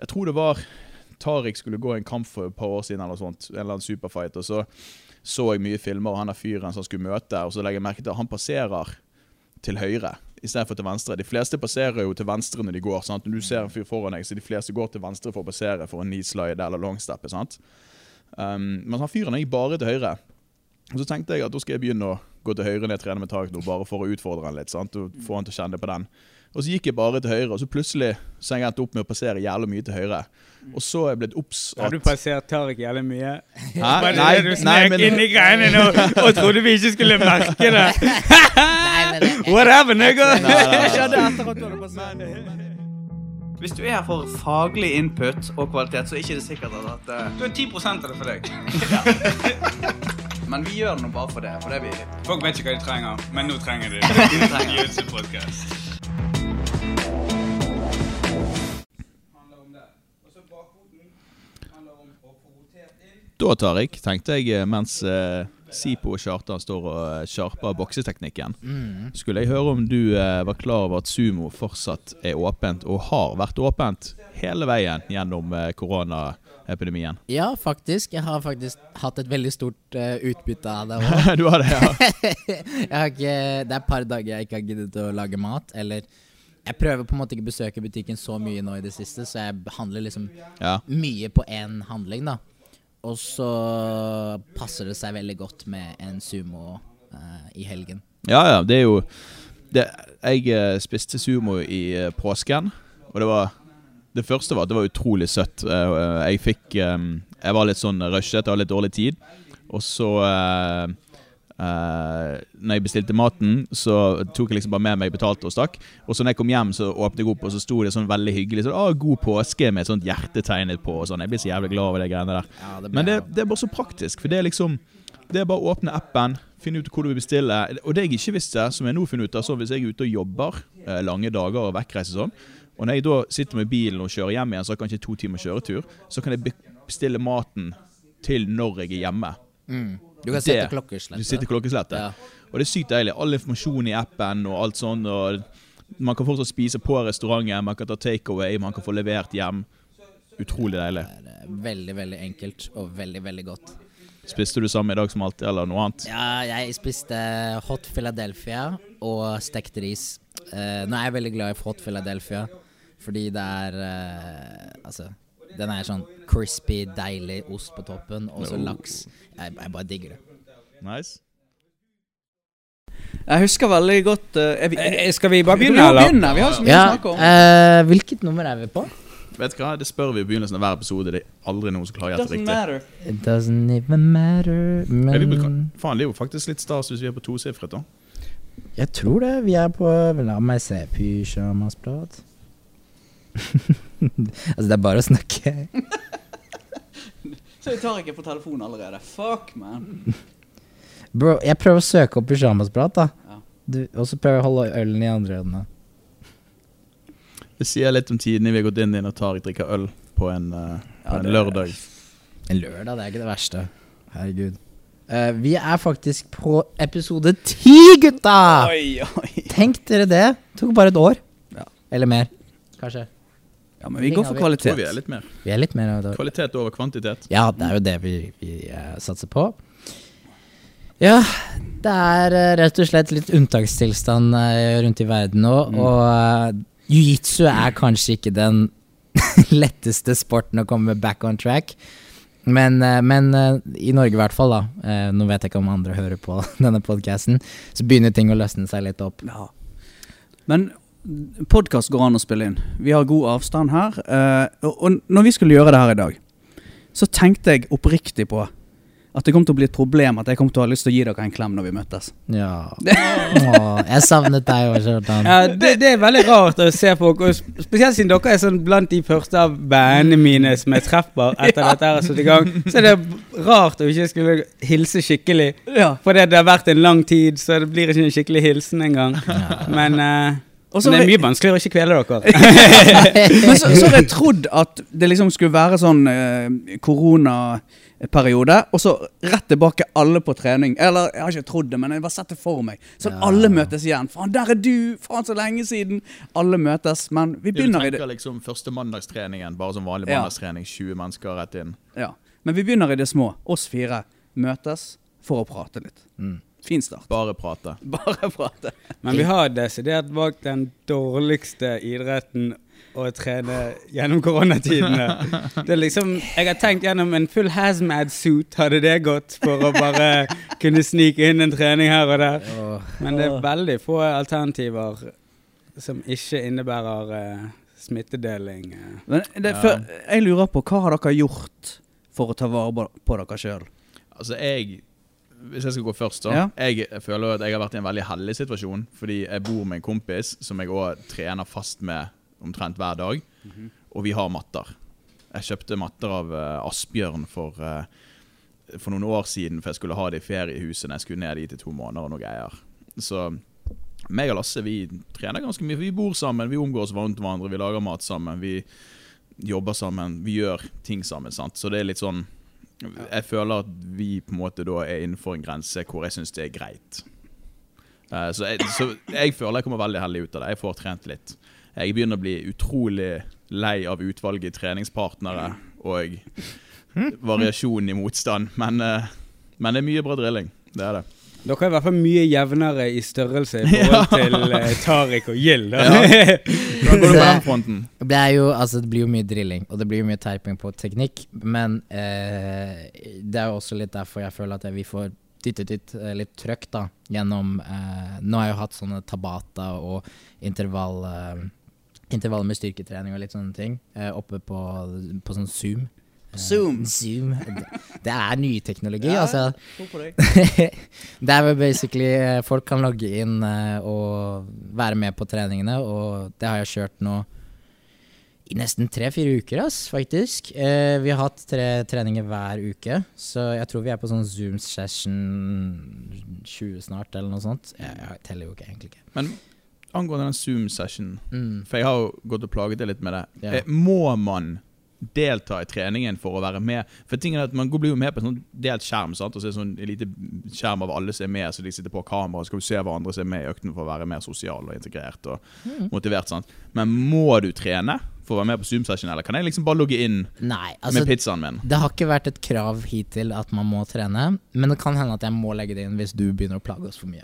Jeg tror det var Tariq skulle gå en kamp for et par år siden, eller sånt, en eller annen superfight. og så så jeg mye filmer og han er fyren som han skulle møte, og så legger jeg merke til at han passerer til høyre istedenfor til venstre. De fleste passerer jo til venstre når de går. sant? Når du ser en fyr foran deg, så de fleste går til venstre for å passere for en knee slide eller longsteppe. sant? Um, men han fyren gikk bare til høyre. Og så tenkte jeg at da skal jeg begynne å gå til høyre når jeg trener med Tariq nå, bare for å utfordre han litt. sant? Og få han til å kjenne på den. Og så gikk jeg bare til høyre, og så plutselig så jeg endte opp med å passere jævlig mye til høyre. Og så er jeg blitt obs Har du passert Tariq jævlig mye? Hæ? Nei, du nei, men- inn i greiene nå og trodde vi ikke skulle merke det? Nei, men det, Whatever, nigga! Hvis du er her for faglig input og kvalitet, så er ikke det sikkert at uh, Du er 10 av det for deg. Men vi gjør det nå bare for det. For det vi Folk vet ikke hva de trenger, men nå trenger de det. Da, Tariq, tenkte jeg eh, mens eh, Sipo og Kjartan står og eh, sharper bokseteknikken, mm. skulle jeg høre om du eh, var klar over at sumo fortsatt er åpent, og har vært åpent hele veien gjennom eh, koronaepidemien. Ja, faktisk. Jeg har faktisk hatt et veldig stort eh, utbytte av det òg. du har det, ja? har ikke, det er et par dager jeg ikke har giddet å lage mat. Eller jeg prøver på en måte ikke å besøke butikken så mye nå i det siste, så jeg handler liksom ja. mye på én handling, da. Og så passer det seg veldig godt med en sumo uh, i helgen. Ja, ja, det er jo det, Jeg eh, spiste sumo i eh, påsken, og det var Det første var at det var utrolig søtt. Jeg fikk Jeg var litt sånn rushet, jeg hadde litt dårlig tid. Og så eh, Når jeg bestilte maten, så tok jeg liksom bare med meg betalte og stakk. Og så når jeg kom hjem, så åpnet jeg opp, og så sto det sånn veldig hyggelig sånn, ah, 'God påske' med et sånt hjerte tegnet på. og sånn Jeg blir så jævlig glad over de greiene der. Ja, det Men det, det er bare så praktisk, for det er liksom Det er bare å åpne appen, finne ut hvor du vil bestille. Og det jeg ikke visste, som jeg nå finner ut av, så hvis jeg er ute og jobber eh, lange dager og vekkreise sånn, og når jeg da sitter med bilen og kjører hjem igjen, så har jeg kanskje to timer kjøretur, så kan jeg bestille maten til når jeg er hjemme. Mm. Du kan sette klokkeslettet. Du sitter klokkeslettet. Ja. Og det er sykt deilig. All informasjon i appen og alt sånn. Og man kan fortsatt spise på restauranten, man kan ta takeaway, man kan få levert hjem. Utrolig deilig. Det er veldig, veldig enkelt og veldig, veldig godt. Spiste du samme i dag som alltid, eller noe annet? Ja, jeg spiste hot Philadelphia og stekt ris. Uh, nå er jeg veldig glad i hot Philadelphia, fordi det er uh, Altså, den er sånn crispy, deilig ost på toppen, og så Oh. laks. Jeg, jeg bare digger det. Nice. Jeg husker veldig godt uh, er vi, Eh, Skal vi bare begynne, eller? begynne, vi har så mye Ja, å snakke om. eh, hvilket nummer er vi på? Vet du hva, Det spør vi i begynnelsen av hver episode. Det er aldri noen som klarer å gjette Doesn't riktig. matter. It doesn't even matter, vi men bruker- Faen, det er jo faktisk litt stas hvis vi er på tosifret, da. Jeg tror det. Vi er på La meg se. Pysjamasprat. altså, det er bare å snakke. Så jeg tar ikke på telefonen allerede. Fuck, man. Bro, jeg prøver å søke opp pysjamasprat, da. Ja. Du, og så prøver jeg å holde ølen i andre øynene. Det sier litt om tidene vi har gått inn i når Tariq drikker øl på en, uh, på Ja, en lørdag. lørdag. En lørdag, det er ikke det verste. Herregud. Uh, vi er faktisk på episode ti, gutta! Oi, oi. Tenk dere det. Tok bare et år. Ja. Eller mer, kanskje. Ja, men vi går for Tror vi kvalitet. er litt mer. Vi er litt mer da. Kvalitet over kvantitet. Ja, det er jo det vi, vi uh, satser på. Ja, det er uh, rett og slett litt unntakstilstand uh, rundt i verden nå, Mm. og uh, jiu-jitsu er kanskje ikke den letteste sporten å komme back on track. Men, men i Norge i hvert fall, da. nå vet jeg ikke om andre hører på denne podkasten. Så begynner ting å løsne seg litt opp. Ja. Men podkast går an å spille inn. Vi har god avstand her. eh, og, når vi skulle gjøre det her i dag, så tenkte jeg oppriktig på at det kom til å bli et problem at jeg kom til å ha lyst til å gi dere en klem når vi møtes. Ja. Åh, jeg savnet deg òg, Kjartan. Ja, det, det er veldig rart å se folk, og spesielt siden dere er sånn blant de første av bandene mine som jeg treffer etter dette her er satt i gang. Så er det rart å ikke skulle hilse skikkelig. Ja. Fordi det har vært en lang tid, så det blir ikke en skikkelig hilsen engang. Men, eh, Men det er mye vanskeligere å ikke kvele dere. Men så, så har jeg trodd at det liksom skulle være sånn eh, korona periode, og så rett tilbake alle på trening. Eller jeg har ikke trodd det, men jeg bare sett det for meg. Sånn Ja. alle møtes igjen. Faen, der er du! Faen, så lenge siden! Alle møtes, men vi begynner i det Du tenker liksom første mandagstreningen, bare som vanlig mandagstrening, 20 mennesker rett inn. Ja. Men vi begynner i det små. Oss fire møtes for å prate litt. Mm. Fin start. Bare prate. Bare prate. Men vi har desidert valgt den dårligste idretten å trene gjennom koronatidene. Det er liksom, Jeg har tenkt gjennom en full hazmat-suit, hadde det gått for å bare kunne snike inn en trening her og der. Men det er veldig få alternativer som ikke innebærer uh, smittedeling. Men det, for, jeg lurer på, hva har dere gjort for å ta vare på, på dere sjøl? Altså, jeg Hvis jeg skal gå først, da. Ja. Jeg føler at jeg har vært i en veldig heldig situasjon, fordi jeg bor med en kompis som jeg òg trener fast med omtrent hver dag, Mhm. og vi har matter. Jeg kjøpte matter av uh, Asbjørn for, uh, for noen år siden, for jeg skulle ha det i feriehuset når jeg skulle ned dit i to måneder og noe greier. Så meg og Lasse vi trener ganske mye. Vi bor sammen, vi omgås varmt hverandre, vi lager mat sammen. Vi jobber sammen, vi gjør ting sammen. sant? Så det er litt sånn Jeg føler at vi på en måte da er innenfor en grense hvor jeg syns det er greit. Uh, så, jeg, så jeg føler jeg kommer veldig heldig ut av det. Jeg får trent litt. Jeg begynner å bli utrolig lei av utvalget treningspartnere og variasjonen i motstand, men, uh, men det er mye bra drilling. Det er det. Dere er i hvert fall mye jevnere i størrelse i forhold til eh, Tariq og Gild. Hvordan går det på den fronten? Det er jo, altså det blir jo mye drilling, og det blir jo mye terping på teknikk, men eh, det er jo også litt derfor jeg føler at vi får dyttet ut eh, litt trøkk da, gjennom eh, Nå har jeg jo hatt sånne tabata og intervall, eh, intervall med styrketrening og litt sånne ting eh, oppe på, på sånn Zoom. Zoom. Zoom. Det, det er ny teknologi, Ja. altså. Det er vel basically eh, Folk kan logge inn eh, og være med på treningene, og det har jeg kjørt nå i nesten tre-fire uker, ass, faktisk. Eh, vi har hatt tre treninger hver uke, så jeg tror vi er på sånn Zoom session 20 snart, eller noe sånt. Jeg, jeg teller jo ikke, egentlig ikke. Men angående den Zoom-sessionen, Mm. for jeg har jo gått og plaget deg litt med det. Ja. Eh, Må man delta i treningen for å være med? For tingen er at Man blir jo med på en sånn delt skjerm, sant? og så er det sånn en lite skjerm av alle som er med, så de sitter på kamera og skal se hverandre som er med i økten for å være mer sosial og integrert og Mm. motivert. sant? Men må du trene for å være med på Zoom-session, eller kan jeg liksom bare logge inn Nei, altså med pizzaen min? Det har ikke vært et krav hittil at man må trene, men det kan hende at jeg må legge det inn hvis du begynner å plage oss for mye.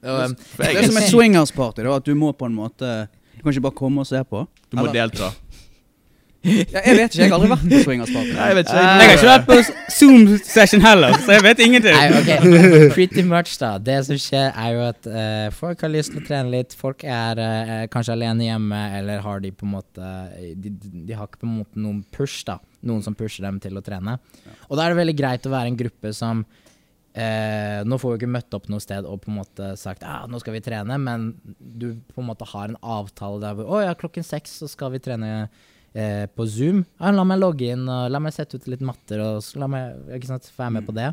Det er som et swingers-party, at du må på en måte Du kan ikke bare komme og se på. du må Eller- delta. Ja, jeg vet ikke, jeg har aldri vært på swingers-party. Jeg vet ikke. Jeg har ikke vært på Zoom-session heller, så jeg vet ingenting. Nei, ok, Pretty much, da. Det som skjer, er jo at uh, folk har lyst til å trene litt. Folk er uh, kanskje alene hjemme, eller har de på en måte de, de har ikke på en måte noen push, da. Noen som pusher dem til å trene. Og da er det veldig greit å være en gruppe som eh, Nå får vi ikke møtt opp noe sted og på en måte sagt ja, nå skal vi trene, men du på en måte har en avtale der hvor Å ja, klokken seks så skal vi trene eh, på Zoom. Ja, la meg logge inn, og la meg sette ut litt matter, og så la meg ikke sant, være med på det.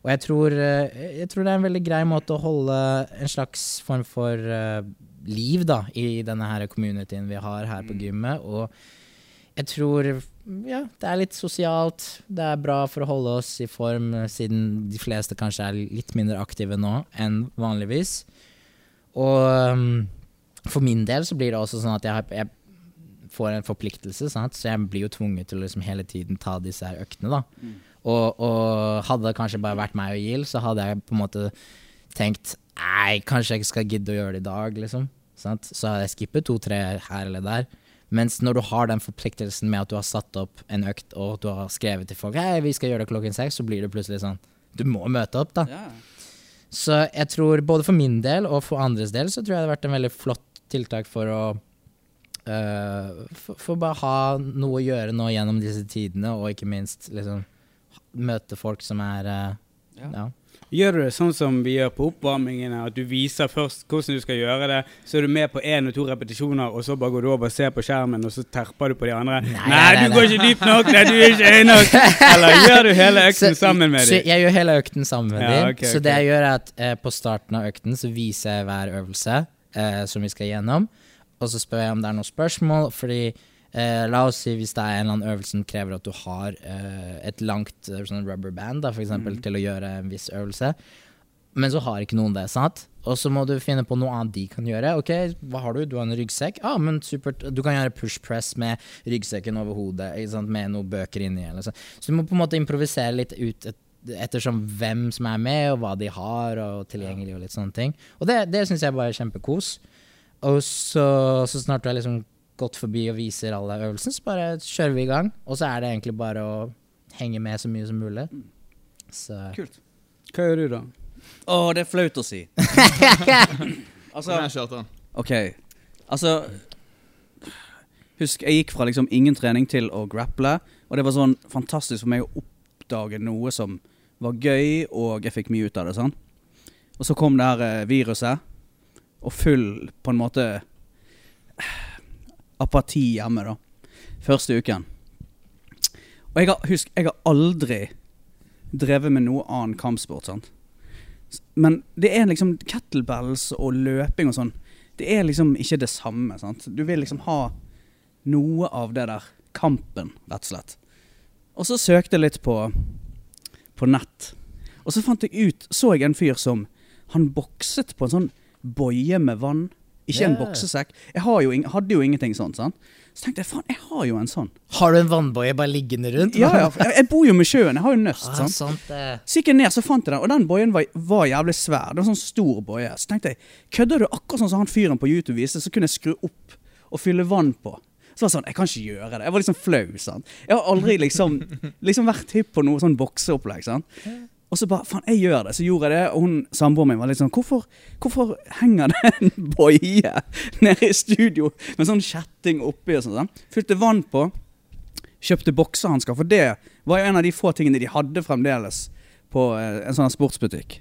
Og jeg tror, eh, jeg tror det er en veldig grei måte å holde en slags form for uh, liv da, i denne her communityen vi har her på gymmet. Og jeg tror ja, det er litt sosialt. Det er bra for å holde oss i form, siden de fleste kanskje er litt mindre aktive nå enn vanligvis. Og um, for min del så blir det også sånn at jeg, jeg får en forpliktelse, sant? så jeg blir jo tvunget til å liksom hele tiden ta disse her øktene. da. Og, og hadde det kanskje bare vært meg og Gill, så hadde jeg på en måte tenkt Nei, kanskje jeg ikke skal gidde å gjøre det i dag, liksom. Sant? Så hadde jeg skippet to-tre her eller der. Mens når du har den forpliktelsen med at du har satt opp en økt, og du har skrevet til folk Hei, vi skal gjøre det klokken seks, så blir det plutselig sånn Du må møte opp, da. Yeah. Så jeg tror både for min del og for andres del så tror jeg det har vært en veldig flott tiltak for å øh, for, for bare ha noe å gjøre nå gjennom disse tidene, og ikke minst liksom møte folk som er uh, Ja. ja. Gjør du det sånn som vi gjør på oppvarmingene, at du viser først hvordan du skal gjøre det, så er du med på én og to repetisjoner, og så bare går du over og ser på skjermen, og så terper du på de andre? Nei, Nei, nei, du nei. går ikke dypt nok! Nei, du er ikke høy nok! Eller gjør du hele økten Så- sammen med dem? jeg gjør hele økten sammen med Ja, dem. Okay, Så det jeg gjør, er at uh, på starten av økten så viser jeg hver øvelse eh, som vi skal gjennom, og så spør jeg om det er noen spørsmål, fordi Eh, la oss si hvis det er en eller annen øvelse som krever at du har eh, et langt eh, sånn rubber band da, for eksempel, til å gjøre en viss øvelse. Men så har ikke noen det, sant? Og så må du finne på noe annet de kan gjøre. Ok, hva har du? Du har en ryggsekk? Ah, men supert. Du kan gjøre push press med ryggsekken over hodet, med noen bøker inni. Eller så. så du må på en måte improvisere litt ut et, ettersom hvem som er med, og hva de har, og tilgjengelig, og litt sånne ting. Og det, det syns jeg bare er kjempekos. Og så, så snart du har liksom gått forbi og viser alle øvelsene, så bare kjører vi i gang. Og så er det egentlig bare å henge med så mye som mulig. Så Kult. Hva gjør du, da? Å, det er flaut å si. altså, Kom igjen, Kjartan. ok. Altså Husk, jeg gikk fra liksom ingen trening til å grapple, og det var sånn fantastisk for meg å oppdage noe som var gøy, og jeg fikk mye ut av det. sånn. Og så kom det her eh, viruset, og full på en måte apati hjemme, da. Første uken. Og jeg har, husk, jeg har aldri drevet med noe annen kampsport, sant. Men det er liksom kettlebells og løping og sånn. Det er liksom ikke det samme, sant. Du vil liksom ha noe av det der kampen, rett og slett. Og så søkte jeg litt på, på nett. Og så fant jeg ut, så jeg en fyr som Han bokset på en sånn boie med vann. Ikke en boksesekk. Jeg har jo, hadde jo ingenting sånn. sant. Så tenkte jeg faen, jeg har jo en sånn. har du en vannboie bare liggende rundt? Ja, ja, jeg, jeg bor jo med sjøen, jeg har jo nøst, Ah, sant. sant. Så gikk jeg ned, så fant jeg den, og den boien var, var jævlig svær. Det var en sånn stor boie. Så tenkte jeg, kødder du akkurat sånn som han fyren på YouTube viste, så kunne jeg skru opp og fylle vann på. Så var det sånn, jeg kan ikke gjøre det. Jeg var liksom flau, sant. Jeg har aldri liksom, liksom vært hypp på noe sånn bokseopplegg, sant. Og så bare, faen, jeg gjør det. Så gjorde jeg det, og hun, samboeren min var litt sånn, hvorfor, hvorfor henger det en boie nede i studio med sånn kjetting oppi og sånn? Fylte vann på, kjøpte boksehansker, for det var jo en av de få tingene de hadde fremdeles på eh, en sånn sportsbutikk.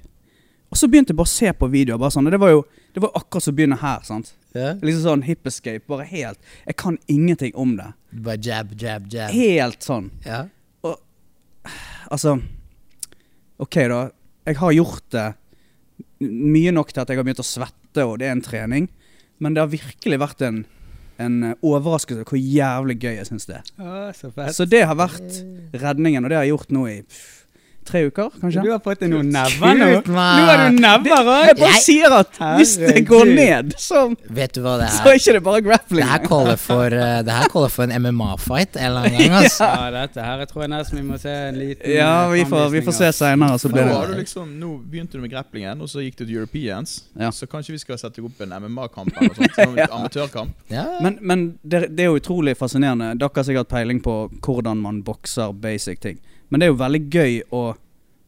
Og så begynte jeg bare å se på videoer. bare sånn, og Det var jo det var akkurat som å begynne her. sant? Yeah. Liksom sånn hip escape. Bare helt Jeg kan ingenting om det. Bare jab, jab, jab. Helt sånn. Og Altså OK, da. Jeg har gjort det mye nok til at jeg har begynt å svette, og det er en trening. Men det har virkelig vært en, en overraskelse hvor jævlig gøy jeg syns det er. Å, så. Så det har vært redningen, og det har jeg gjort nå i pff, tre uker, kanskje. Du har fått deg noen never nå. Kult. Nå har du never Jeg bare Jeg- sier at hvis det går ned, så, Vet du hva det så er? er ikke det bare Det grappling. her caller for, uh, det for en MMA-fight en eller annen gang. Altså. Ja, dette her jeg tror jeg nesten vi må se en liten Ja, eh, vi får, vi får se seinere, så Nå, blir det du liksom, nå begynte du med grapplingen, og så gikk du til Europeans. Ja. Så kanskje vi skal sette opp en MMA-kamp eller noe sånt. Sånn Ja. Amatørkamp. Ja. Men, men det, det er jo utrolig fascinerende. Dere har sikkert peiling på hvordan man bokser basic ting. Men det er jo veldig gøy å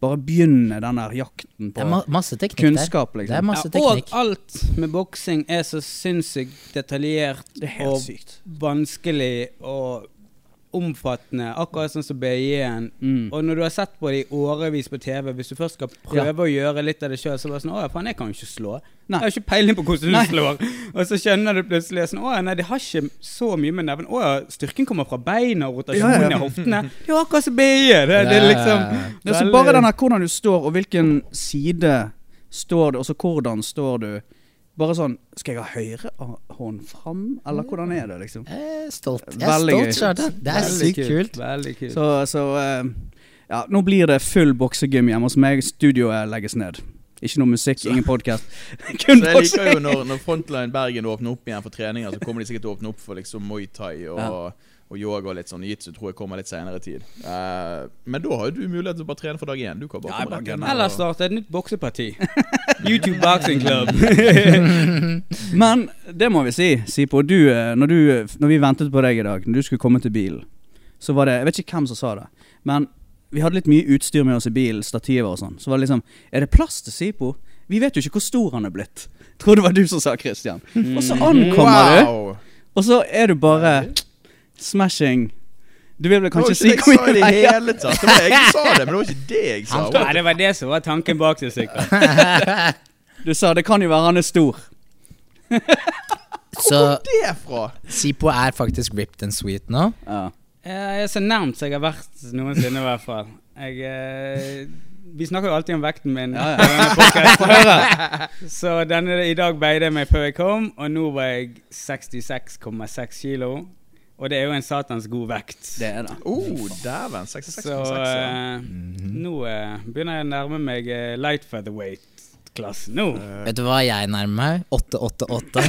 bare begynne den der jakten på masse teknikk kunnskap, Det er masse teknikk. Ja, og alt med boksing er så sinnssykt detaljert Det er helt og sykt. vanskelig og omfattende, akkurat sånn som BI-en. Mm. Og når du har sett på det i årevis på TV, hvis du først skal prøve å gjøre litt av det sjøl, så bare sånn Å ja, faen, jeg kan jo ikke slå. Nei. Jeg har ikke peiling på hvordan du slår. Og så skjønner du plutselig sånn Å ja, nei, det har ikke så mye med neven Å ja, styrken kommer fra beina og rotasjonen Ja, ja. i hoftene. Det er akkurat som BI-en. Det, det er liksom Det er så bare den her hvordan du står, og hvilken side står du, og så hvordan står du. Bare sånn Skal jeg ha høyre hånd fram, eller hvordan er det, liksom? Jeg er stolt. Jeg er Veldig stolt, gøy. Det er Veldig sykt kult. Veldig kult. Så, så eh, Ja, nå blir det full boksegym hjemme hos meg. Studioet legges ned. Ikke noe musikk, ingen podkast. Så jeg liker jo når, når Frontline Bergen åpner opp igjen for treninger, så kommer de sikkert til å åpne opp for liksom Muay Thai og, Ja. Og yoga og litt sånn. Jitsu tror jeg kommer litt senere i tid. Uh, men da har jo du mulighet til å bare trene for dag én. Du kan bare Ja, komme bare deg. Eller starte et nytt bokseparti. YouTube Boxing Club. Men det må vi si, Sipo. Du, eh, når, du, når vi ventet på deg i dag, når du skulle komme til bilen, så var det Jeg vet ikke hvem som sa det, men vi hadde litt mye utstyr med oss i bilen, stativer og sånn. Så var det liksom Er det plass til Sipo? Vi vet jo ikke hvor stor han er blitt. Tror det var du som sa Christian. Og så ankommer du, og så er du bare smashing. Du vil vel kanskje si Men Det var ikke det jeg sa i det hele tatt. Det var jeg som sa det, men det var ikke det jeg sa. Nei, det var det som var tanken bak det, sikkert. Du sa det kan jo være han er stor. Så Det er fra? Sipo er faktisk ripped and sweet nå. Ja. Jeg er så nærmt som jeg har vært noensinne, i hvert fall. Jeg, eh, vi snakker jo alltid om vekten min. Ja, ja. Så denne, i dag beide jeg meg før jeg kom, og nå var jeg 66,6 kilo. Og det er jo en satans god vekt. Det er det. Oh, dæven. 66,6. Så ja. eh, nå eh, begynner jeg å nærme meg eh, light featherweight-klassen. Nå. Vet du hva jeg nærmer meg? 888.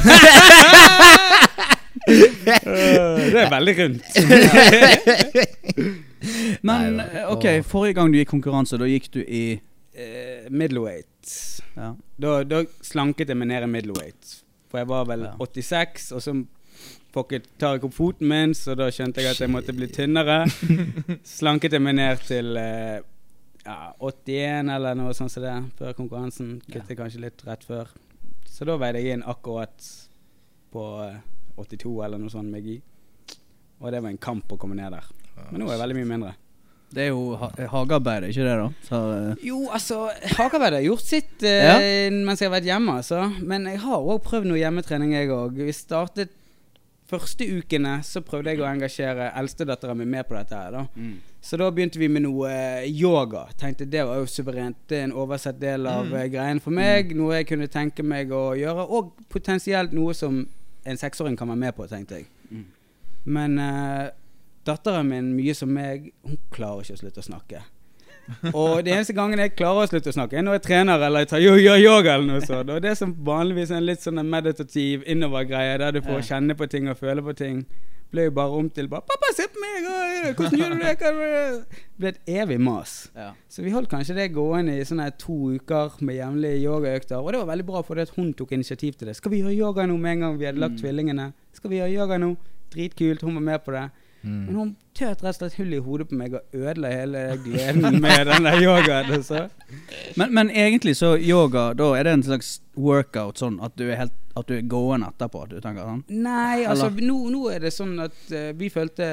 det er veldig rundt. Men ok, forrige gang du gikk konkurranse, da gikk du i Eh, middleweight. ja. Da, da slanket jeg meg ned i middleweight. For jeg var vel Ja. 86, og så fucket, tar jeg opp foten min, så da skjønte jeg at jeg måtte bli tynnere. Slanket jeg meg ned til eh, ja, 81 eller noe sånt som det, før konkurransen. Kuttet kanskje litt rett før. Så da veide jeg inn akkurat på eh, 82 eller noe sånt med gi. Og det var en kamp å komme ned der. Men nå er jeg veldig mye mindre. Det er jo ha hagearbeid, ikke det, da? Så, uh. Jo, altså Hagearbeid har gjort sitt eh, mens jeg har vært hjemme, altså. Men jeg har òg prøvd noe hjemmetrening, jeg òg. Vi startet første ukene, så prøvde jeg å engasjere eldstedattera mi med på dette her, da. mm. Så da begynte vi med noe eh, yoga. Tenkte det var jo suverent. Det er en oversett del av mm. greien for meg. Noe jeg kunne tenke meg å gjøre. Og potensielt noe som en seksåring kan være med på, tenkte jeg. Mm. Men uh, datteren min, mye som meg, hun klarer ikke å slutte å snakke. Og det eneste gangen jeg klarer å slutte å snakke, er når jeg trener eller jeg tar yo- yo- yoga eller noe sånt. Og det som vanligvis er en litt sånn meditativ innover-greie, der du får kjenne på ting og føle på ting, ble jo bare om til bare 'Pappa, se på meg! og, Hvordan gjør du det?' Gjør du det?» Det ble et evig mas. ja. Så vi holdt kanskje det gående i sånne to uker med jevnlige yogaøkter. Og det var veldig bra, fordi at hun tok initiativ til det. 'Skal vi gjøre yoga nå med en gang vi hadde lagt Mm. tvillingene?' 'Skal vi gjøre yoga nå?' Dritkult. Hun var med på det. Men Mm. hun tøt rett og slett hull i hodet på meg og ødela hele gleden med den der yogaen. Altså. Men, men egentlig så yoga, da er det en slags workout, sånn at du er helt At du er gående etterpå, du tenker sånn? Nei, altså nå, nå er det sånn at uh, vi følte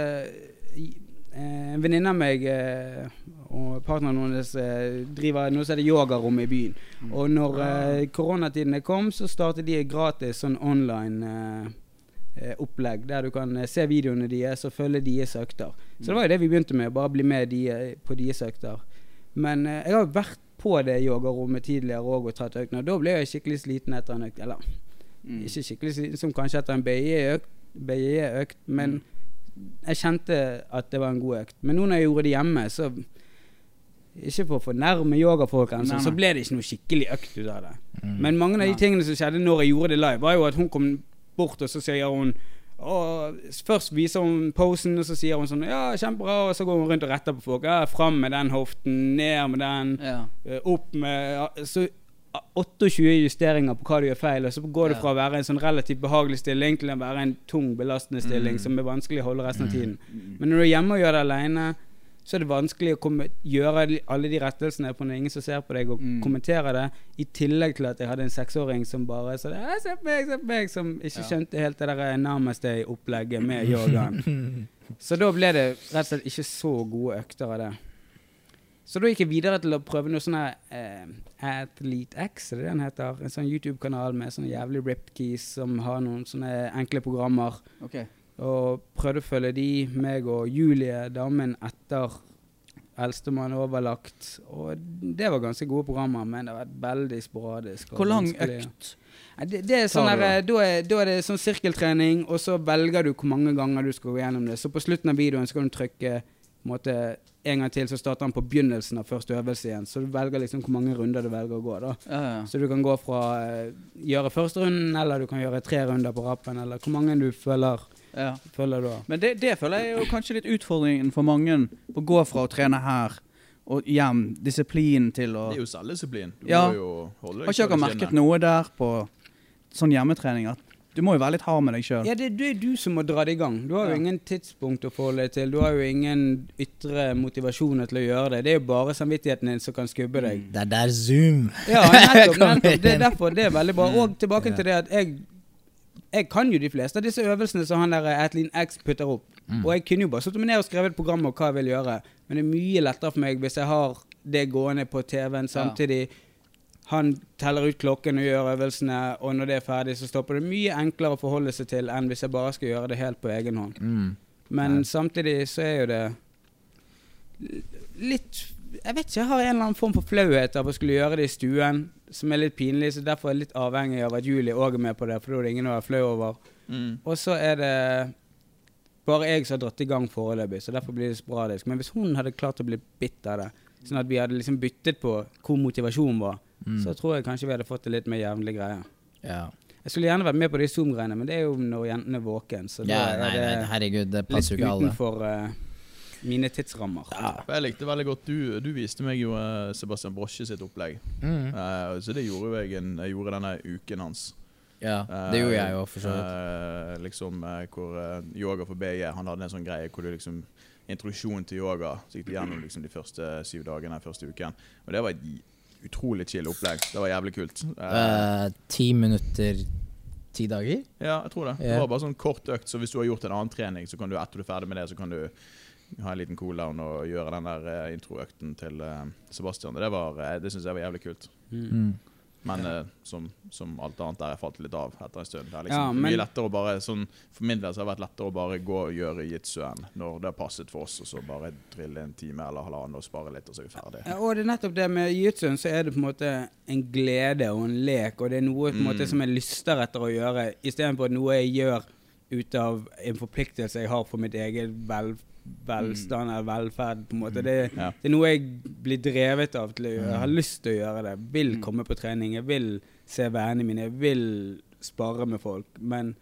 eh, En venninne av meg uh, og partneren hennes driver noe som heter yogarom i byen. Og når eh, koronatidene kom, så startet de gratis sånn online opplegg der du kan eh, se videoene deres og følge deres økter. Så det var jo det vi begynte med, bare bli med de, eh, på deres økter. Men eh, jeg har vært på det yogarommet tidligere òg og tatt økter. Da ble jeg skikkelig sliten etter en økt. Eller Mm. ikke skikkelig sliten, som kanskje etter en BI-økt, BJJ-økt, men jeg kjente at det var en god økt. Men nå når jeg gjorde det hjemme, så Ikke for å fornærme yogafolk, altså, så ble det ikke noe skikkelig økt ut av det. Mm. Men mange av de tingene som skjedde når jeg gjorde det live, var jo at hun kom bort, og så sier hun og Først viser hun posen, og så sier hun sånn Ja, kjempebra. Og så går hun rundt og retter på folk. Ja, Fram med den hoften, ned med den, Ja. eh, opp med Så 28 justeringer på hva du gjør feil, og så går det fra å være en sånn relativt behagelig stilling til å være en tung, belastende stilling Mm. som er vanskelig å holde resten av tiden. Mm. Men når du er hjemme og gjør det aleine, så er det vanskelig å gjøre alle de rettelsene på når ingen som ser på deg, og Mm. kommentere det. I tillegg til at jeg hadde en seksåring som bare sa «Ja, 'Se på meg, se på meg', som ikke Ja. skjønte helt det der nærmeste opplegget med yogaen. Så da ble det rett og slett ikke så gode økter av det. Så da gikk jeg videre til å prøve noe sånn eh, Athlete X, er det det den heter? En sånn YouTube-kanal med sånne jævlig ripped keys som har noen sånne enkle programmer. Ok. Og prøvde å følge de, meg og Julie, damen etter eldstemann overlagt. Og det var ganske gode programmer, men det vært veldig sporadisk. Hvor lang økt? Det, det er sånn der, da, er, da er det sånn sirkeltrening, og så velger du hvor mange ganger du skal gå gjennom det. Så på slutten av videoen skal du trykke en måte, en gang til, så starter han på begynnelsen av første øvelse igjen. Så du velger liksom hvor mange runder du velger å gå. da. Ja, ja. Så du kan gå fra eh, gjøre første runden, eller du kan gjøre tre runder på rappen, eller hvor mange du følger, ja. Føler du? Men det, det føler jeg er jo kanskje litt utfordringen for mange. Å gå fra å trene her og hjem. Disiplin til å Det er jo selvdisiplin. Du Ja. må jo holde Har ikke dere merket noe der på sånn hjemmetrening? At du må jo være litt hard med deg sjøl. Ja, det, det er du som må dra det i gang. Du har jo Ja. ingen tidspunkt å forholde deg til. Du har jo ingen ytre motivasjoner til å gjøre det. Det er jo bare samvittigheten din som kan skubbe deg. Det er der Zoom Ja, nettopp. Nettopp. Det er derfor det er veldig bra. Og tilbake til det at jeg jeg kan jo de fleste av disse øvelsene som han der Atlin X putter opp. Mm. Og jeg kunne jo bare satt meg ned og skrevet et program og hva jeg vil gjøre. Men det er mye lettere for meg hvis jeg har det gående på TV-en samtidig. Han teller ut klokken og gjør øvelsene, og når det er ferdig, så stopper det. Mye enklere å forholde seg til enn hvis jeg bare skal gjøre det helt på egen hånd. mm. Men Nei. samtidig så er jo det litt Jeg vet ikke, jeg har en eller annen form for flauhet av å skulle gjøre det i stuen, som er litt pinlig, så derfor er jeg litt avhengig av at Julie òg er med på det, for da er det ingen å være flau over. Mm. Og så er det bare jeg som har dratt i gang foreløpig, så derfor blir det sporadisk. Men hvis hun hadde klart å bli bitt av det, sånn at vi hadde liksom byttet på hvor motivasjonen var, Mm. så tror jeg kanskje vi hadde fått det litt mer jevnlig greie. Ja. Jeg skulle gjerne vært med på de Zoom-greiene, men det er jo når jentene er våken, så ja, nei, det nei, herregud, det passer jo ikke alle. utenfor eh, mine tidsrammer. Ja. Jeg likte veldig godt Du, du viste meg jo eh, Sebastian Brosje sitt opplegg. Mm. Uh, så det gjorde jo jeg en, Jeg gjorde denne uken hans. Ja, det gjorde jeg jo, for så vidt. Eh, liksom hvor Yoga for BJ Han hadde en sånn greie hvor du liksom Introduksjon til yoga. Så gikk det gjennom liksom de første syv dagene første uken. Og det var et utrolig chill opplegg. Det var jævlig kult. Uh, Eh, Ti minutter, ti dager? ja, jeg tror det. Det var bare sånn kort økt, så hvis du har gjort en annen trening, så kan du etter du er ferdig med det, så kan du ha en liten cool-down og gjøre den der eh, introøkten til eh, Sebastian. Det, var, eh, det syns jeg var jævlig kult. Mm. Mm. Men eh, som, som alt annet der, jeg falt litt av etter en stund. Det er liksom Ja, men- mye lettere å bare sånn, For min del så har det vært lettere å bare gå og gjøre jitsuen når det har passet for oss, og så bare drille en time eller halvannen og spare litt, og så er vi ferdige. Ja, og det er nettopp det med jiu-jitsuen, så er det på en måte en glede og en lek, og det er noe på en måte Mm. som jeg lyster etter å gjøre, istedenfor noe jeg gjør ut av en forpliktelse jeg har for mitt eget vel, velstand eller velferd. på en måte. Det, Ja. det er noe jeg blir drevet av til å gjøre. Jeg har Mm. lyst til å gjøre det. Vil Mm. komme på trening. Jeg vil se vennene mine. Jeg vil spare med folk. Men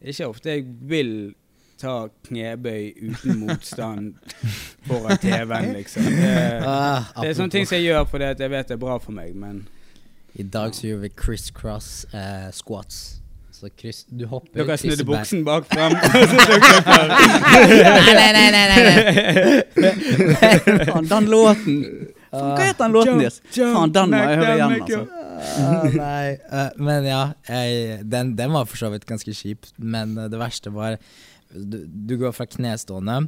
det er ikke ofte jeg vil ta knebøy uten motstand foran TV-en, liksom. Det, Ah, det er sånne ting som jeg gjør fordi jeg vet det er bra for meg, men I dag så gjør vi criss-cross uh, squats. Så kryss, du hopper dere snudde buksen bak fram. Nei, nei, nei, nei, nei. Faen, den låten Hva heter den låten deres? Faen, den må jeg høre igjen, altså. Uh, nei. uh, men ja, jeg, den, den var for så vidt ganske kjip. Men eh, det verste var Du, du går fra knestående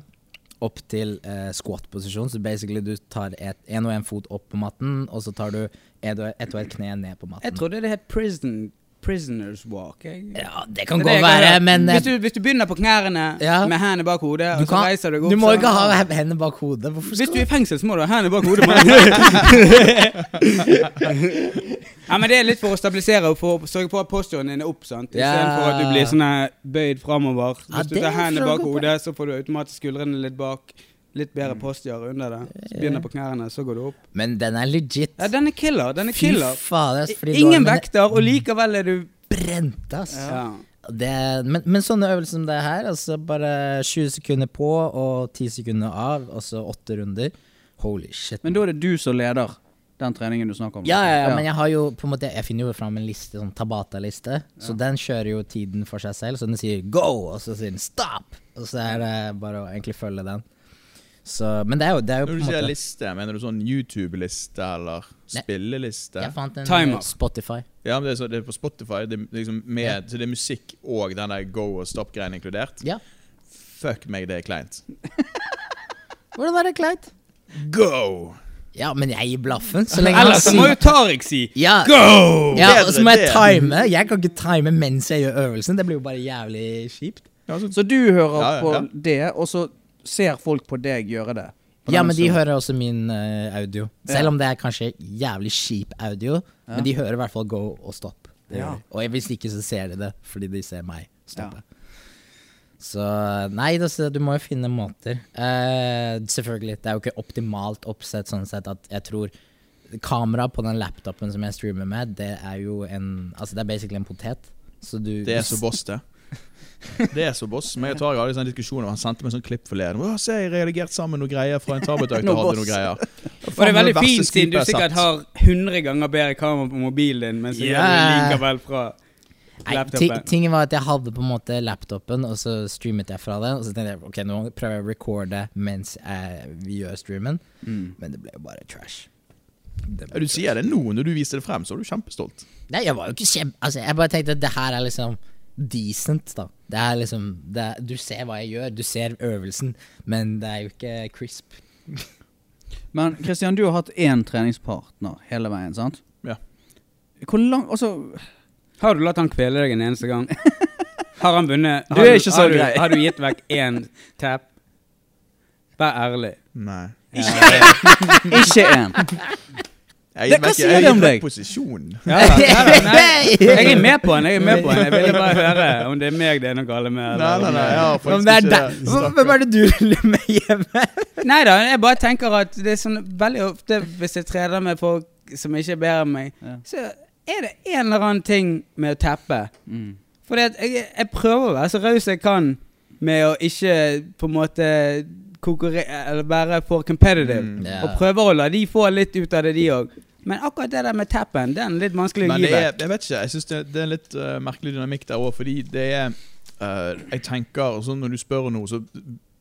opp til eh, squat-posisjon. Så basically du tar et, en og en fot opp på matten, og så tar du ett og ett kne ned på matten. Jeg trodde det het prison, Prisoners Walk. Jeg. Ja, det kan Det godt være, kan men eh, hvis du, hvis du begynner på knærne Ja. med hendene bak hodet, og og så reiser reiser deg opp du må ikke ha hendene bak hodet. Hvorfor Hvis du er i fengsel, så må du ha hendene bak hodet. ja, men Det er litt for å stabilisere og for å sørge for at posturen din er opp. sant? Ja. Istedenfor at du blir sånn bøyd framover. Ja, Hvis du tar hendene bak hodet, så får du automatisk skuldrene litt bak. Litt bedre postgjør under det. Så begynner på knærne, så går du opp. Men den er legit. Ja, Den er killer. den er Fy killer. fader. ass, fordi Ingen lårene vekter, og likevel er du Brent, ass. ja. Det, men, men sånne øvelser som det her, altså bare 20 sekunder på og 10 sekunder av, og så åtte runder. Holy shit. Men da er det du som leder den treningen du snakker om? Ja, ja, ja, men jeg har jo på en måte Jeg finner jo fram en liste, sånn Tabata-liste. Så den kjører jo tiden for seg selv. Så den sier 'go', og så sier den 'stop'. Og så er det bare å egentlig følge den. Så, men det er jo, det er jo Når du sier måte liste, mener du sånn YouTube-liste eller spilleliste? Jeg fant en Timer. eh, Spotify. Ja, men det er, så, det er på Spotify. Det er, liksom med, Så det er musikk og den der go og stop-greien inkludert. Ja. Fuck meg, det er kleint. Hvordan er det kleint? Go! Ja, men jeg gir blaffen. Så lenge Ellers må jo Tariq si ja, go! ja, Bedre og så må jeg time. Jeg kan ikke time mens jeg gjør øvelsen. Det blir jo bare jævlig kjipt. Ja, så, Så du hører Ja, ja, på det, og så ser folk på deg gjøre det? Ja, men de hører også min uh, audio. Selv Ja. om det er kanskje jævlig kjip audio. Ja. Men de hører i hvert fall go og stopp. Ja. Og hvis ikke, så ser de det, fordi de ser meg stoppe. Så nei, du må jo finne måter. Uh, selvfølgelig, det er jo ikke optimalt oppsett sånn sett at jeg tror Kamera på den laptopen som jeg streamer med, det er jo en Altså, det er basically en potet. Så du det er så boss, det. Det er så boss. Men jeg tar hadde en diskusjon og Han sendte meg en sånn klipp forleden. Å, se, jeg redigerte sammen noen greier fra en tabletøkt og hadde noen noe greier. Og det er veldig fint siden du sikkert har 100 ganger bedre kamera på mobilen din, mens yeah. du likevel fra Nei, ti- tingen var at jeg hadde på en måte laptopen, og så streamet jeg fra det. Og så tenkte jeg ok, nå prøver jeg å recorde mens jeg, vi gjør streamen. Mm. Men det ble jo bare trash. Det Ja, du sier det nå, når du viser det frem, så er du kjempestolt. Nei, jeg var jo ikke kjempe... Altså, jeg bare tenkte at det her er liksom decent, da. Det er liksom det er, Du ser hva jeg gjør, du ser øvelsen, men det er jo ikke crisp. Men Kristian, du har hatt én treningspartner hele veien, sant? Ja. Hvor lang Altså Har du latt han kvele deg en eneste gang? Har han vunnet? Du Har er ikke så har grei. Har du gitt vekk én tap? Vær ærlig. Nei. Ikke én. Jeg gir meg hva ikke- sier det om deg? posisjon. Ja, da, nei, jeg er med på den. Jeg er med på den. Jeg ville bare høre om det er meg det er noe galt med. Nei, nei, nei, ja, faktisk det er ikke det. Hva- Hvem er det du lurer med hjemme? Nei da, jeg bare tenker at det er sånn veldig ofte hvis jeg trener med folk som ikke er bedre enn meg, så er det en eller annen ting med å teppe. Mm. at jeg, jeg prøver å være så raus jeg kan med å ikke på en måte konkurrere Eller være for competitive. Mm. yeah. Og prøver å la de få litt ut av det, de òg. Men akkurat det der med tappen, det er litt vanskelig å gi vekk. jeg vet ikke, jeg synes det, det er litt uh, merkelig dynamikk der òg, fordi det er uh, Jeg tenker sånn Når du spør noe, så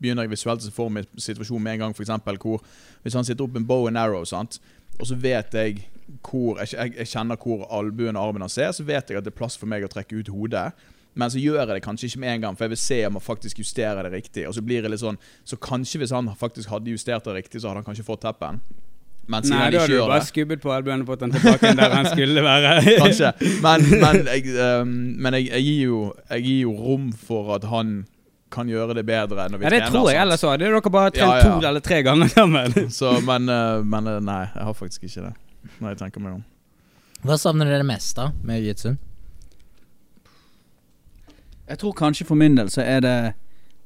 begynner jeg visuelt å se for meg situasjonen med en gang, eksempel, hvor Hvis han sitter opp med bow and arrow, sant, og så vet jeg hvor Jeg, jeg, jeg kjenner hvor albuen og armen hans er, så vet jeg at det er plass for meg å trekke ut hodet. Men så gjør jeg det kanskje ikke med en gang, for jeg vil se om han faktisk justerer det riktig. Og Så blir det litt sånn Så kanskje hvis han faktisk hadde justert det riktig, så hadde han kanskje fått teppen. Men siden Nei, han da hadde du bare skubbet på albuen og fått den tilbake der han skulle være. Kanskje. Men, men, jeg, um, men jeg, jeg, gir jo, jeg gir jo rom for at han kan gjøre det bedre når vi Ja, det trener. tror jeg ellers òg. Det er dere bare trent Ja, ja. to eller tre ganger sammen. Så, men, eh, men eh, nei, jeg har faktisk ikke det. Når jeg tenker meg om. Hva savner dere mest da med jiu-jitsu? Jeg tror kanskje for min del så er det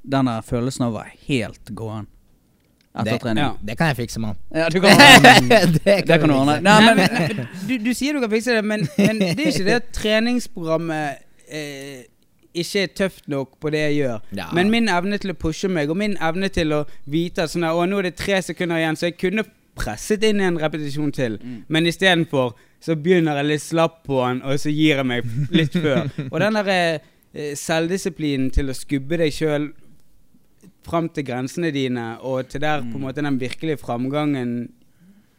denne følelsen av å være helt gåen etter Det- trening. Ja. Det kan jeg fikse, mann. Ja, du kan det Det kan du ordne. Nei, Nei, men, men du, du sier du kan fikse det, men, men det er ikke det at treningsprogrammet eh, ikke er tøft nok på det jeg gjør. Ja. Men min evne til å pushe meg, og min evne til å vite at sånn her, nå er det tre sekunder igjen, så jeg kunne presset inn en repetisjon til, Mm. men istedenfor så begynner jeg litt slapp på den, og så gir jeg meg litt før. Og den der eh, selvdisiplinen til å skubbe deg sjøl fram til grensene dine, og til der på en måte den virkelige framgangen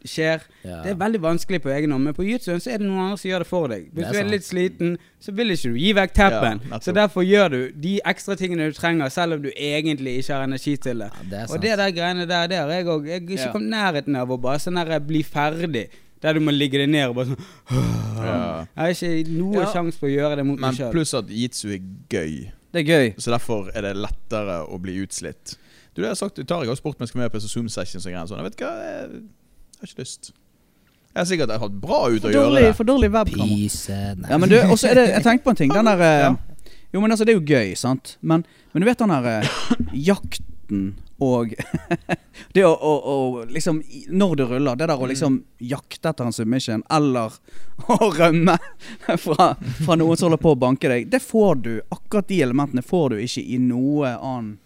skjer. Ja. Det er veldig vanskelig på egen hånd, men på YouTube så er det noen andre som gjør det for deg. Hvis er du er litt sliten, så vil ikke du gi vekk teppen. Ja, så derfor gjør du de ekstra tingene du trenger, selv om du egentlig ikke har energi til det. Ja, det er Og det der greiene der, det har jeg òg. Jeg har ikke Ja. kommet nærheten av å bare sånn der bli ferdig. Der du må ligge deg ned og bare sånn Ja. Jeg har ikke noe Ja. sjanse på å gjøre det mot Men meg sjøl. pluss at jitsu er gøy, det er gøy. så derfor er det lettere å bli utslitt. Du, det har sagt, tar jeg også spurt om jeg skal med på Zoom sessions og greier sånn. Jeg vet hva, jeg har ikke lyst. Jeg har sikkert hatt bra ut av å gjøre det. for dårlig webkamera. Pyse Ja, men du, også er det, jeg tenkte på en ting. Den der eh, Ja. Jo, men altså, det er jo gøy, sant? Men, men du vet den der eh, jakten og Det å, å, å liksom Når du ruller, det der å liksom jakte etter en submission, eller å rømme fra, fra noen som holder på å banke deg, det får du Akkurat de elementene får du ikke i noe annen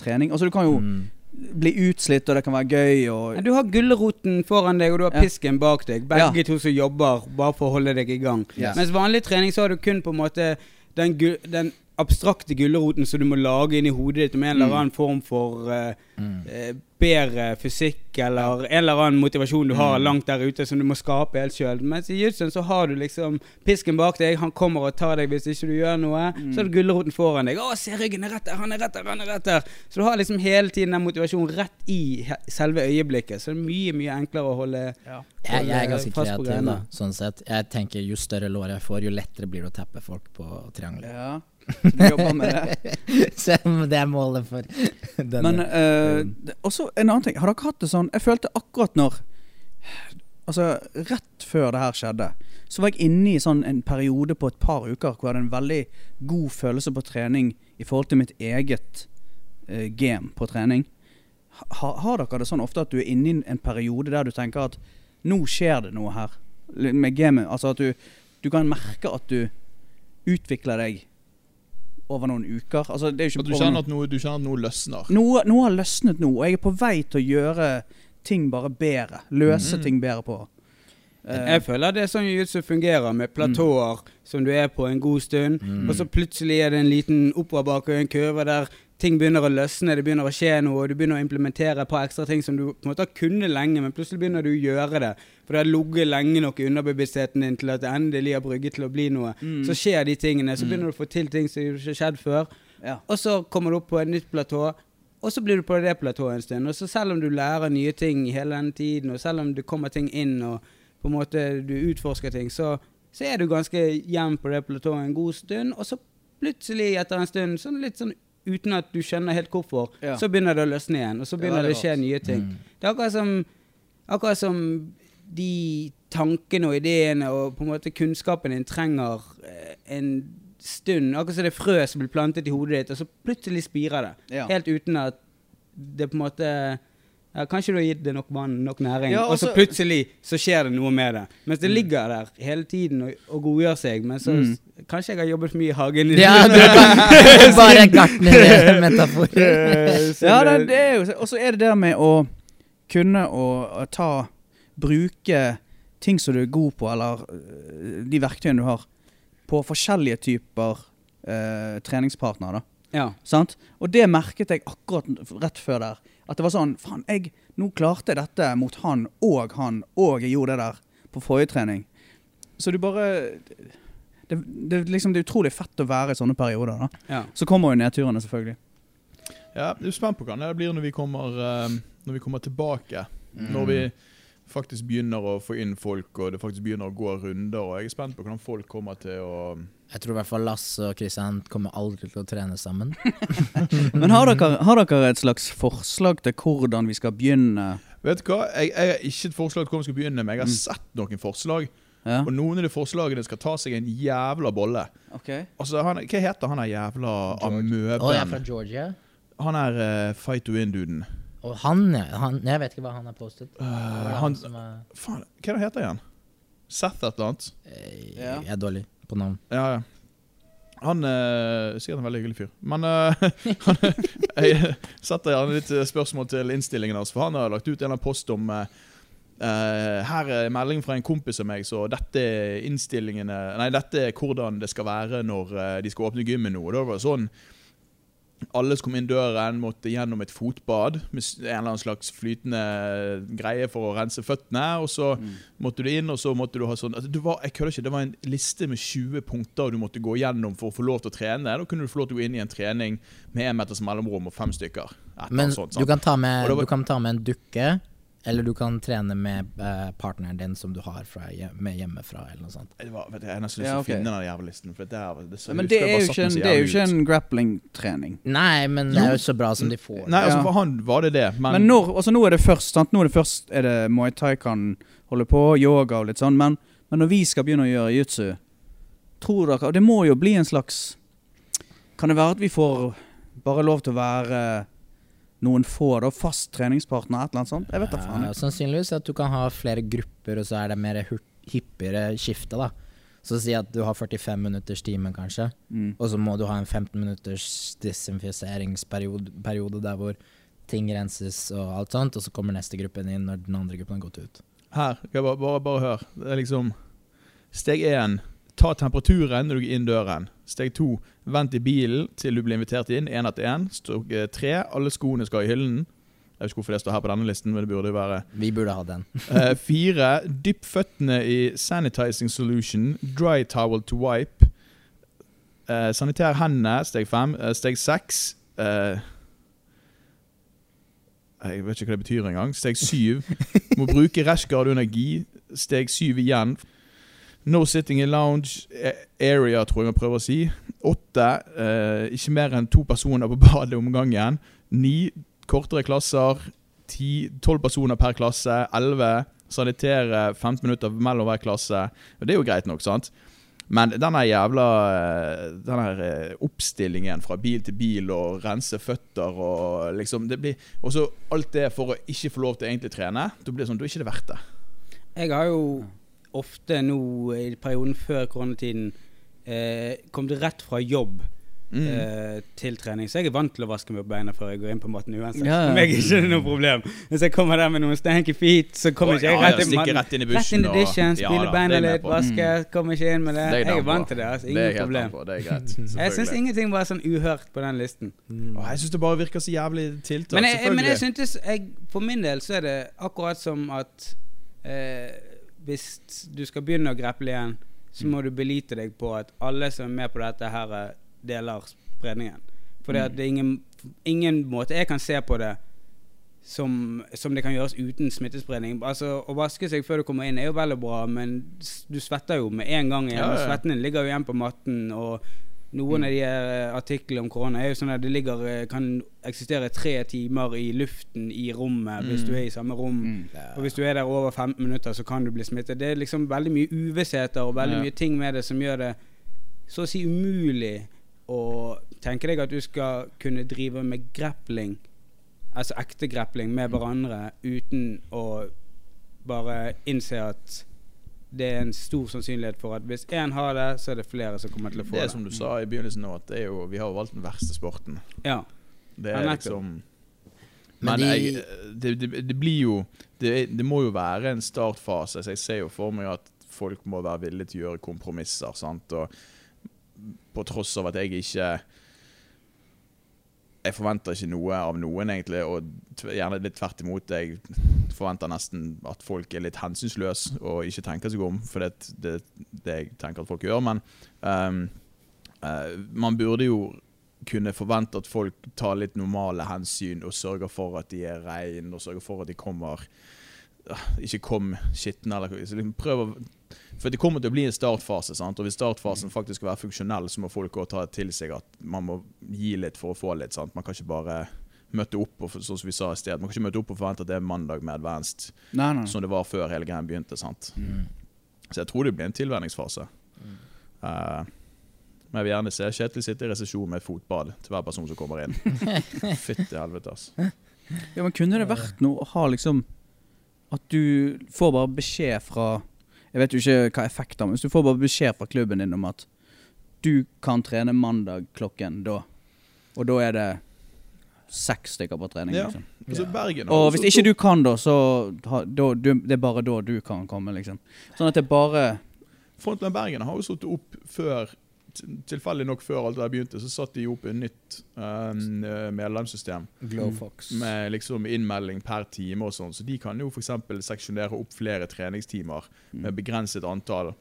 trening. Altså, du kan jo Mm. bli utslitt, og det kan være gøy, og Du har gulroten foran deg, og du har pisken bak deg. Begge Ja. to som jobber bare for å holde deg i gang. Yes. Mens vanlig trening så har du kun på en måte den, den abstrakte gulroten som du må lage inn i hodet ditt med en eller Mm. annen form for uh, Mm. eh, bedre fysikk eller en eller annen motivasjon du har Mm. langt der ute som du må skape helt sjøl. Mens i jiu-jitsu så har du liksom pisken bak deg, han kommer og tar deg hvis ikke du gjør noe. Mm. Så er det gulroten foran deg. 'Å, se ryggen er rett der, han er rett der, han er rett der.' Så du har liksom hele tiden den motivasjonen rett i selve øyeblikket. Så det er mye, mye enklere å holde Jeg, jeg er ganske kreativ, da. Sånn sett. Jeg tenker Jo større lår jeg får, jo lettere blir det å teppe folk på triangelet. Ja. Jobber med det. Så det er målet for denne. Men uh, også en annen ting. Har dere hatt det sånn Jeg følte akkurat når Altså, rett før det her skjedde, så var jeg inne i sånn en periode på et par uker hvor jeg hadde en veldig god følelse på trening i forhold til mitt eget uh, game på trening. Ha, har dere det sånn ofte at du er inne i en periode der du tenker at nå skjer det noe her med gamet? Altså at du, du kan merke at du utvikler deg over noen uker. Altså, det er ikke du kjenner at noe, du kjenner at noe løsner. noe, noe har løsnet nå, og jeg er på vei til å gjøre ting bare bedre. Løse mm. ting bedre på. Eh, Jeg føler det er sånn jiu-jitsu fungerer, med platåer som du er på en god stund, Mm. og så plutselig er det en liten oppoverbakke og en kurve der ting begynner å løsne, det begynner å skje noe, og du begynner å implementere et par ekstra ting som du på en måte har kunnet lenge, men plutselig begynner du å gjøre det. For det har ligget lenge nok i underbevisstheten din til at det endelig har brygget til å bli noe. mm, Så skjer de tingene, så Mm. begynner du å få til ting som ikke har skjedd før. ja. Og så kommer du opp på et nytt platå, og så blir du på det platået en stund. Og så selv om du lærer nye ting hele den tiden, og selv om det kommer ting inn, og på en måte du utforsker ting, så, så er du ganske jevn på det platået en god stund, og så plutselig etter en stund, sånn litt sånn uten at du skjønner helt hvorfor, Ja. så begynner det å løsne igjen, og så begynner det det å skje nye ting. Mm. Det er akkurat som, akkurat som de tankene og ideene og på en måte kunnskapen din trenger eh, en stund. Akkurat som det frø som blir plantet i hodet ditt, og så plutselig spirer det. Ja. Helt uten at det på en måte ja, Kanskje du har gitt det nok vann, nok næring, Ja, og så altså- plutselig så skjer det noe med det. Mens det Mm. ligger der hele tiden og, og godgjør seg. Men så Mm. Kanskje jeg har jobbet for mye i hagen. Ja, du kan bare gartnermetafor. Ja, det, det er jo Og så er det det med å kunne å, å ta Bruke ting som du er god på, eller øh, de verktøyene du har, på forskjellige typer eh, treningspartnere. ja. Sant? Og det merket jeg akkurat rett før der. At det var sånn Faen, jeg, nå klarte jeg dette mot han og han, og jeg gjorde det der på forrige trening. Så du bare det, det, liksom, det er utrolig fett å være i sånne perioder. da ja. Så kommer jo nedturene, selvfølgelig. Ja, jeg er spent på hva det blir når vi kommer, eh, når vi kommer tilbake. Når vi faktisk begynner å få inn folk, og det faktisk begynner å gå runder. Og jeg er spent på hvordan folk kommer til å Jeg tror i hvert fall Lasse og Kristian kommer aldri til å trene sammen. Men har dere, har dere et slags forslag til hvordan vi skal begynne? Vet du hva? Jeg, jeg har ikke et forslag til hvordan vi skal begynne, men jeg har Mm. sett noen forslag. Ja. Og noen av de forslagene skal ta seg en jævla bolle. Okay. Altså, han, Hva heter han der jævla amøben? Oh, jeg er fra? Georgia. Han er uh, fight to win-duden. Og han, han Jeg vet ikke hva han har postet. Uh, er han som er, Faen, hva er heter igjen? Seth et eller annet? eh, Jeg er dårlig på navn. Ja, ja. Han er sikkert en veldig hyggelig fyr. Men eh, han, jeg setter gjerne litt eh, spørsmål til innstillingen hans, for han har lagt ut en eller annen post om eh, eh, Her er melding fra en kompis av meg, så dette er innstillingene Nei, dette er hvordan det skal være når eh, de skal åpne gymmet nå. Og da var det sånn alle som kom inn døren, måtte gjennom et fotbad med en eller annen slags flytende greie for å rense føttene. Og så Mm. måtte du inn, og så måtte du ha sånn altså, det, var, jeg kødder ikke, det var en liste med 20 punkter du måtte gå gjennom for å få lov til å trene. Da kunne du få lov til å gå inn i en trening med én meters mellomrom og fem stykker. Men sånt, sånt, du kan, ta med, var- du kan ta med en dukke, eller du kan trene med eh, partneren din som du har fra, med hjemmefra, eller noe sånt. det var, vet du, jeg har nesten lyst til Ja, å finne den jævla listen. For det er, det, så, Men det er jo ikke en, er jo ikke en grappling-trening. Nei, men det er jo så bra som de får. Nei, altså Ja. For han var det det, men, Men når, altså nå er det først sant? Nå er det først er det Muay Thai kan holde på, yoga og litt sånn, men, men når vi skal begynne å gjøre jutsu, tror dere Og det må jo bli en slags Kan det være at vi får bare lov til å være noen få, da? Fast treningspartner, et eller annet sånt? Jeg vet da faen. Ja, sannsynligvis at du kan ha flere grupper, og så er det mer hyppigere skifte, da. Så si at du har 45 minutters time, kanskje, Mm. og så må du ha en 15 minutters desinfiseringsperiode der hvor ting renses og alt sånt, og så kommer neste gruppen inn når den andre gruppen har gått ut. her, bare, bare, bare hør. Det er liksom Steg én ta temperaturen når du går inn døren. Steg to vent i bilen til du blir invitert inn, én etter én. Steg eh, tre alle skoene skal i hyllen. Jeg vet ikke hvorfor det står her på denne listen, men det burde jo være Vi burde ha den. Eh, fire, dypp føttene i sanitizing solution. Dry towel to wipe. Uh, sanitær hendene. Steg fem. Uh, steg seks eh, Jeg vet ikke hva det betyr engang. Steg syv. Må bruke rashguard under gi. Steg syv igjen. No sitting in lounge area, tror jeg man prøver å si. Åtte. eh, ikke mer enn to personer på badet om gangen. Ni. Kortere klasser. Ti, Tolv personer per klasse. Elleve. Sanitere 15 minutter mellom hver klasse. Det er jo greit nok, sant? Men denne jævla eh, Den her eh, oppstillingen fra bil til bil og rense føtter og liksom det blir Og så alt det for å ikke få lov til å egentlig trene. Da blir det sånn, da er ikke det verdt det. Jeg har jo ofte nå i perioden før koronatiden eh, kommet rett fra jobb Mm. eh, til trening. Så jeg er vant til å vaske meg på beina før jeg går inn på matten uansett. Ja, ja. For meg er ikke noe problem. Hvis jeg kommer der med noen stanky feet, så kommer ikke jeg Ja, rett ja, matten. rett inn i Rett bushen. inn i dishen, ja spyle da, beina det litt, vaske. Mm. Kommer ikke inn med det. Det er jeg er vant til det. altså Det er Ingen problem. på. Det er greit. Jeg syns ingenting var sånn uhørt på den listen. Mm. Jeg syns det bare virker så jævlig tiltak. Men jeg, men jeg syntes jeg, For min del så er det akkurat som at eh, hvis du skal begynne å greple igjen, så må du belite deg på at alle som er med på dette, her eh, deler spredningen. For det, at det er ingen, ingen måte jeg kan se på det som, som det kan gjøres uten smittespredning. Altså Å vaske seg før du kommer inn er jo vel og bra, men du svetter jo med en gang igjen. Ja, ja. Svetten din ligger jo igjen på matten. Og Noen av de eh, artiklene om korona er jo sånn at det ligger, eh, kan eksistere tre timer i luften i rommet hvis Mm. du er i samme rom. Mm. Og hvis du er der over 15 minutter, så kan du bli smittet. Det er liksom veldig mye uvissheter og veldig Ja. mye ting med det som gjør det så å si umulig å tenke deg at du skal kunne drive med grappling, altså ekte grappling, med hverandre uten å bare innse at det er en stor sannsynlighet for at hvis én har det, så er det flere som kommer til å få Det det. er som du sa i begynnelsen nå, at det er jo, vi har jo valgt den verste sporten. Ja. Det er liksom Men de- jeg, det, det, det blir jo det, det må jo være en startfase. Så jeg ser jo for meg at folk må være villige til å gjøre kompromisser. Sant? Og på tross av at jeg ikke Jeg forventer ikke noe av noen, egentlig, og gjerne litt tvert imot. Jeg forventer nesten at folk er litt hensynsløse og ikke tenker seg om, for det er det, det jeg tenker at folk gjør. Men um, uh, man burde jo kunne forvente at folk tar litt normale hensyn og sørger for at de er reine, og sørger for at de kommer ah, Ikke kom skitne, liksom prøv å For det kommer til å bli en startfase, sant? og hvis startfasen faktisk skal være funksjonell, så må folk også ta til seg at man må gi litt for å få litt. sant? Man kan ikke bare møte opp og, sånn som vi sa i sted, man kan ikke møte opp og forvente at det er mandag med advanced, Nei, nei. som det var før hele greien begynte. sant? Så jeg tror det blir en tilvenningsfase. Eh, men jeg vil gjerne se Kjetil sitte i resesjon med et fotbad til hver person som kommer inn. Fytti helvete, altså. Ja, men kunne det vært noe å ha liksom At du får bare beskjed fra Jeg vet jo ikke hva effekt har, men hvis du får bare beskjed fra klubben din om at du kan trene mandag klokken da, og da er det seks stykker på trening. Ja. liksom. Altså, Bergen Og hvis ikke du kan da, så ha, da, du, det er bare da du kan komme, liksom. Sånn at det bare Frontland Bergen har jo satt opp før Tilfeldig nok før alt det begynte, så satte de opp et nytt um, medlemssystem Glowfox. med liksom innmelding per time og sånn. Så de kan jo f.eks. seksjonere opp flere treningstimer med begrenset antall.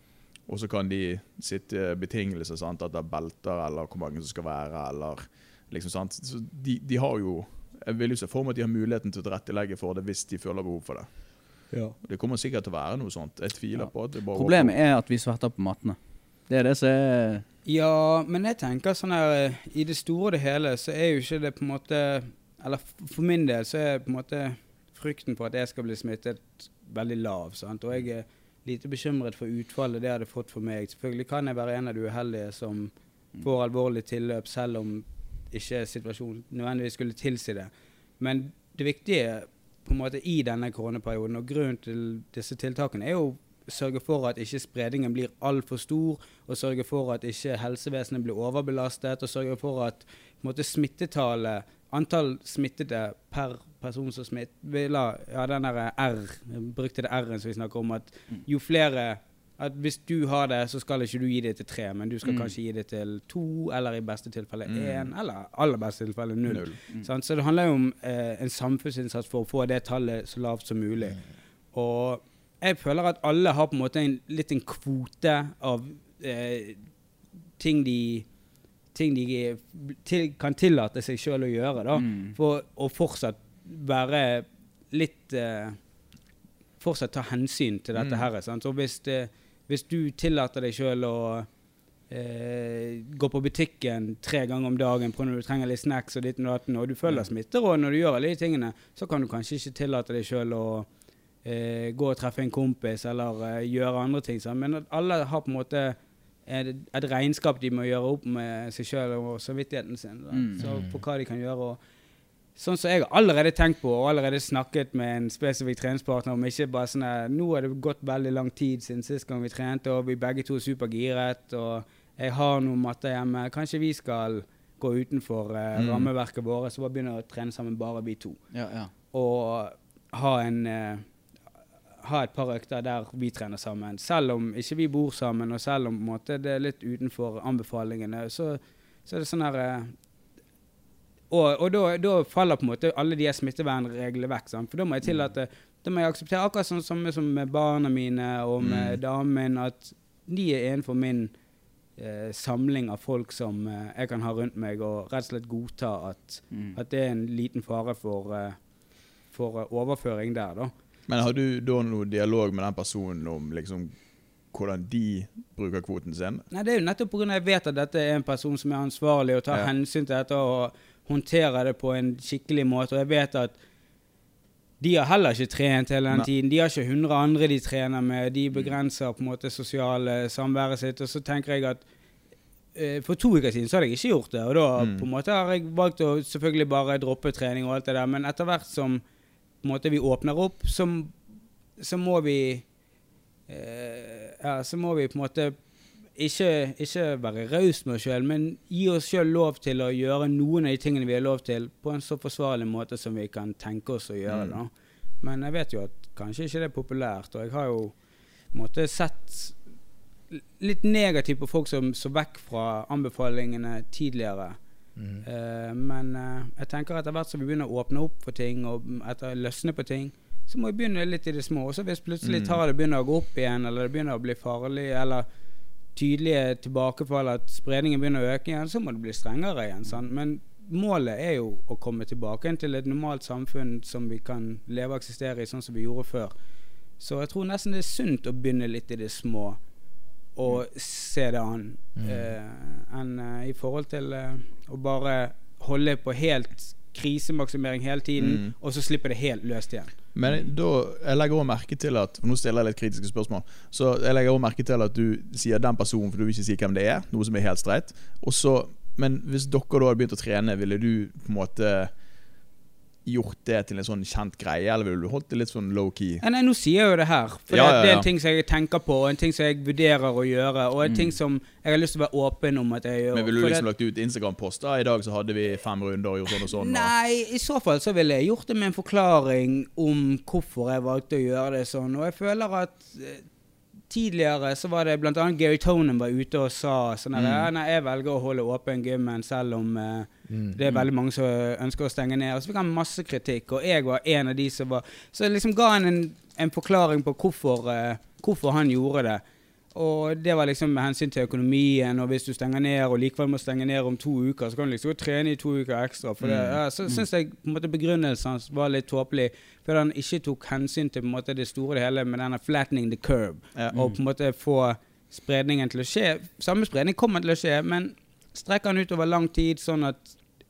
Og så kan de sitte betingelser, sant? at det er belter, eller hvor mange som skal være, eller liksom sant. Så de, de har jo Jeg vil jo se for meg at de har muligheten til å tilrettelegge for det hvis de føler behov for det. Ja. Det kommer sikkert til å være noe sånt. Jeg tviler Ja. på at det bare Problemet er at vi sverter på mattene. Det er det som er Ja, men jeg tenker sånn her eh, I det store og det hele så er jo ikke det på en måte Eller for min del så er på en måte frykten for at jeg skal bli smittet veldig lav. sant? Og jeg er lite bekymret for utfallet det hadde fått for meg. Selvfølgelig kan jeg være en av de uheldige som får alvorlig tilløp, selv om ikke situasjonen nødvendigvis skulle tilsi det. Men det viktige på en måte i denne koronaperioden, og grunnen til disse tiltakene, er jo sørge for at ikke spredningen blir altfor stor, og sørge for at ikke helsevesenet blir overbelastet, og sørge for at måte, smittetallet, antall smittede per person som smitt, vi la, ja, den der R, brukte det R-en som vi snakker om, at jo flere at hvis du har det, så skal ikke du gi det til tre, men du skal Mm. kanskje gi det til to, eller i beste tilfelle Mm. én, eller aller beste tilfelle null. Null. Mm. Så det handler jo om eh, en samfunnsinnsats for å få det tallet så lavt som mulig. Og jeg føler at alle har på en måte en, litt en kvote av eh, ting de, ting de til, kan tillate seg sjøl å gjøre, da. Mm. For å fortsatt være litt eh, Fortsatt ta hensyn til dette Mm. her. Sant? Så hvis, det, hvis du tillater deg sjøl å eh, gå på butikken tre ganger om dagen på når du trenger litt snacks og ditt og datten, og du følger smitteråd når du gjør alle de tingene, så kan du kanskje ikke tillate deg sjøl å eh, gå og treffe en kompis eller eh, gjøre andre ting. Sant? Men at alle har på en måte et, et regnskap de må gjøre opp med seg sjøl og samvittigheten sin. Mm. Så på hva de kan gjøre. og Sånn som jeg har allerede tenkt på og allerede snakket med en spesifikk treningspartner om ikke bare sånn at Nå har det gått veldig lang tid siden sist gang vi trente, og vi begge to er supergiret, og jeg har noen matter hjemme. Kanskje vi skal gå utenfor eh, Mm. rammeverket vårt så bare begynne å trene sammen, bare vi to. Ja, ja. Og ha en eh, ha et par økter der vi trener sammen. Selv om ikke vi bor sammen, og selv om måte, det er litt utenfor anbefalingene, så, så er det sånn her eh, Og, og da, da faller på en måte alle de smittevernreglene vekk. Sant? For da må jeg tillate Da må jeg akseptere akkurat sånn som, som med barna mine og med Mm. damen at de er innenfor min eh, samling av folk som eh, jeg kan ha rundt meg, og rett og slett godta at, Mm. at det er en liten fare for, eh, for eh, overføring der, da. Men har du da noe dialog med den personen om liksom hvordan de bruker kvoten sin. Nei, Det er jo nettopp pga. jeg vet at dette er en person som er ansvarlig og tar Ja. hensyn til dette og håndterer det på en skikkelig måte. Og jeg vet at de har heller ikke trent hele den Nei. tiden. De har ikke 100 andre de trener med. De begrenser på en måte sosiale samværet sitt. Og så tenker jeg at eh, for to uker siden så hadde jeg ikke gjort det. Og da Mm. på en måte har jeg valgt å selvfølgelig bare droppe trening og alt det der. Men etter hvert som på en måte vi åpner opp, så, så må vi eh, Ja, så må vi på en måte ikke, ikke være raus med oss sjøl, men gi oss sjøl lov til å gjøre noen av de tingene vi har lov til, på en så forsvarlig måte som vi kan tenke oss å gjøre. Mm. da. Men jeg vet jo at kanskje ikke det er populært, og jeg har jo på en måte sett litt negativt på folk som så vekk fra anbefalingene tidligere. Mm. Uh, men uh, jeg tenker etter hvert som vi begynner å åpne opp for ting, og etter løsne på ting, så må vi begynne litt i det små. Og så hvis plutselig Mm. tallet begynner å gå opp igjen, eller det begynner å bli farlig, eller tydelige tilbakefall, at spredningen begynner å øke igjen, så må det bli strengere igjen. Sant? Men målet er jo å komme tilbake til et normalt samfunn som vi kan leve og eksistere i, sånn som vi gjorde før. Så jeg tror nesten det er sunt å begynne litt i det små og se det an, Mm. uh, enn uh, i forhold til eh, å bare holde på helt krisemaksimering hele tiden, Mm. og så slipper det helt løst igjen. Men da, jeg legger også merke til at Nå stiller jeg litt kritiske spørsmål. Så jeg legger også merke til at du sier den personen, for du vil ikke si hvem det er. Noe som er helt streit. Og så, men hvis dere da hadde begynt å trene, ville du på en måte gjort det til en sånn kjent greie, eller ville du holdt det litt sånn low-key? Nei, nå sier jeg jo det her. For Ja, det, det er ja. en ting som jeg tenker på, og en ting som jeg vurderer å gjøre, og en Mm. ting som jeg har lyst til å være åpen om at jeg gjør. Men ville du liksom det- lagt ut Instagram-poster? I dag så hadde vi fem runder og gjort sånn og sånn. og- Nei, i så fall så ville jeg gjort det med en forklaring om hvorfor jeg valgte å gjøre det sånn. Og jeg føler at eh, tidligere så var det annet Gary Tonen var ute og sa sånn Mm. Nei, jeg velger å holde åpen gymmen selv om eh, Mm. det er veldig mange som ønsker å stenge ned. Og så fikk han masse kritikk, og jeg var en av de som var Så jeg liksom ga han en, en forklaring på hvorfor, eh, hvorfor han gjorde det. Og det var liksom med hensyn til økonomien, og hvis du stenger ned og likevel må stenge ned om to uker, så kan du liksom og trene i to uker ekstra. For det, Mm. ja, så syns jeg på en måte begrunnelsen var litt tåpelig, fordi han ikke tok hensyn til på en måte det store og hele med denne 'flattening the curve'. Ja. Og på en måte få spredningen til å skje. Samme spredning kommer til å skje, men strekker han ut over lang tid, sånn at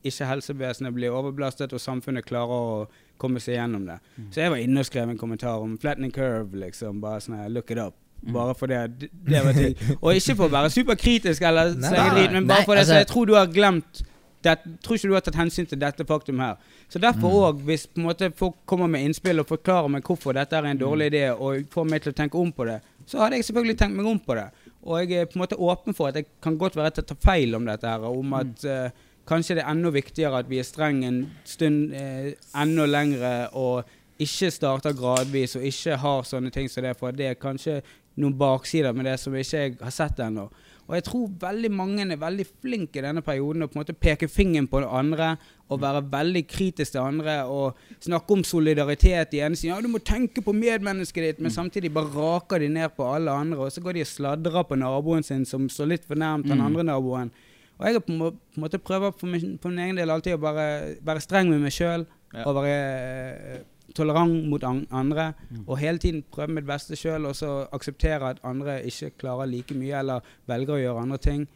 ikke helsevesenet blir overbelastet, og samfunnet klarer å komme seg gjennom det. Så jeg var inne og skrev en kommentar om 'flattening curve', liksom. Bare sånn look it up. Bare for det, det var ting. Og ikke for å være superkritisk eller slenge men bare nei, det, altså- jeg tror du har glemt det, tror ikke du har tatt hensyn til dette faktum her. Så derfor òg, hvis på en måte folk kommer med innspill og forklarer meg hvorfor dette er en dårlig idé, og får meg til å tenke om på det, så hadde jeg selvfølgelig tenkt meg om på det. Og jeg er på en måte åpen for at jeg kan godt være at jeg tar feil om dette her, om at eh, kanskje det er enda viktigere at vi er streng en stund eh, enda lengre, og ikke starter gradvis, og ikke har sånne ting som det, for det er kanskje noen baksider med det som ikke jeg har sett ennå. Og jeg tror veldig mange er veldig flinke i denne perioden å på en måte peke fingeren på andre og være veldig kritisk til andre og snakke om solidaritet i ene siden. Ja, du må tenke på medmennesket ditt, men samtidig bare raker de ned på alle andre, og så går de og sladrer på naboen sin som står litt for nærmt den Mm. andre naboen. Og jeg har på en må- på en måte prøver for min, på min egen del alltid å bare være streng med meg sjøl og være tolerant mot an andre. Og hele tiden prøve mitt beste sjøl, og så akseptere at andre ikke klarer like mye, eller velger å gjøre andre ting.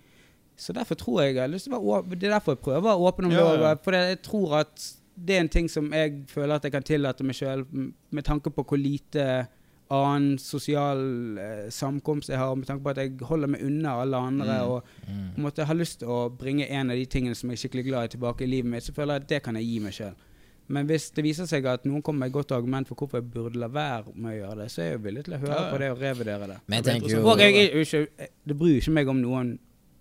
Så derfor tror jeg jeg. Det er derfor jeg prøver å åpne om Ja, ja. For jeg tror at det er en ting som jeg føler at jeg kan tillate meg sjøl, med tanke på hvor lite annen sosial eh, samkomst jeg har, med tanke på at jeg holder meg unna alle andre. Mm. og på en måte har lyst til å bringe en av de tingene som jeg er skikkelig glad i tilbake i livet mitt, så føler jeg at det kan jeg gi meg sjøl. Men hvis det viser seg at noen kommer med et godt argument for hvorfor jeg burde la være med å gjøre det, så er jeg villig til å høre Ja, ja. på det og revurdere det. Men jeg er tenker jo Og jeg, jeg, jeg, det bryr ikke meg om noen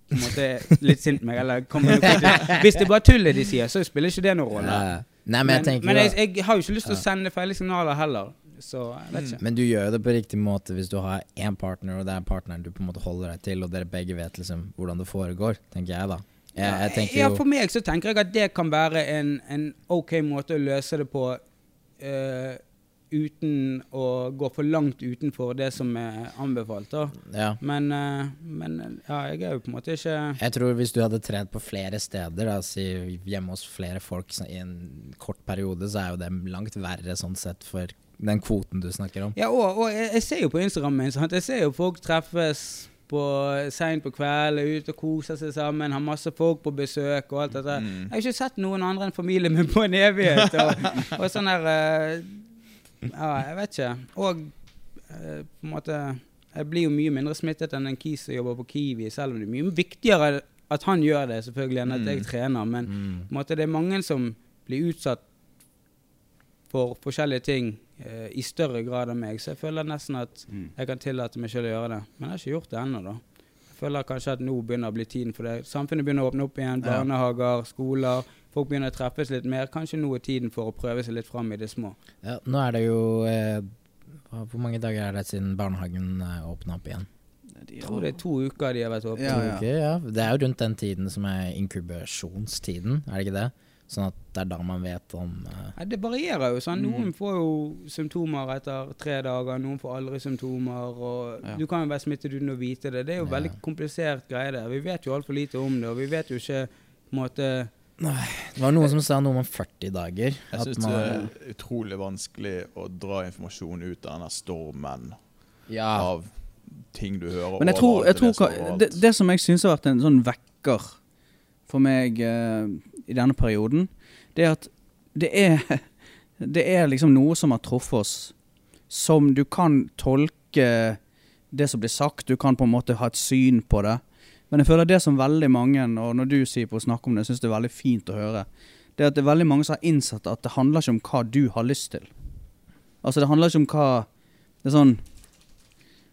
på en måte er litt sint meg, eller kommer noe. Hvis det er bare tullet de sier, så spiller ikke det noen rolle. Ja. Nei, men jeg tenker men jeg, jeg har jo ikke lyst til å sende feil signaler heller, så jeg vet ikke. Men du gjør det på riktig måte hvis du har én partner, og det er partneren du på en måte holder deg til, og dere begge vet liksom hvordan det foregår, tenker jeg da. Jeg, jeg ja, for meg så tenker jeg at det kan være en, en ok måte å løse det på. uh, uten å gå for langt utenfor det som er anbefalt. Ja. Men, uh, men ja, jeg er jo på en måte ikke Jeg tror hvis du hadde trent på flere steder, da, si hjemme hos flere folk i en kort periode, så er jo det langt verre sånn sett for den kvoten du snakker om. Ja, og, og jeg, jeg ser jo på Instagram min, jeg ser jo folk treffes på seint på kvelden, er ute og koser seg sammen, har masse folk på besøk og alt dette. Mm. Jeg har ikke sett noen andre enn familien min på en evighet. Og, og sånn der eh, Ja, jeg vet ikke. Og eh, på en måte Jeg blir jo mye mindre smittet enn en kis som jobber på Kiwi, selv om det er mye viktigere at han gjør det, selvfølgelig, enn at jeg Mm. trener. Men Mm. på en måte, det er mange som blir utsatt for forskjellige ting eh, i større grad enn meg, så jeg føler nesten at Mm. jeg kan tillate meg selv å gjøre det. Men jeg har ikke gjort det ennå, da. Jeg føler kanskje at nå begynner å bli tiden for det. Samfunnet begynner å åpne opp igjen. Barnehager, skoler. Folk begynner å treffes litt mer. Kanskje nå er tiden for å prøve seg litt fram i det små. Ja, nå er det jo eh, Hvor mange dager er det siden barnehagen eh, åpna opp igjen? Jeg tror det er to uker de har vært åpne. Ja, ja. ja. Det er jo rundt den tiden som er inkubasjonstiden, er det ikke det? Sånn at det er da man vet om uh, Ja, det varierer jo. sånn. Noen Mm. får jo symptomer etter tre dager, noen får aldri symptomer. og Ja. Du kan jo være smittet uten å vite det. Det er jo Ja. veldig komplisert greie. der. Vi vet jo altfor lite om det, og vi vet jo ikke på en måte Nei. Det var noen som sa noe om 40 dager. Jeg syns det er utrolig vanskelig å dra informasjon ut av denne stormen ja, av ting du hører Men jeg tror, jeg tror det, det som jeg syns har vært en sånn vekker for meg eh, i denne perioden, det er at det er, det er liksom noe som har truffet oss, som du kan tolke det som blir sagt, du kan på en måte ha et syn på det. Men jeg føler det som veldig mange, og når du sier på å snakke om det, syns det er veldig fint å høre, det er at det er veldig mange som har innsett at det handler ikke om hva du har lyst til. Altså det handler ikke om hva Det er sånn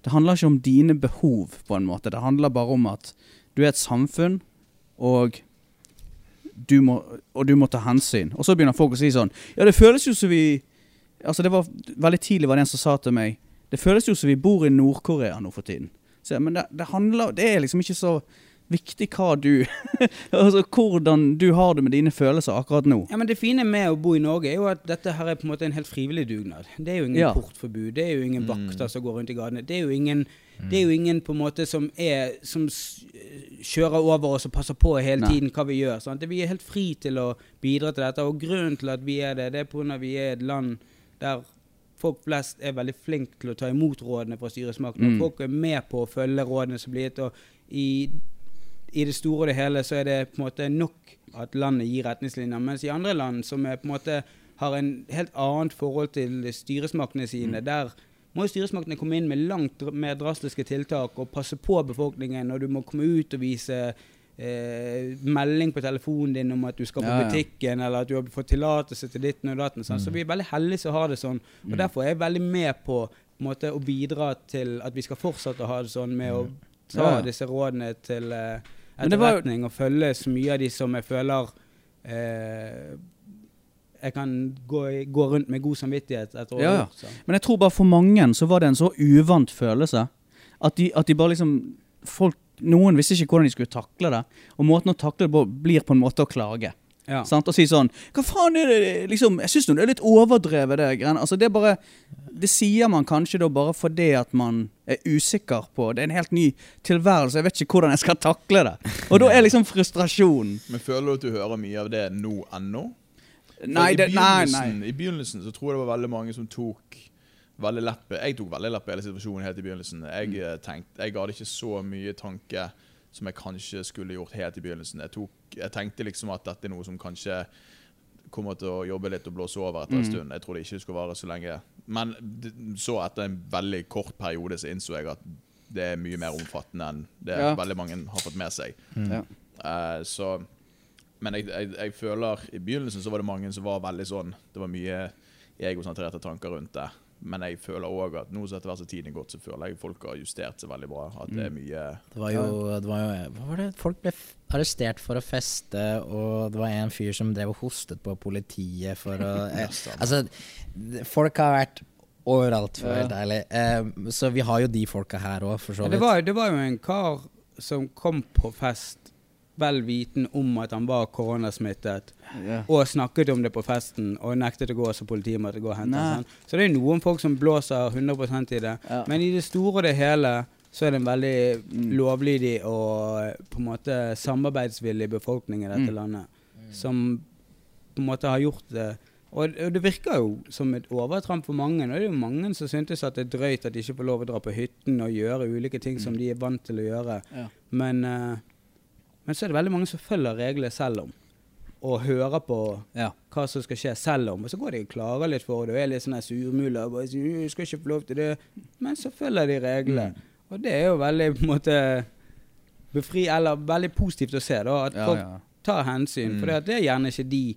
det handler ikke om dine behov, på en måte. Det handler bare om at du er et samfunn, og du må, og du må ta hensyn. Og så begynner folk å si sånn Ja, det føles jo som vi Altså, det var Veldig tidlig var det en som sa til meg Det føles jo som vi bor i Nord-Korea nå for tiden. Så, men det, det handler Det er liksom ikke så viktig hva du Altså hvordan du har det med dine følelser akkurat nå. Ja, men Det fine med å bo i Norge er jo at dette her er på en måte en helt frivillig dugnad. Det er jo ingen Ja. portforbud, det er jo ingen Mm. som går rundt i gatene. Det er jo ingen, det er jo ingen på en måte som, er, som kjører over oss og passer på hele Nei. tiden hva vi gjør. Sant? Vi er helt fri til å bidra til dette, og grunnen til at vi er det, det er pga. at vi er et land der folk flest er veldig flinke til å ta imot rådene fra styresmaktene. Mm. Folk er med på å følge rådene som blir gitt. og i i det store og det hele så er det på en måte nok at landet gir retningslinjer, mens i andre land som er på en måte har en helt annet forhold til styresmaktene sine, der må jo styresmaktene komme inn med langt mer drastiske tiltak og passe på befolkningen, og du må komme ut og vise eh, melding på telefonen din om at du skal på Ja, ja. butikken, eller at du har fått tillatelse til ditten og datten. Mm. Så vi er veldig heldige som har det sånn. Og Mm. derfor er jeg veldig med på, måte, å bidra til at vi skal fortsette å ha det sånn, med å ta Ja, disse rådene til eh, etterretning var og følge så mye av de som jeg føler eh, jeg kan gå, gå rundt med god samvittighet etter Ja, ja. Men jeg tror bare for mange så var det en så uvant følelse at de, at de bare liksom folk, Noen visste ikke hvordan de skulle takle det, og måten å takle det på blir på en måte å klage. Ja. Sant? Og si sånn Hva faen er det liksom, Jeg syns det er litt overdrevet, det greiene. Altså, det bare Det sier man kanskje da bare fordi at man er usikker på Det er en helt ny tilværelse, jeg vet ikke hvordan jeg skal takle det. Og da er liksom frustrasjonen Men føler du at du hører mye av det nå ennå? Nei, det, nei, nei. I begynnelsen så tror jeg det var veldig mange som tok veldig lett på Jeg tok veldig lett på hele situasjonen helt i begynnelsen. Jeg Mm. eh, tenkte, jeg hadde ikke så mye tanke som jeg kanskje skulle gjort helt i begynnelsen. Jeg, tok, jeg tenkte liksom at dette er noe som kanskje kommer til å jobbe litt og blåse over etter en Mm. stund. Jeg trodde ikke det skulle vare så lenge. Men så etter en veldig kort periode så innså jeg at det er mye mer omfattende enn det Ja. veldig mange har fått med seg. Ja. Uh, så Men jeg, jeg, jeg føler i begynnelsen så var det mange som var veldig sånn Det var mye egosentrerte tanker rundt det. Men jeg føler òg at nå som etter hvert som tiden er gått, så føler jeg folk har justert seg veldig bra. At det er mye Det var jo, det var jo Hva var det? Folk ble f- arrestert for å feste, og det var en fyr som drev og hostet på politiet for å eh, Altså, folk har vært overalt, for å være Ja. helt ærlig. Eh, så vi har jo de folka her òg, for så vidt. det, var, det var jo en kar som kom på fest vel viten om at han var koronasmittet, Ja. og snakket om det på festen, og nektet å gå så politiet måtte gå og hente ham. Så det er noen folk som blåser 100% i det. Ja. Men i det store og det hele så er det en veldig Mm. lovlydig og på en måte samarbeidsvillig befolkning i dette Mm. landet. Som på en måte har gjort det og, og det virker jo som et overtramp for mange. Og det er jo mange som syntes at det er drøyt at de ikke får lov å dra på hytten og gjøre ulike ting som de er vant til å gjøre. Ja. Men, eh, men så er det veldig mange som følger reglene selv om. Og hører på Ja. hva som skal skje selv om. Og så går de og klager litt for det og er litt sånn surmula. og bare sier, «Jeg skal ikke få lov til det. Men så følger de reglene. Mm. Og det er jo veldig på en måte befri, eller veldig positivt å se. da, At folk ja. tar hensyn. Mm. For det er gjerne ikke de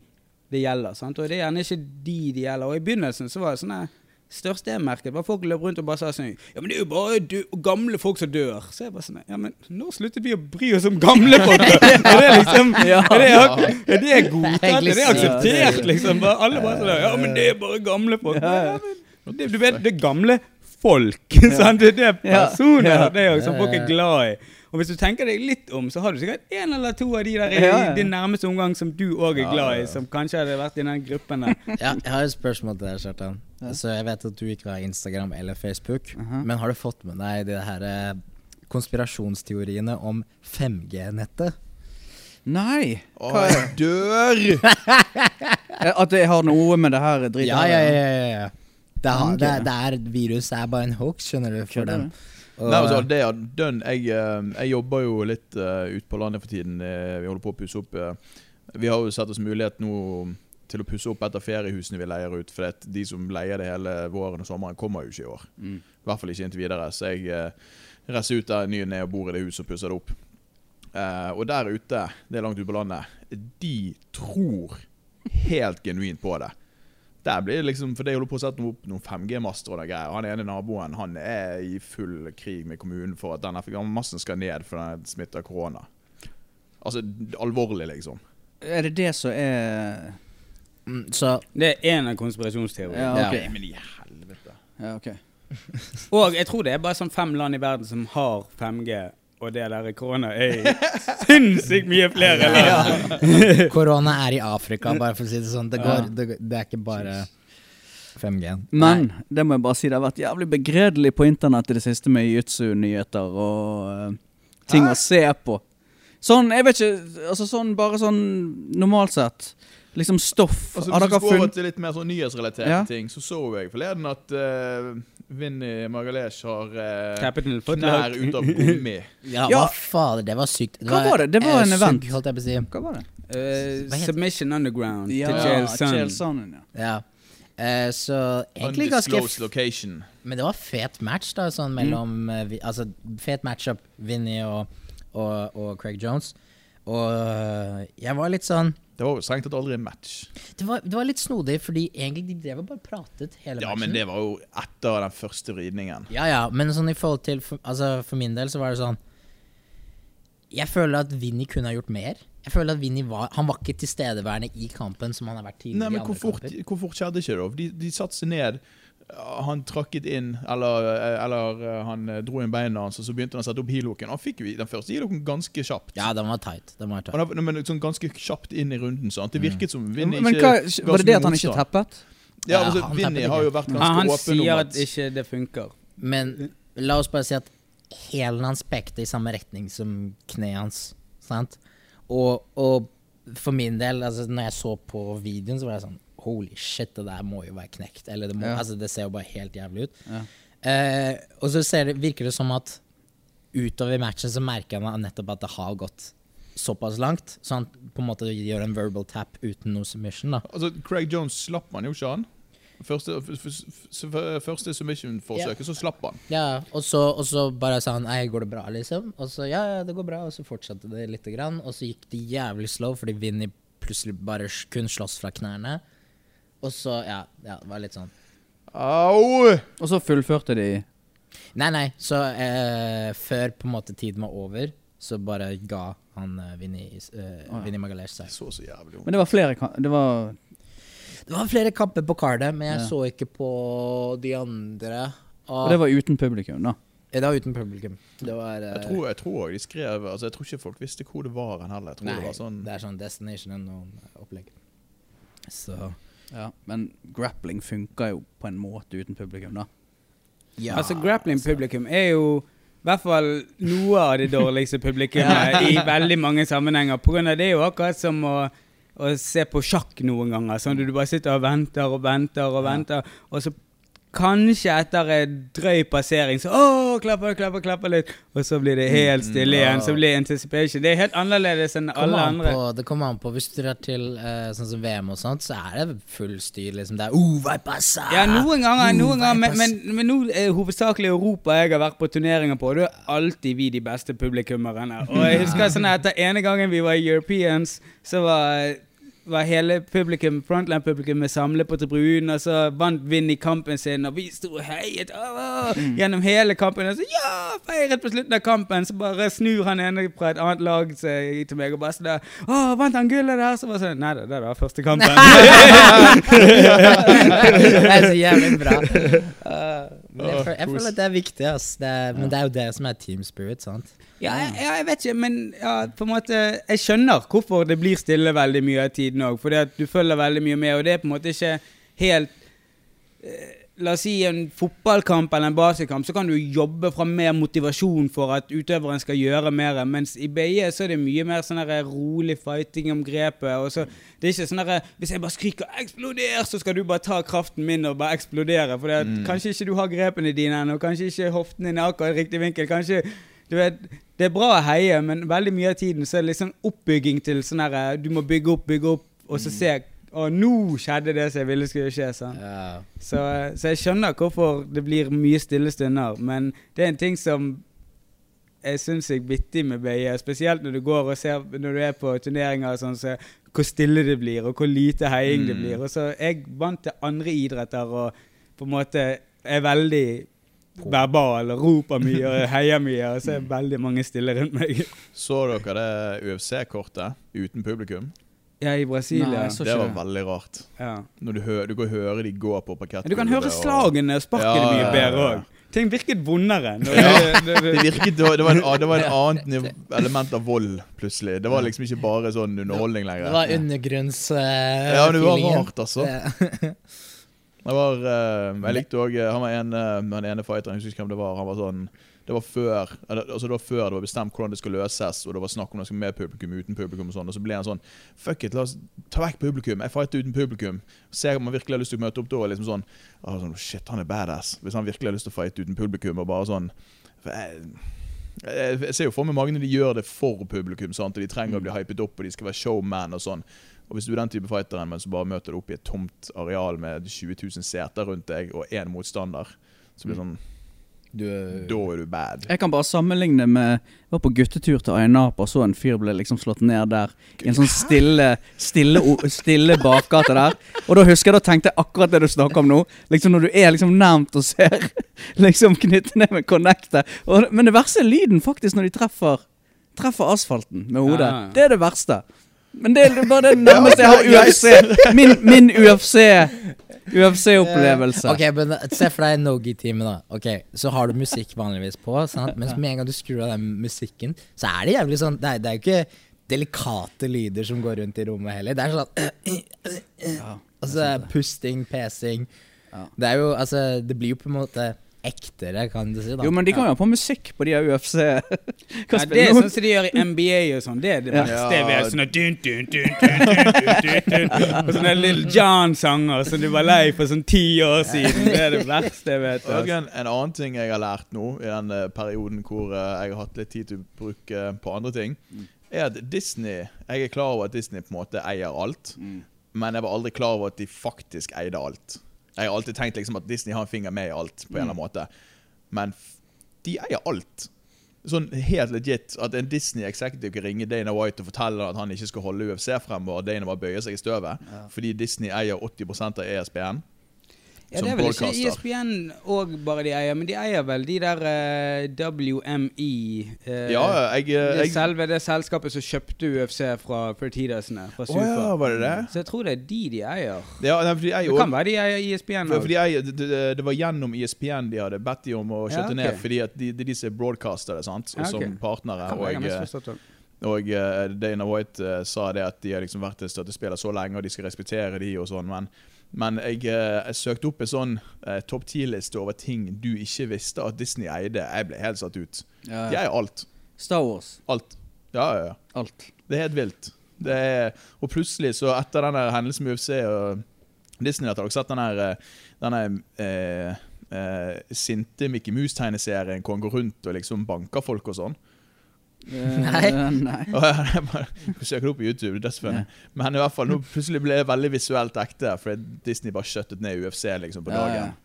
det gjelder. sant? Og det er gjerne ikke de det gjelder. Og i begynnelsen så var det sånn største jeg merket, var folk løp rundt og bare sa sånn Ja, men det er jo bare gamle folk som dør. Så jeg bare sånn Ja, men nå sluttet vi å bry oss om gamle folk? er det liksom. Er det, er det godtatt? Er det akseptert, liksom? Alle bare sånn Ja, men det er bare gamle folk. Ja, men det, du vet, det er gamle folk. sant? Det er personer det er jo som folk er glad i. Og hvis du tenker deg litt om, så har du sikkert en eller to av de der i Ja, ja. din nærmeste omgang som du òg er glad i, som kanskje hadde vært i den gruppen der. Ja, jeg har et spørsmål til deg, Kjartan. Ja. Så jeg vet at du ikke har Instagram eller Facebook, Aha. men har du fått med deg de her eh, konspirasjonsteoriene om 5G-nettet? Nei. Hva Åh, jeg dør! Eh, At jeg har noe med det her dritet Ja, ja, ja. ja, ja. Det, har, det, det er Viruset er bare en hoax, skjønner du, for dem. Og, Nei, altså, det er dønn. Jeg, eh, jeg jobber jo litt uh, ute på landet for tiden. Vi holder på å pusse opp Vi har jo sett oss mulighet nå til å pusse opp etter feriehusene vi leier ut. For de som leier det hele våren og sommeren, kommer jo ikke i år. Mm. I hvert fall ikke inntil videre. Så jeg eh, reiser ut der ny og ne og bor i det huset og pusser det opp. Eh, og der ute, det er langt ute på landet, de tror helt genuint på det. Der blir det liksom, for De holder på å sette opp noen 5G-master og noe greier. Han ene naboen han er i full krig med kommunen for at denne massen skal ned for den smitter korona. Altså alvorlig, liksom. Er det det som er Mm, så Det er en av konspirasjonsteoriene. Ja, okay. ja, men i helvete. Ja, okay. Og jeg tror det er bare sånn fem land i verden som har 5G, og det der korona er i sinnssykt mye flere land. korona er i Afrika, bare for å si det sånn. Det, går, det, det er ikke bare 5G. Men det må jeg bare si, det har vært jævlig begredelig på internett i det siste med jiu-jitsu-nyheter og uh, ting å se på. Sånn, jeg vet ikke, altså sånn bare sånn normalt sett. Liksom stoff. Altså, har hvis vi går over til litt mer sånn nyhetsrelaterte Ja. ting, så så jeg forleden at uh, Vinni Margalesh har uh, knær ut av gummi. Ja, Ja. hva fader, det var sykt. Hva var det? Det var eh, en event. Syk, holdt jeg på å si. Hva var det? Uh, submission Underground Ja, til Jail Sun. Jail Sonnen, ja. Ja. Eh, så egentlig ganske location. Men det var fet match, da, sånn mellom eh, vi, Altså, fet matchup, Vinni og, og, og Craig Jones. Og jeg var litt sånn Det var jo strengt tatt aldri en match. det var, det var litt snodig, fordi egentlig de drev og bare pratet hele Ja, matchen. men det var jo etter den første vridningen. Ja, ja, men sånn i forhold til Altså, for min del så var det sånn Jeg føler at Vinny kunne ha gjort mer. Jeg føler at Vinny var Han var ikke tilstedeværende i kampen som han har vært tidligere Nei, men hvor fort, hvor fort skjedde ikke det? De, de satte seg ned, han trakket inn, eller, eller eh, han eh, dro inn beina hans, og så begynte han å sette opp heelhooken. Han fikk jo den første heelhooken ganske kjapt. Ja, den var tight. Den var tight. Han men sånn ganske kjapt inn i runden. sant? Det virket som Vinny Men ikke hva, var det det at han ikke teppet? Ja, Ja, altså, han Vinny har jo vært Ja, han åpen sier om at at ikke det funker. Men la oss bare si at hælen hans pekte i samme retning som kneet hans. Sant? Og, og for min del, altså, når jeg så på videoen, så var jeg sånn Holy shit, det der må jo være knekt. Eller det, må, Ja. altså, det ser jo bare helt jævlig ut. Ja. Eh, og så ser det, virker det som at utover i matchen så merker han nettopp at det har gått såpass langt. Så han på en måte gjør en verbal tap uten noe submission. da altså, Craig Jones slapp man jo ikke han. Første, første submission-forsøket, så slapp han. Ja, og så, og så bare sa han går det bra, liksom? Og så ja, ja, det går bra, og så fortsatte det lite grann. Og så gikk det jævlig slow, fordi Vinny plutselig bare kun slåss fra knærne. Og så, ja, ja, det var litt sånn Au! Og så fullførte de Nei, nei, så eh, før på en måte tiden var over, så bare ga han eh, Vinni eh, Magalesh seg. Så så jævlig. Men det var flere ka- Det var Det var flere kamper på kartet, men jeg Ja. så ikke på de andre. Og det var uten publikum, da. Det var uten publikum. Det var eh, Jeg tror, jeg tror også de skrev Altså Jeg tror ikke folk visste hvor det var hen heller. Jeg tror Nei, det var sånn det er sånn Destination Unknown-opplegg. Så Ja, men grappling funker jo på en måte uten publikum, da. ja. Altså, grappling publikum er jo i hvert fall noe av det dårligste publikummet i veldig mange sammenhenger. På grunn av det er jo akkurat som å, å se på sjakk noen ganger. Sånn at du bare sitter og venter og venter og venter, og så kanskje etter en drøy passering så klapper, klapper, klapper litt. Og så blir det helt stille igjen. Så blir anticipation. Det er helt annerledes enn kommer alle andre. På, det kommer an på Hvis du drar til uh, sånn som VM og sånt, så er det full styr. Liksom. Det er oh, vai passa! Ja, noen ganger, noen ganger men, men, men nå er det hovedsakelig Europa jeg har vært på turneringer på. og Da er alltid vi de beste publikummerne. Og jeg husker sånn etter ene gangen vi var i Europeans, så var, var hele publikum, frontline-publikummet samlet på tribunen, og så vant Vinn i kampen sin, og vi sto og heiet «Åh!» gjennom hele kampen. Og så ja, feiret på slutten av kampen, så bare snur han ene fra et annet lag seg til meg og bare sånn Å, vant han gullet der? Så bare sånn Nei det, det var første kampen. det er så jævlig bra. Uh, jeg, føler, jeg føler at det er viktig, ass. Det er, men det er jo det som er team spirit, sant? Ja, jeg, jeg vet ikke, men ja, på en måte Jeg skjønner hvorfor det blir stille veldig mye av tiden òg. Fordi at du følger veldig mye med, og det er på en måte ikke helt eh, La oss si en fotballkamp eller en basekamp, så kan du jobbe fra mer motivasjon for at utøveren skal gjøre mer. Mens i BI så er det mye mer sånn rolig fighting om grepet. Og så, det er ikke sånn der, Hvis jeg bare skriker 'eksploder', så skal du bare ta kraften min og bare eksplodere. For kanskje ikke du har grepene dine ennå, kanskje ikke hoften din er akkurat i riktig vinkel. kanskje du vet, Det er bra å heie, men veldig mye av tiden så er det liksom oppbygging til sånn her Du må bygge opp, bygge opp, og så se Å, nå skjedde det som jeg ville skulle skje. sånn. Ja. Så, så jeg skjønner hvorfor det blir mye stille stunder, men det er en ting som jeg syns er vittig med BI, spesielt når du går og ser når du er på turneringer og sånn, så hvor stille det blir, og hvor lite heiing det Mm. blir. Og så Jeg vant til andre idretter og på en måte er veldig verbal og roper mye og heier mye, og så er veldig mange stille rundt meg. Så dere det UFC-kortet uten publikum? Ja, i Brasil, Nei, Det var det. veldig rart. ja. Når du, hører, du kan høre de gå på parkettgulvet. Du kan høre slagene og sparkene Ja, mye bedre òg. Ting virket vondere. Ja. det, virket, det var, det var, en, det var en annet element av vold, plutselig. Det var liksom ikke bare sånn underholdning lenger. Det var undergrunns... Uh, Ja, det var rart, altså. Var, uh, jeg likte òg Han var en, eh, den ene fighteren, jeg husker ikke hvem det var. Han var sånn det var, før, altså det var før det var bestemt hvordan det skulle løses, og det var snakk om det skulle med publikum, uten publikum og sånn. Og så ble han sånn Fuck it, la oss ta vekk publikum. Jeg fighter uten publikum. Se om han virkelig har lyst til å møte opp da. og Liksom sånn, ah, sånn Shit, han er badass. Hvis han virkelig har lyst til å fighte uten publikum og bare sånn jeg, jeg, jeg ser jo for meg mange når de gjør det for publikum, sant? og de trenger å bli hypet opp, og de skal være showman og sånn. Og Hvis du er den type fighteren, men så bare møter du opp i et tomt areal med 20 000 seter rundt deg og én motstander, så blir det sånn Du, Da er du bad. Jeg kan bare sammenligne med Jeg var på guttetur til Ayanapa og så en fyr ble liksom slått ned der. I en sånn stille Stille, stille bakgate der. Og da husker jeg da tenkte jeg akkurat det du snakker om nå. Liksom Når du er liksom nærmt og ser liksom ned med connectet. men det verste er lyden faktisk når de treffer Treffer asfalten med hodet. Ja. Det er det verste. Men det er bare det nærmeste jeg har UFC. Min, min UFC UFC-opplevelse. Ok, men Se for deg Nogi-teamet, da. Ok, Så har du musikk vanligvis på, sant? mens med en gang du skrur av den musikken, så er det jævlig sånn Det er, det er jo ikke delikate lyder som går rundt i rommet heller. Det er sånn Ja, Altså pusting, pesing. Ja. Det er jo Altså, det blir jo på en måte ektere, kan du si. da Jo, men de kan jo ha på musikk på de her UFC. Nei, det er sånn som de gjør i NBA og sånn. Det er det Ja. beste jeg vet. Sånne dun, dun, dun, dun, dun, dun, dun, dun. Og sånne Little John-sanger som du var lei for sånn ti år siden. Det er det verste jeg vet. Og Altså. en, en annen ting jeg har lært nå, i den eh, perioden hvor eh, jeg har hatt litt tid til å bruke på andre ting, er at Disney Jeg er klar over at Disney på en måte eier alt, men jeg var aldri klar over at de faktisk eide alt. Jeg har alltid tenkt liksom at Disney har en finger med i alt, på en eller annen måte. Men de eier alt. Sånn helt legit at en Disney executive kan ringe Dana White og fortelle at han ikke skal holde UFC fremover, og Dana bare bøyer seg i støvet fordi Disney eier 80% av ESPN. Ja, det er vel ikke E. ESPN og bare de eier, men de eier vel de der uh, WME Uh, Ja, jeg, det, selve det selskapet som kjøpte UFC fra Fertidasene, fra Super. Oh, ja, var det det? Så jeg tror det er de de eier. Ja, nei, fordi eier Det kan være de eier E ESPN fordi jeg, det, det, det var gjennom E ESPN de hadde bedt de om å Ja, kjøtte ned, fordi de, det er de som er broadcastere sant? Ja, okay. som partnere. Og, eh, det. og eh, Dana White uh, sa det at de har liksom vært støttespiller så lenge, og de skal respektere de og sånn. Men, men jeg, eh, jeg søkte opp en sånn eh, topp ti-liste over ting du ikke visste at Disney eide. Jeg ble helt satt ut. Ja, De eier alt. Star Wars. Alt. Ja, ja, ja. Alt. Det er helt vilt. Det er, og plutselig, så etter den hendelsen med UFC og Disney, har dere sett den eh, denne eh, eh, sinte Mickey Mouse-tegneserien hvor han går rundt og liksom banker folk og sånn? Nei. Eh, nei. Jeg bare Søk det opp på YouTube. det er dødsfunny. Men i hvert fall, nå plutselig ble det veldig visuelt ekte, for Disney bare skjøttet ned UFC liksom på Ja, dagen.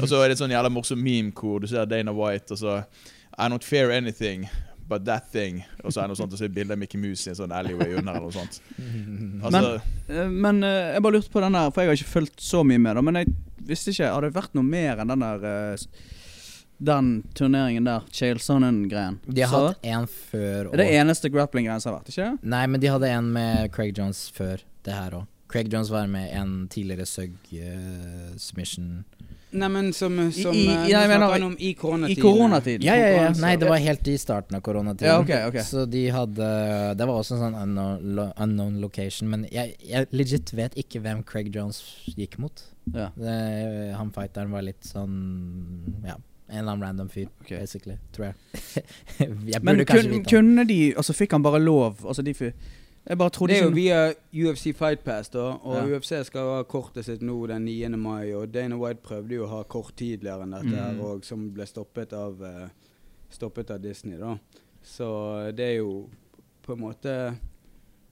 og så er det et sånn jævla morsom meme hvor du ser Dana White og så I don't fear anything but that thing. Og så er det noe sånt, og så er det bilde av Mickey Mouse i en sånn alleyway under eller noe sånt. Altså, men, Men eh, jeg bare lurte på den der, for jeg har ikke fulgt så mye med, da. Men jeg visste ikke Har det vært noe mer enn den der eh, Den turneringen der, Chael Sonnen-greien? De har Så- hatt en før Er det eneste grappling-greien som har vært, ikke? Nei, men de hadde en med Craig Jones før det her òg. Craig Jones var med en tidligere Sug eh, submission. Nei, men som, som I- i- ja, jeg du mener, snakker om i I koronatiden. Ja, Ja, ja, ja. Nei, det var helt i starten av koronatiden. Ja, okay, okay. Så de hadde Det var også en sånn unknown, unknown location. Men jeg, jeg legit vet ikke hvem Craig Jones gikk mot. Ja. Det, han fighteren var litt sånn Ja, en eller annen random fyr, okay. basically. Tror jeg. jeg Men kun, vite kunne de Altså, fikk han bare lov? Altså, de fyr, Jeg bare trodde Det er jo sånn- via UFC Fight Pass, da. Og Ja. UFC skal ha kortet sitt nå den 9. mai. Og Dana White prøvde jo å ha kort tidligere enn dette, Mm. og som ble stoppet av, eh, stoppet av Disney. da. Så det er jo på en måte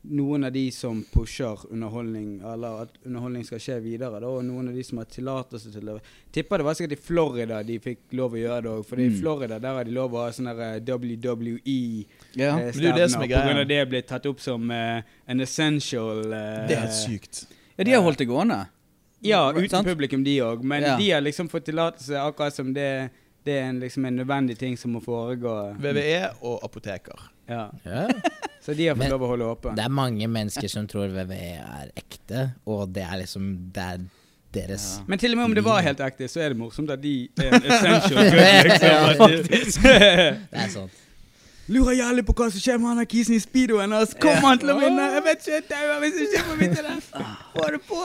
noen av de som pusher underholdning, eller at underholdning skal skje videre, da, og noen av de som har tillatelse til det. Tipper det var sikkert i Florida de fikk lov å gjøre det òg, for i Mm. Florida der har de lov å ha sånne der, eh, WWE Ja. eh, Men det ble tatt opp som uh, en essential uh, det er helt sykt. ja, de har holdt det gående. Ja, uten sant? publikum, de òg. Men Ja. de har liksom fått tillatelse akkurat som det, det er en, liksom en nødvendig ting som må foregå. VVE og apoteker. Ja. Ja. Så de har fått Men lov å holde åpent? Det er mange mennesker som tror VVE er ekte, og det er liksom Det er deres Ja. Men til og med om det var helt ekte, så er det morsomt at de er en essential good, liksom. Det er sånn. Lurer jævlig på hva som skjer med han kisen i speedoen. hans. Kommer han til å vinne? Jeg vet ikke, jeg dauer hvis jeg ikke får vite det. Få det på!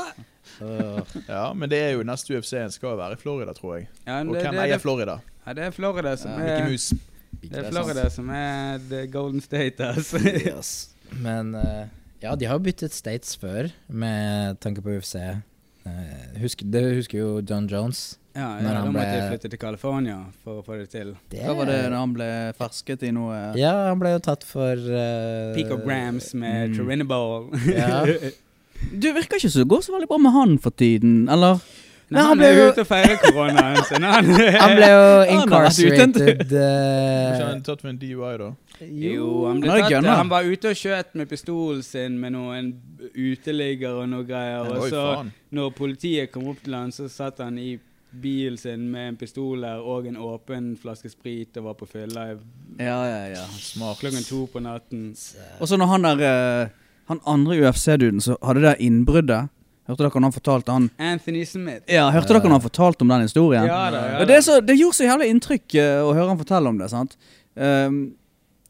Ja, men det er jo neste UFC-en skal jo være i Florida, tror jeg. Ja, Og hvem det, eier Florida? ja, det er Florida som Ja. Mickey er Mouse. Det er Florida som er the golden state, altså. Yes. Men uh, ja, de har jo byttet states før, med tanke på UFC. Uh, husk, det husker jo John Jones. Ja, ja da måtte de flytte til California for å få det til. Det Hva var det da han ble fersket i noe Ja, han ble jo tatt for uh, Picograms med mm. Triniball. Ja. Du virker ikke så god så veldig bra med han for tiden, eller? Nei, han han ble jo- ute og feirer koronaen sin. Han, Han ble jo incarcerated Ikke eh, han tatt med en DUI, da? Jo, han ble tatt. gunner. Han var ute og skjøt med pistolen sin med noen uteliggere og noe greier. Og så, når politiet kom opp til han, så satt han i bilen sin med en pistol der og en åpen flaske sprit og var på fylla Ja, ja, ja. Smart. klokken to på natten. Og så når han der eh, Han andre UFC-duden så hadde det innbruddet Hørte dere når han fortalte han Anthony Smith. Ja, hørte dere når han fortalte om den historien? Ja da, ja da. det, er så, det gjorde så jævlig inntrykk uh, å høre han fortelle om det. sant? Um,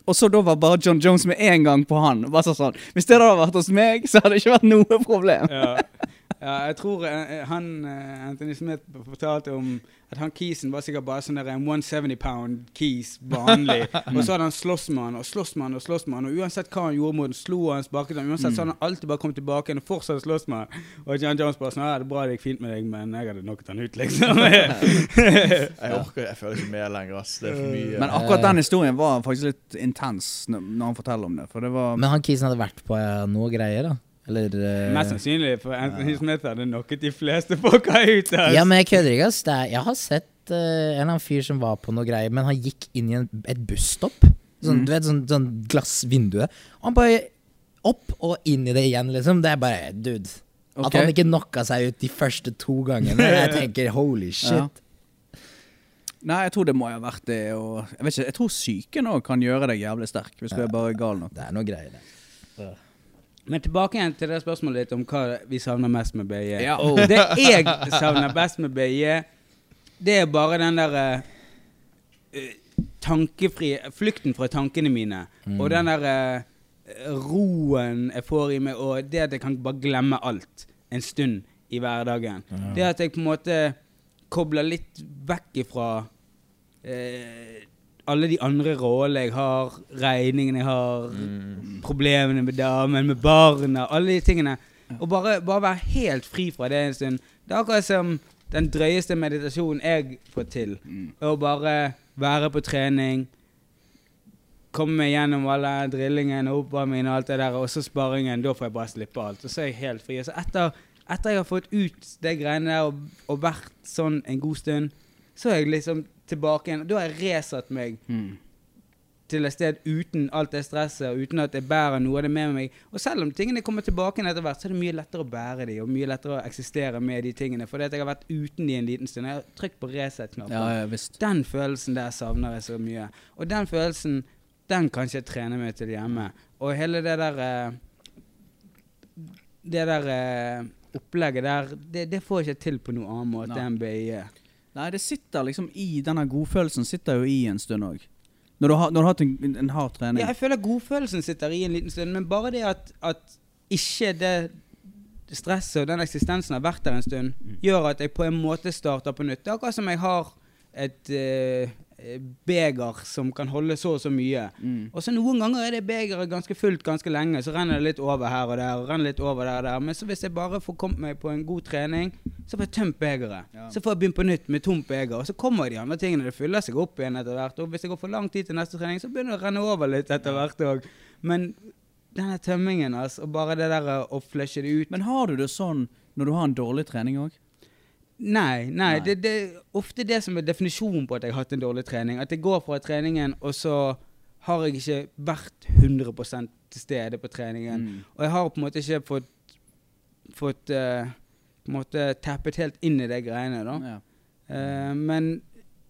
og så da var bare John Jones med en gang på han. Bare sånn, sånn. Hvis det hadde vært hos meg, så hadde det ikke vært noe problem. ja. Ja, jeg tror eh, han eh, Anthony Smith fortalte om at han kisen var sikkert bare sånn der en 170 pound kis, vanlig. og så hadde han slåss med han og slåss med han og slåss med han. Og uansett hva han gjorde mot han, slo han, sparket han, uansett så hadde han alltid bare kommet tilbake igjen og fortsatt slåss med han. Og John Jones bare sånn Ja, det er bra det gikk fint med deg, men jeg hadde knocket han ut, liksom. Jeg orker Jeg føler ikke med lenger, ass. Det er for mye. Men akkurat den historien var faktisk litt intens når han forteller om det. For det var Men han kisen hadde vært på eh, noe greier, da? Eller uh, Mest sannsynlig, for Anthony Smith hadde knocket de fleste folka ut. ass. Ja, men jeg kødder ikke, ass. Det er, jeg har sett uh, en eller annen fyr som var på noe greier, men han gikk inn i en, et busstopp. Sånn, Mm. Du vet, sånn, sånn glassvindu. Og han bare opp og inn i det igjen, liksom. Det er bare Dude. At han ikke knocka seg ut de første to gangene. Jeg tenker holy shit. Ja. Nei, jeg tror det må ha vært det. Og jeg vet ikke, jeg tror psyken òg kan gjøre deg jævlig sterk, hvis du er bare gal nok. Det er noe greier, det. Men tilbake igjen til det spørsmålet ditt om hva vi savner mest med BJ. Ja. Det jeg savner best med BJ, det er bare den der uh, tankefrie Flukten fra tankene mine. Og den der uh, roen jeg får i meg, og det at jeg kan bare glemme alt en stund i hverdagen. Det at jeg på en måte kobler litt vekk ifra eh, alle de andre rollene jeg har, regningene jeg har, problemene med damen, med barna, alle de tingene. Og bare, bare være helt fri fra det en stund. Det er akkurat som den drøyeste meditasjonen jeg får til. Å bare være på trening, komme meg gjennom alle drillingen og oppvarmingen og alt det der, og så sparringen. Da får jeg bare slippe alt. Og så er jeg helt fri. Og så etter, etter jeg har fått ut det greiene der og, og vært sånn en god stund, så er jeg liksom tilbake igjen. Da har jeg resatt meg Mm. til et sted uten alt det stresset, og uten at jeg bærer noe av det med meg. Og selv om tingene kommer tilbake igjen etter hvert, så er det mye lettere å bære de, og mye lettere å eksistere med de tingene. Fordi at jeg har vært uten de en liten stund. Jeg har trykt på reset-knappen. Ja, ja. Den følelsen der savner jeg så mye. Og den følelsen, den kan ikke jeg trene meg til hjemme. Og hele det der eh, Det der eh, opplegget der, det, det får jeg ikke til på noen annen måte enn BIE. Nei, det sitter liksom i Denne godfølelsen sitter jo i en stund òg. Når, du har- når du har hatt en, en hard trening. Ja, jeg føler godfølelsen sitter i en liten stund, men bare det at, at ikke det stresset og den eksistensen har vært der en stund, gjør at jeg på en måte starter på nytt. Det er akkurat som jeg har et eh, beger som kan holde så og så mye. Mm. Og så noen ganger er det begeret ganske fullt ganske lenge, så renner det litt over her og der. og renner litt over der og der. Men så hvis jeg bare får kommet meg på en god trening, så får jeg tømt begeret. Ja. Så får jeg begynt på nytt med tomt beger, og så kommer de andre tingene. Det fyller seg opp igjen etter hvert. Og hvis det går for lang tid til neste trening, så begynner det å renne over litt etter hvert òg. Men denne tømmingen, altså, og bare det der å flushe det ut Men har du det sånn når du har en dårlig trening òg? Nei, nei, Nei. Det, er ofte det som er definisjonen på at jeg har hatt en dårlig trening. At jeg går fra treningen, og så har jeg ikke vært 100% til stede på treningen. Mm. Og jeg har på en måte ikke fått, fått uh, på en måte tappet helt inn i de greiene. da. Ja. Uh, men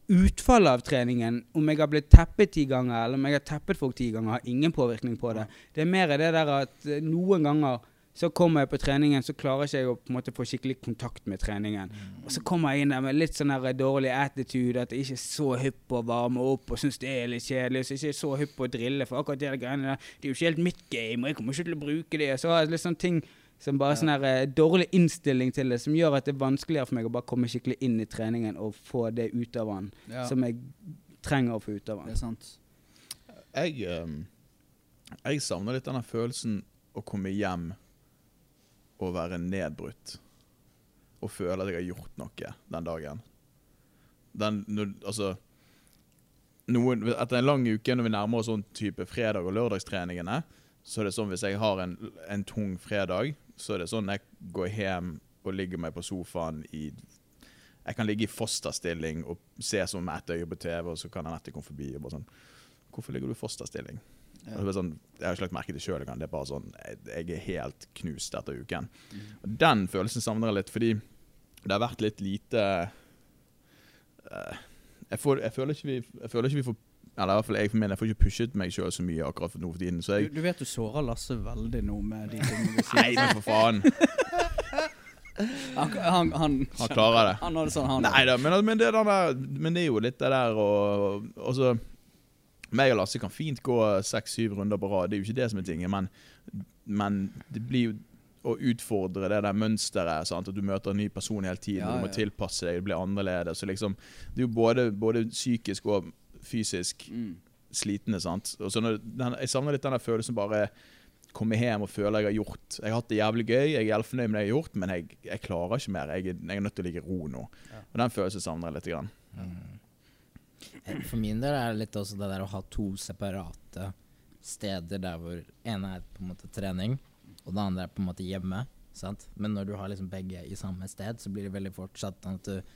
utfallet av treningen, om jeg har blitt teppet ti ganger, eller om jeg har teppet folk ti ganger, har ingen påvirkning på det. Det er mer det der at eh, noen ganger så kommer jeg på treningen, så klarer ikke jeg å på en måte få skikkelig kontakt med treningen. Og så kommer jeg inn der med litt sånn dårlig attitude, at jeg ikke er så hypp på å varme opp og syns det er litt kjedelig. Så jeg ikke er så hypp på å drille, for akkurat de greiene der, det er jo ikke helt mitt game, og jeg kommer ikke til å bruke det. Så har jeg litt sånne ting som bare sånn her eh, dårlig innstilling til det, som gjør at det er vanskeligere for meg å bare komme skikkelig inn i treningen og få det ut av den Ja. som jeg trenger å få ut av Det er sant. Jeg, ehm, jeg savner litt denne følelsen å komme hjem og være nedbrutt. Og føle at jeg har gjort noe den dagen. Den, altså noen, Etter en lang uke, når vi nærmer oss sånn type fredag- og lørdagstreningene, så er det sånn hvis jeg har en, en tung fredag, så er det sånn jeg går hjem og ligger meg på sofaen i Jeg kan ligge i fosterstilling og se som ett øye på TV, og så kan Anette komme forbi og bare sånn Hvorfor ligger du i fosterstilling? Og det er sånn, jeg har ikke lagt merke til sjøl engang. Det er bare sånn, jeg, jeg er helt knust etter uken. Og Den følelsen savner jeg litt, fordi det har vært litt lite uh, jeg, får, jeg, føler ikke vi, jeg føler ikke vi får Eller i hvert fall jeg for min, jeg får ikke pushet meg sjøl så mye akkurat for nå for tiden. Så Du, jeg du vet du sårer Lasse veldig nå med de tingene du sier. Nei, men for faen! Han, han, han, Han klarer det. Han har det sånn, han. Nei da, men, men, det der, men det er jo litt det der og, og så meg og Lasse kan fint gå seks-syv runder på rad, det er jo ikke det som er tingen, men, men det blir jo å utfordre det der mønsteret, sant? at du møter en ny person hele tiden, Ja, du må ja. tilpasse deg, det blir annerledes. Så liksom, det er jo både, både psykisk og fysisk Mm. slitende. sant? Og så når, den, jeg savner litt den der følelsen bare komme hjem og føle jeg har gjort Jeg har hatt det jævlig gøy, jeg er fornøyd med det jeg har gjort, men jeg, jeg klarer ikke mer. Jeg, jeg er nødt til å ligge i ro nå. Og den følelsen savner jeg litt. Grann. Eh, For min del er det litt også det der å ha to separate steder der hvor ene er på en måte trening, og det andre er på en måte hjemme. Sant? Men når du har liksom begge i samme sted, så blir det veldig fort sånn at du,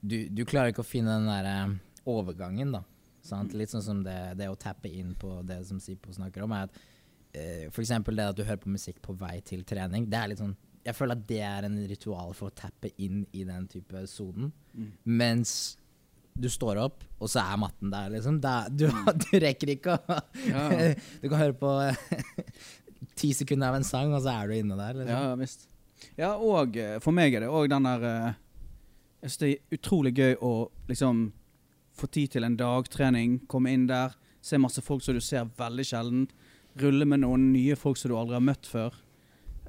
du, du klarer ikke å finne den der eh, overgangen, da. Sant? Litt sånn som det, det å tappe inn på det som Sipo snakker om, er at eh, eksempel det at du hører på musikk på vei til trening, det er litt sånn Jeg føler at det er en ritual for å tappe inn i den type sonen. Mm. Mens du står opp, og så er matten der, liksom. Det er- du, du rekker ikke å Ja. Du kan høre på ti sekunder av en sang, og så er du inne der. Liksom. Ja, visst. Ja, og eh, for meg er det òg den der eh, Jeg syns det er utrolig gøy å liksom få tid til en dagtrening, komme inn der, se masse folk som du ser veldig sjelden, rulle med noen nye folk som du aldri har møtt før.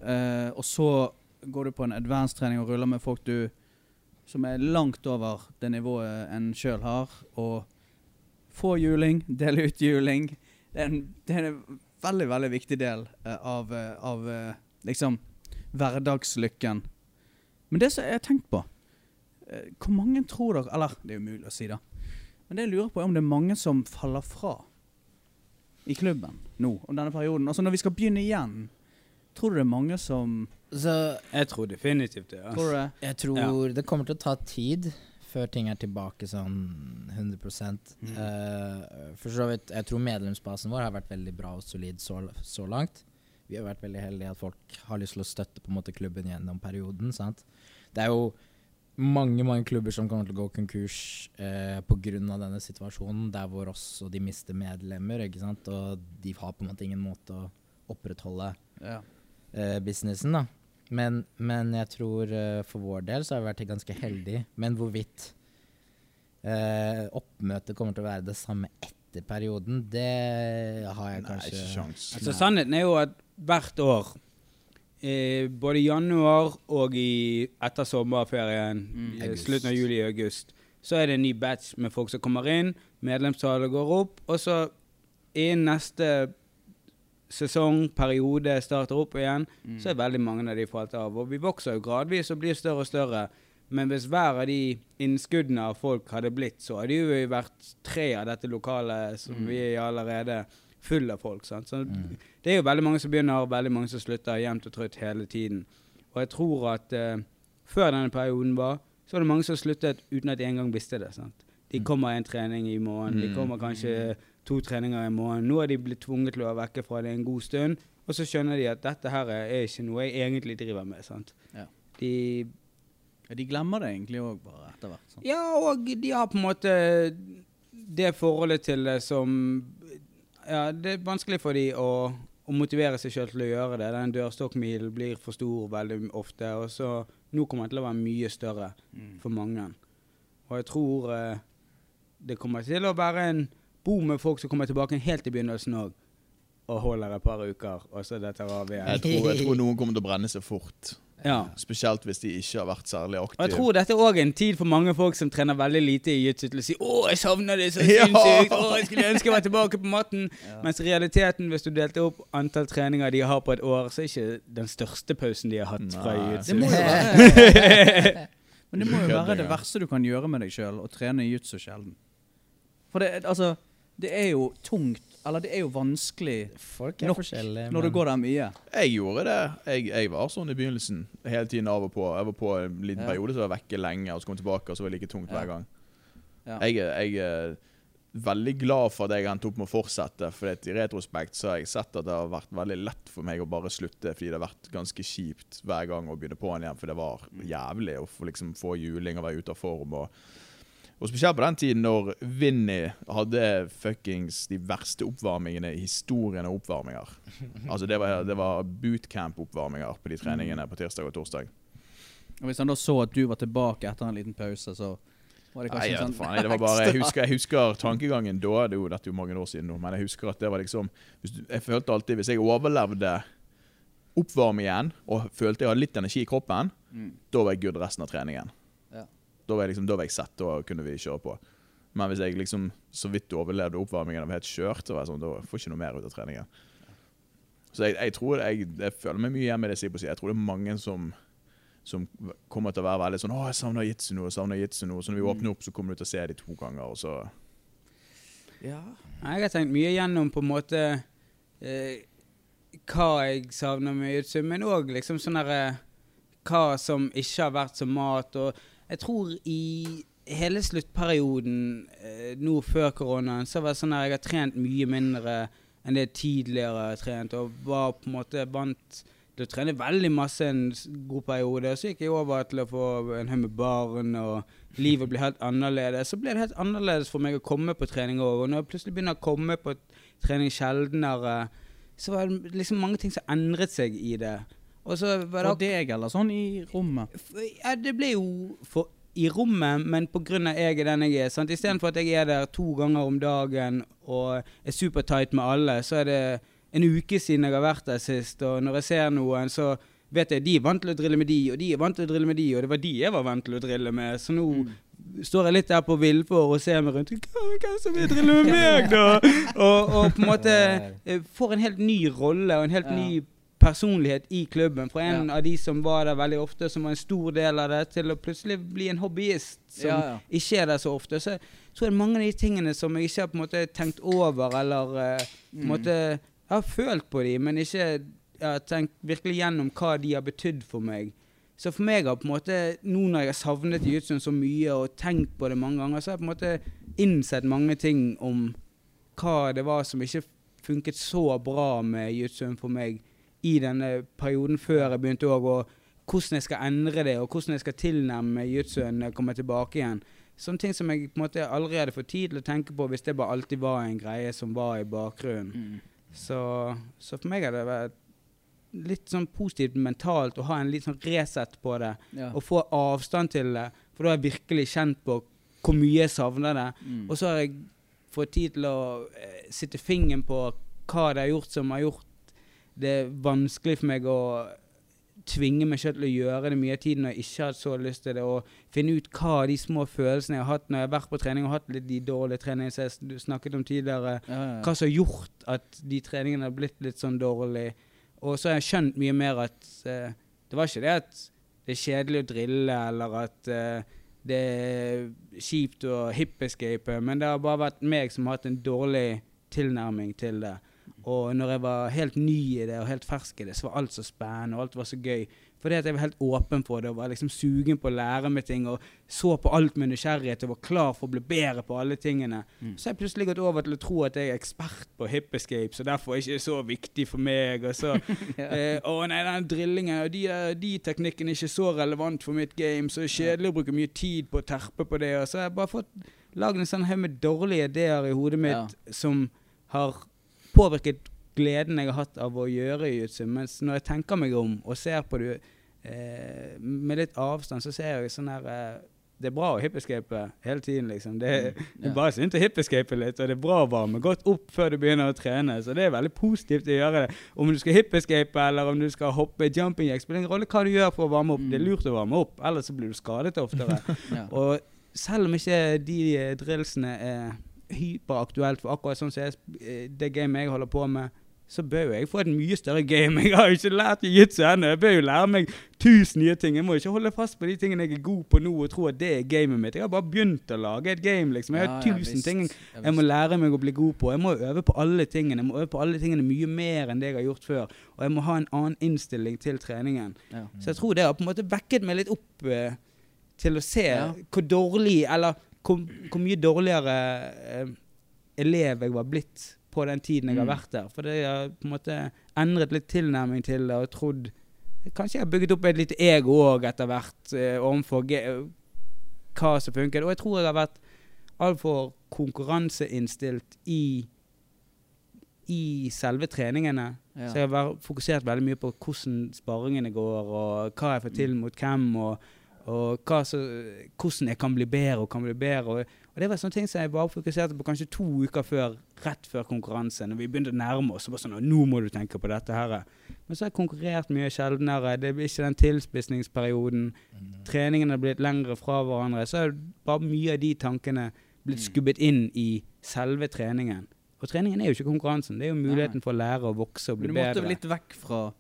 uh, og så går du på en advanced-trening og ruller med folk du som er langt over det nivået en sjøl har, og få juling, dele ut juling. Det er en, det er en veldig, veldig viktig del eh, av, eh, av eh, liksom hverdagslykken. Men det som jeg har tenkt på Hvor mange tror dere Eller, det er umulig å si, da. Men det jeg lurer på, er om det er mange som faller fra i klubben nå, om denne perioden. Altså når vi skal begynne igjen, tror du det er mange som Så Jeg tror definitivt det. Tror du Altså. det? jeg tror det kommer til å ta tid før ting er tilbake sånn 100 Mm. Eh, For så vidt, jeg tror medlemsbasen vår har vært veldig bra og solid så, så langt. Vi har vært veldig heldige at folk har lyst til å støtte på en måte klubben gjennom perioden. sant? Det er jo mange mange klubber som kommer til å gå konkurs eh, pga. denne situasjonen, der hvor også de mister medlemmer. ikke sant? Og de har på en måte ingen måte å opprettholde Ja. Eh, businessen, da. Men, men jeg tror eh, for vår del så har vi vært ganske heldige. Men hvorvidt eh, oppmøtet kommer til å være det samme etter perioden, det har jeg Nei, kanskje ikke sjans. Altså, sannheten er jo at hvert år, eh, både i januar og i, etter sommerferien, Mm. slutten av juli og august, så er det en ny batch med folk som kommer inn, medlemstallet går opp, og så innen neste sesong, periode, starter opp igjen, Mm. så er veldig mange av de falt av. Og vi vokser jo gradvis og blir større og større. Men hvis hver av de innskuddene av folk hadde blitt, så hadde jo vært tre av dette lokalet som Mm. vi er allerede full av folk. Sant? Så Mm. det er jo veldig mange som begynner, og veldig mange som slutter jevnt og trutt hele tiden. Og jeg tror at uh, før denne perioden var, så var det mange som sluttet uten at de engang visste det. Sant? De kommer kommer en trening i morgen, de Mm. kommer kanskje to treninger i måneden. Nå er de blitt tvunget til å være vekke fra det en god stund, og så skjønner de at dette her er ikke noe jeg egentlig driver med. Sant? Ja. De, Ja, de glemmer det egentlig òg, bare etter hvert. sant? ja, og de har på en måte det forholdet til det som Ja, det er vanskelig for de å, å motivere seg sjøl til å gjøre det. Den dørstokkmilen blir for stor veldig ofte, og så nå kommer den til å være mye større Mm. for mange. Og jeg tror eh, det kommer til å være en boom med folk som kommer tilbake helt i begynnelsen òg, og holder et par uker, og så detter av igjen. Jeg tror, jeg tror noen kommer til å brenne seg fort. Ja. Spesielt hvis de ikke har vært særlig aktive. Og jeg tror dette er en tid for mange folk som trener veldig lite i jiu-jitsu, til å si 'Å, jeg savner det så Ja. sinnssykt', 'Å, jeg skulle ønske jeg var tilbake på matten'. Ja. Mens realiteten, hvis du delte opp antall treninger de har på et år, så er ikke den største pausen de har hatt Nei. fra jiu-jitsu. må jo være Men det må jo være det verste du kan gjøre med deg sjøl, å trene jiu-jitsu sjelden. For det, altså, det er jo tungt, eller det er jo vanskelig Folk er Nok forskjellige. når du går der mye. Jeg gjorde det. Jeg, jeg var sånn i begynnelsen. Hele tiden av og på. Jeg var på en liten Ja. periode, så var jeg vekke lenge, og så kom jeg tilbake, og så var det like tungt Ja. hver gang. Ja. Jeg, jeg er veldig glad for at jeg endte opp med å fortsette, for i retrospekt så har jeg sett at det har vært veldig lett for meg å bare slutte, fordi det har vært ganske kjipt hver gang å begynne på igjen, for det var jævlig å få, liksom, få juling og være ute av form. og og spesielt på den tiden når Vinny hadde fuckings de verste oppvarmingene i historien av oppvarminger. Altså Det var, det var bootcamp-oppvarminger på de treningene på tirsdag og torsdag. Og Hvis han da så at du var tilbake etter en liten pause, så var det kanskje Nei, sånn faen, det var bare, jeg, husker, jeg husker tankegangen da. Det er jo, dette er jo mange år siden nå, men jeg husker at det var liksom Jeg følte alltid hvis jeg overlevde oppvarmingen og følte jeg hadde litt energi i kroppen, Mm. da var jeg good resten av treningen. Da var jeg liksom, da var jeg sett, da kunne vi kjøre på. Men hvis jeg liksom så vidt overlevde oppvarmingen og var helt kjørt, så var jeg sånn, da får jeg ikke noe mer ut av treningen. Så jeg, jeg tror jeg, jeg føler meg mye hjemme i det Sipo sier. Jeg tror det er mange som som kommer til å være veldig sånn 'Å, jeg savner jitsu nå.' jeg savner jitsu nå. Så når vi Mm. åpner opp, så kommer du til å se de to ganger, og så Ja. Jeg har tenkt mye gjennom på en måte eh, hva jeg savner med jiu-jitsu, men òg liksom sånn derre Hva som ikke har vært som mat. Og jeg tror i hele sluttperioden eh, nå før koronaen, så var det sånn at jeg har trent mye mindre enn det jeg tidligere har trent, og var på en måte vant til å trene veldig masse en god periode. Så gikk jeg over til å få en haug med barn, og livet ble helt annerledes. Så ble det helt annerledes for meg å komme på trening òg. Og når jeg plutselig begynner å komme på trening sjeldnere, så var det liksom mange ting som endret seg i det. Og så var det For deg, eller sånn i rommet? Ja, det ble jo for, i rommet, men av jeg er den jeg er. sant? Istedenfor at jeg er der to ganger om dagen og er supertight med alle, så er det en uke siden jeg har vært der sist, og når jeg ser noen, så vet jeg de er vant til å drille med de, og de er vant til å drille med de, og det var de jeg var vant til å drille med. Så nå står jeg litt der på villfor og ser meg rundt. Hvem som vil drille med meg, da? Og, og på en måte eh, får en helt ny rolle og en helt Ja. ny personlighet i klubben. Fra en Ja. av de som var der veldig ofte, som var en stor del av det, til å plutselig bli en hobbyist som Ja, ja. ikke er der så ofte. Så tror det er mange av de tingene som jeg ikke har på en måte tenkt over, eller uh, Mm. måte Jeg har følt på de, men ikke jeg har tenkt virkelig gjennom hva de har betydd for meg. Så for meg har på en måte, nå når jeg har savnet jiu-jitsu så mye og tenkt på det mange ganger, så har jeg på en måte innsett mange ting om hva det var som ikke funket så bra med jiu-jitsu for meg i denne perioden før jeg begynte òg, og hvordan jeg skal endre det, og hvordan jeg skal tilnærme jutsuen når jeg kommer tilbake igjen. Sånne ting som jeg på en måte aldri hadde fått tid til å tenke på hvis det bare alltid var en greie som var i bakgrunnen. Mm. Så, så for meg har det vært litt sånn positivt mentalt å ha en litt sånn reset på det, Ja. og få avstand til det. For da har jeg virkelig kjent på hvor mye jeg savner det. Mm. Og så har jeg fått tid til å eh, sitte fingeren på hva det har gjort som har gjort det er vanskelig for meg å tvinge meg selv til å gjøre det mye av tiden når jeg ikke har så lyst til det, og finne ut hva de små følelsene jeg har hatt når jeg har vært på trening og hatt litt de dårlige treningene som jeg snakket om tidligere, Ja, ja, ja. hva som har gjort at de treningene har blitt litt sånn dårlig. Og så har jeg skjønt mye mer at uh, det var ikke det at det er kjedelig å drille, eller at uh, det er kjipt å hip-escape, men det har bare vært meg som har hatt en dårlig tilnærming til det. Og når jeg var helt ny i det og helt fersk i det, så var alt så spennende, og alt var så gøy. Fordi at jeg var helt åpen for det og var liksom sugen på å lære meg ting og så på alt med nysgjerrighet og var klar for å bli bedre på alle tingene. Mm. Så har jeg plutselig gått over til å tro at jeg er ekspert på hip escape, så derfor er det ikke så viktig for meg. Og så eh, Å nei, den drillingen og de, de teknikkene er ikke så relevant for mitt game, så det er kjedelig å bruke mye tid på å terpe på det. Og så har jeg bare fått lagd en sånn haug med dårlige ideer i hodet mitt som har påvirket gleden jeg har hatt av å gjøre jiu-jitsu. Mens når jeg tenker meg om og ser på det eh, med litt avstand, så ser jeg sånn her eh, Det er bra å hip-escape hele tiden, liksom. Det, mm, Ja. Du bare sunt å hip-escape litt, og det er bra å varme godt opp før du begynner å trene. Så det er veldig positivt å gjøre det. Om du skal hip-escape eller om du skal hoppe jumping jack, spiller ingen rolle hva du gjør for å varme opp. Det er Mm. lurt å varme opp, ellers så blir du skadet oftere. Ja. Og selv om ikke de eh, drillsene er hyperaktuelt for akkurat sånn som jeg, eh, det gamet jeg holder på med, så bør jo jeg få et mye større game. Jeg har jo ikke lært jiu-jitsu ennå. Jeg bør jo lære meg tusen nye ting. Jeg må ikke holde fast på de tingene jeg er god på nå og tro at det er gamet mitt. Jeg har bare begynt å lage et game, liksom. Jeg har ja, tusen jeg ting jeg må lære meg å bli god på. Jeg må øve på alle tingene. Jeg må øve på alle tingene mye mer enn det jeg har gjort før. Og jeg må ha en annen innstilling til treningen. Ja. Så jeg tror det har på en måte vekket meg litt opp eh, til å se Ja. hvor dårlig, eller hvor, hvor mye dårligere eh, elev jeg var blitt på den tiden jeg har Mm. vært der. For det har på en måte endret litt tilnærming til det, og trodd Kanskje jeg har bygget opp et lite ego òg etter hvert eh, overfor hva som funker. Og jeg tror jeg har vært altfor konkurranseinnstilt i i selve treningene. Ja. Så jeg har fokusert veldig mye på hvordan sparringene går, og hva jeg får til mot hvem, og, og så, hvordan jeg kan bli bedre og kan bli bedre. Og, og det var sånne ting som jeg bare fokuserte på kanskje to uker før, rett før konkurranse. Når vi begynte å nærme oss, så bare sånn «Å, Nå må du tenke på dette her. Men så har jeg konkurrert mye sjeldnere. Det blir ikke den tilspissningsperioden. Treningene har blitt lengre fra hverandre. Så er bare mye av de tankene blitt Mm. skubbet inn i selve treningen. Og treningen er jo ikke konkurransen, det er jo muligheten for å lære å vokse og bli Men du måtte bedre. litt vekk fra,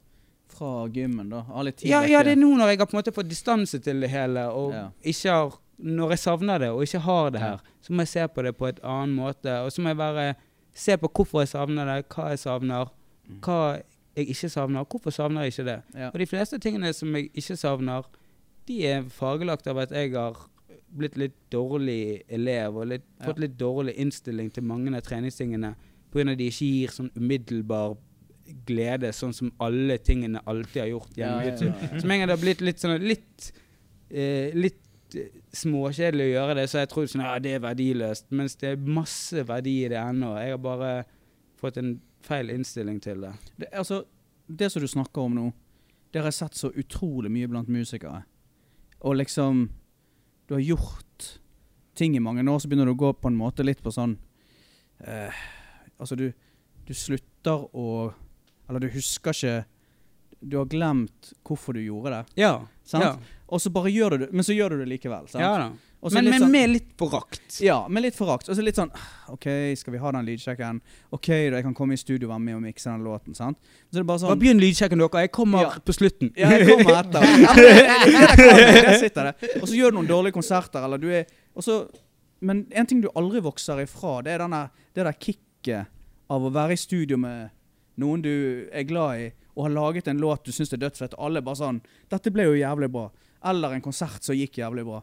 fra gymmen, da? Ha litt tid Ja, ja, det er nå når jeg har på en måte fått distanse til det hele, og Ja. ikke har Når jeg savner det, og ikke har det her, så må jeg se på det på et annen måte. Og så må jeg bare se på hvorfor jeg savner det, hva jeg savner, Mm. hva jeg ikke savner, hvorfor savner jeg ikke det. Og de fleste tingene som jeg ikke savner, de er fargelagt av at jeg har blitt litt dårlig elev og litt, fått litt dårlig innstilling til mange av treningstingene pga. de ikke gir sånn umiddelbar glede, sånn som alle tingene alltid har gjort gjennom Ja, ja, YouTube. ja. Som en gang det har blitt litt sånn litt eh, Litt eh, småkjedelig å gjøre det, så jeg tror sånn, ja, det er verdiløst. Mens det er masse verdi i det ennå. Jeg har bare fått en feil innstilling til det. Det, altså, det som du snakker om nå, det har jeg sett så utrolig mye blant musikere. Og liksom Du har gjort ting i mange år, så begynner du å gå på en måte litt på sånn eh, Altså, du, du slutter å Eller du husker ikke Du har glemt hvorfor du gjorde det. Ja. Sant? Ja, Og så bare gjør du det, men så gjør du det likevel. Sant? ja da. Men, litt men sånn- med litt forakt. Ja, med litt forakt. Og så litt sånn OK, skal vi ha den lydsjekken? OK, da jeg kan komme i studio og være med og mikse den låten. sant? Så det er bare Bare sånn begynn lydsjekken, dere. Jeg kommer Ja. på slutten. Ja, jeg kommer etter. Der sitter det. Og så gjør du noen dårlige konserter, eller du er og så, Men en ting du aldri vokser ifra, det er denne, det der kicket av å være i studio med noen du er glad i, og har laget en låt du syns er dødsfett, alle bare sånn 'Dette ble jo jævlig bra.' Eller en konsert som gikk jævlig bra.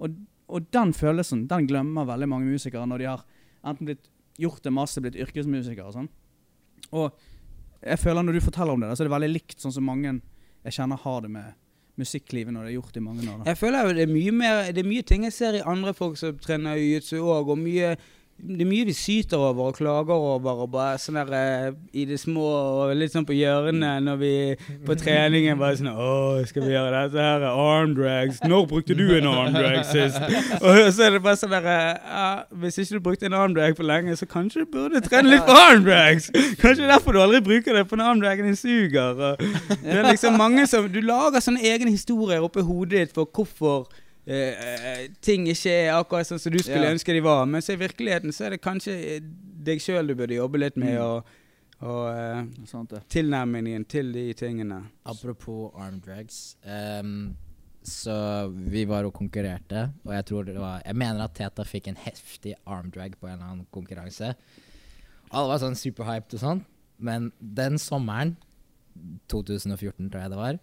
Og, og den følelsen den glemmer veldig mange musikere når de har enten blitt gjort det masse, blitt yrkesmusikere og sånn. Og jeg føler når du forteller om det, så er det veldig likt sånn som mange jeg kjenner har det med musikklivet når det er gjort i mange år. da. Jeg føler jo det er mye mer Det er mye ting jeg ser i andre folk som trener jiu-jitsu òg, og mye det er mye vi syter over og klager over, og bare sånn der eh, i det små og litt sånn på hjørnet når vi på treningen bare sånn Å, skal vi gjøre dette her? Arm drags. Når brukte du en arm drag sist? Og så er det bare sånn der eh, ja, Hvis ikke du brukte en arm drag for lenge, så kanskje du burde trene litt på arm drags. Kanskje derfor du aldri bruker det, for en arm dragen din suger. Og det er liksom mange som Du lager sånne egne historier oppi hodet ditt for hvorfor eh, eh, ting ikke er akkurat sånn som du skulle Ja. ønske de var. Men så i virkeligheten så er det kanskje eh, deg sjøl du burde jobbe litt med, Mm. og, og eh, tilnærmingen til de tingene. Apropos arm drags. Um så vi var og konkurrerte, og jeg tror det var Jeg mener at Teta fikk en heftig arm drag på en eller annen konkurranse. Alle var sånn superhyped og sånn, men den sommeren, 2014 tror jeg det var,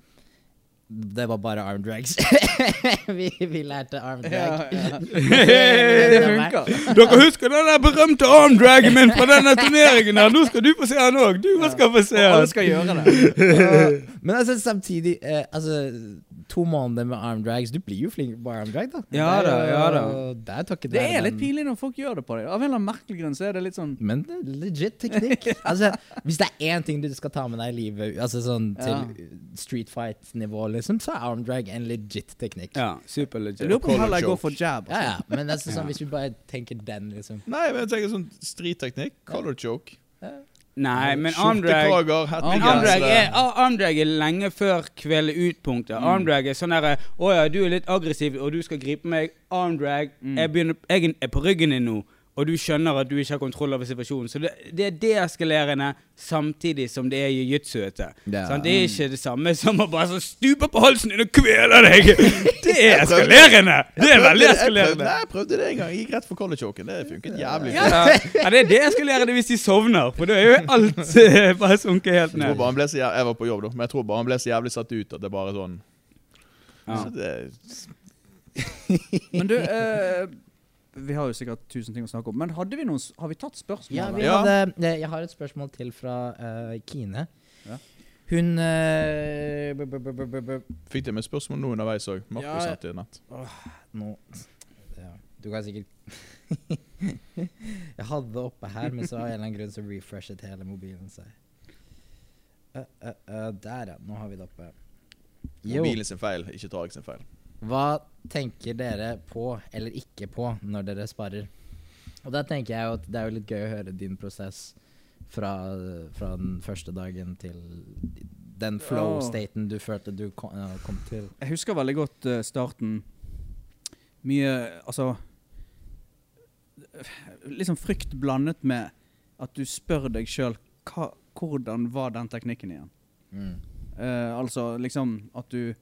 det var bare arm drags. vi, vi lærte arm drag. det funker. Dere husker den der berømte armdragen min fra denne turneringen her? Nå skal du få se den òg! Du skal få se den. Ja, skal gjøre det. Men altså samtidig eh, Altså, to måneder med armdrags. Du blir jo flink på armdrag, da. Ja Det er da, ja da. Det er Det er litt pinlig når folk gjør det på deg. Av en eller annen merkelig grunn så er det litt sånn Men det er legit teknikk. altså, hvis det er én ting du skal ta med deg i livet, altså sånn til Ja. street fight-nivå, liksom, så er armdrag en legit teknikk. Ja, super legit. Jeg lurer på om heller jeg går for jab. Ja, Altså. ja, men altså, sånn, hvis vi bare tenker den, liksom Nei, men jeg tenker sånn stritteknikk. Color choke. Nei, men armdrag armdrag er, armdrag er lenge før kvele ut-punktet. Armdrag er sånn derre Å ja, du er litt aggressiv, og du skal gripe meg. Armdrag. Jeg, begynner, jeg er på ryggen din nå, og du skjønner at du ikke har kontroll over situasjonen. Så det, det er deeskalerende samtidig som det er jiu-jitsu-ete. Ja. Det er ikke det samme som å bare så stupe på halsen din og kvele deg. Det er eskalerende! Det er veldig eskalerende. Jeg prøvde det en gang. Jeg gikk rett for college-choken. Det funket jævlig. Ja, ja, det er deeskalerende hvis de sovner, for da er jo alt eh, bare sunket helt Jeg tror ned. bare han ble så jævlig, jeg var på jobb da, men jeg tror bare han ble så jævlig satt ut at det bare sånn Ja. så det, Men du, eh, vi har jo sikkert tusen ting å snakke om. Men hadde vi noen, har vi tatt spørsmål? Ja, vi hadde eh, Jeg har et spørsmål til fra uh, Kine. Ja. Hun uh, b- b- b- b- b- b- Fikk de med spørsmål nå underveis òg? Markus Ja. satt i natt Nå ja, Du kan sikkert Jeg hadde det oppe her, men så av en eller annen grunn så refreshet hele mobilen seg. Uh, uh, eh, der, ja. Nå har vi det oppe. Jo. Mobilen sin feil, ikke Tarek sin feil. Hva tenker dere på eller ikke på når dere sparer? Og da tenker jeg jo at det er jo litt gøy å høre din prosess fra, fra den første dagen til den flow-staten du følte du kom, kom til. Jeg husker veldig godt eh, starten. Mye Altså Liksom frykt blandet med at du spør deg sjøl hvordan var den teknikken igjen. Mm. Uh, altså liksom at du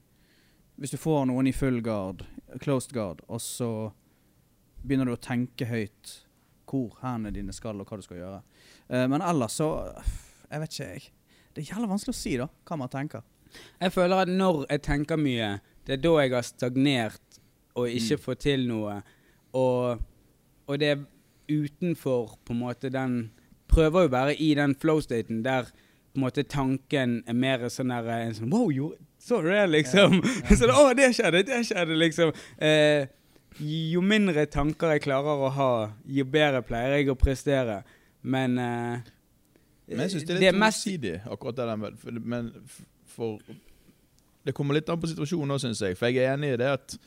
Hvis du får noen i full guard, closed guard, og så begynner du å tenke høyt hvor hendene dine skal, og hva du skal gjøre. Uh, men ellers så Jeg vet ikke, jeg. Det er jævlig vanskelig å si, da, hva man tenker. Jeg føler at når jeg tenker mye, det er da jeg har stagnert og ikke fått til noe. Og, og det er utenfor på en måte den Prøver å være i den flow-staten der på en måte tanken er mer sånn der en sånn Wow, jo, så du det, liksom? så Å, det skjedde, det skjedde, liksom. Eh, jo mindre tanker jeg klarer å ha, jo bedre pleier jeg å prestere. Men eh, Men jeg syns det er litt tosidig, akkurat det der Men for Det kommer litt an på situasjonen òg, syns jeg. For jeg er enig i det at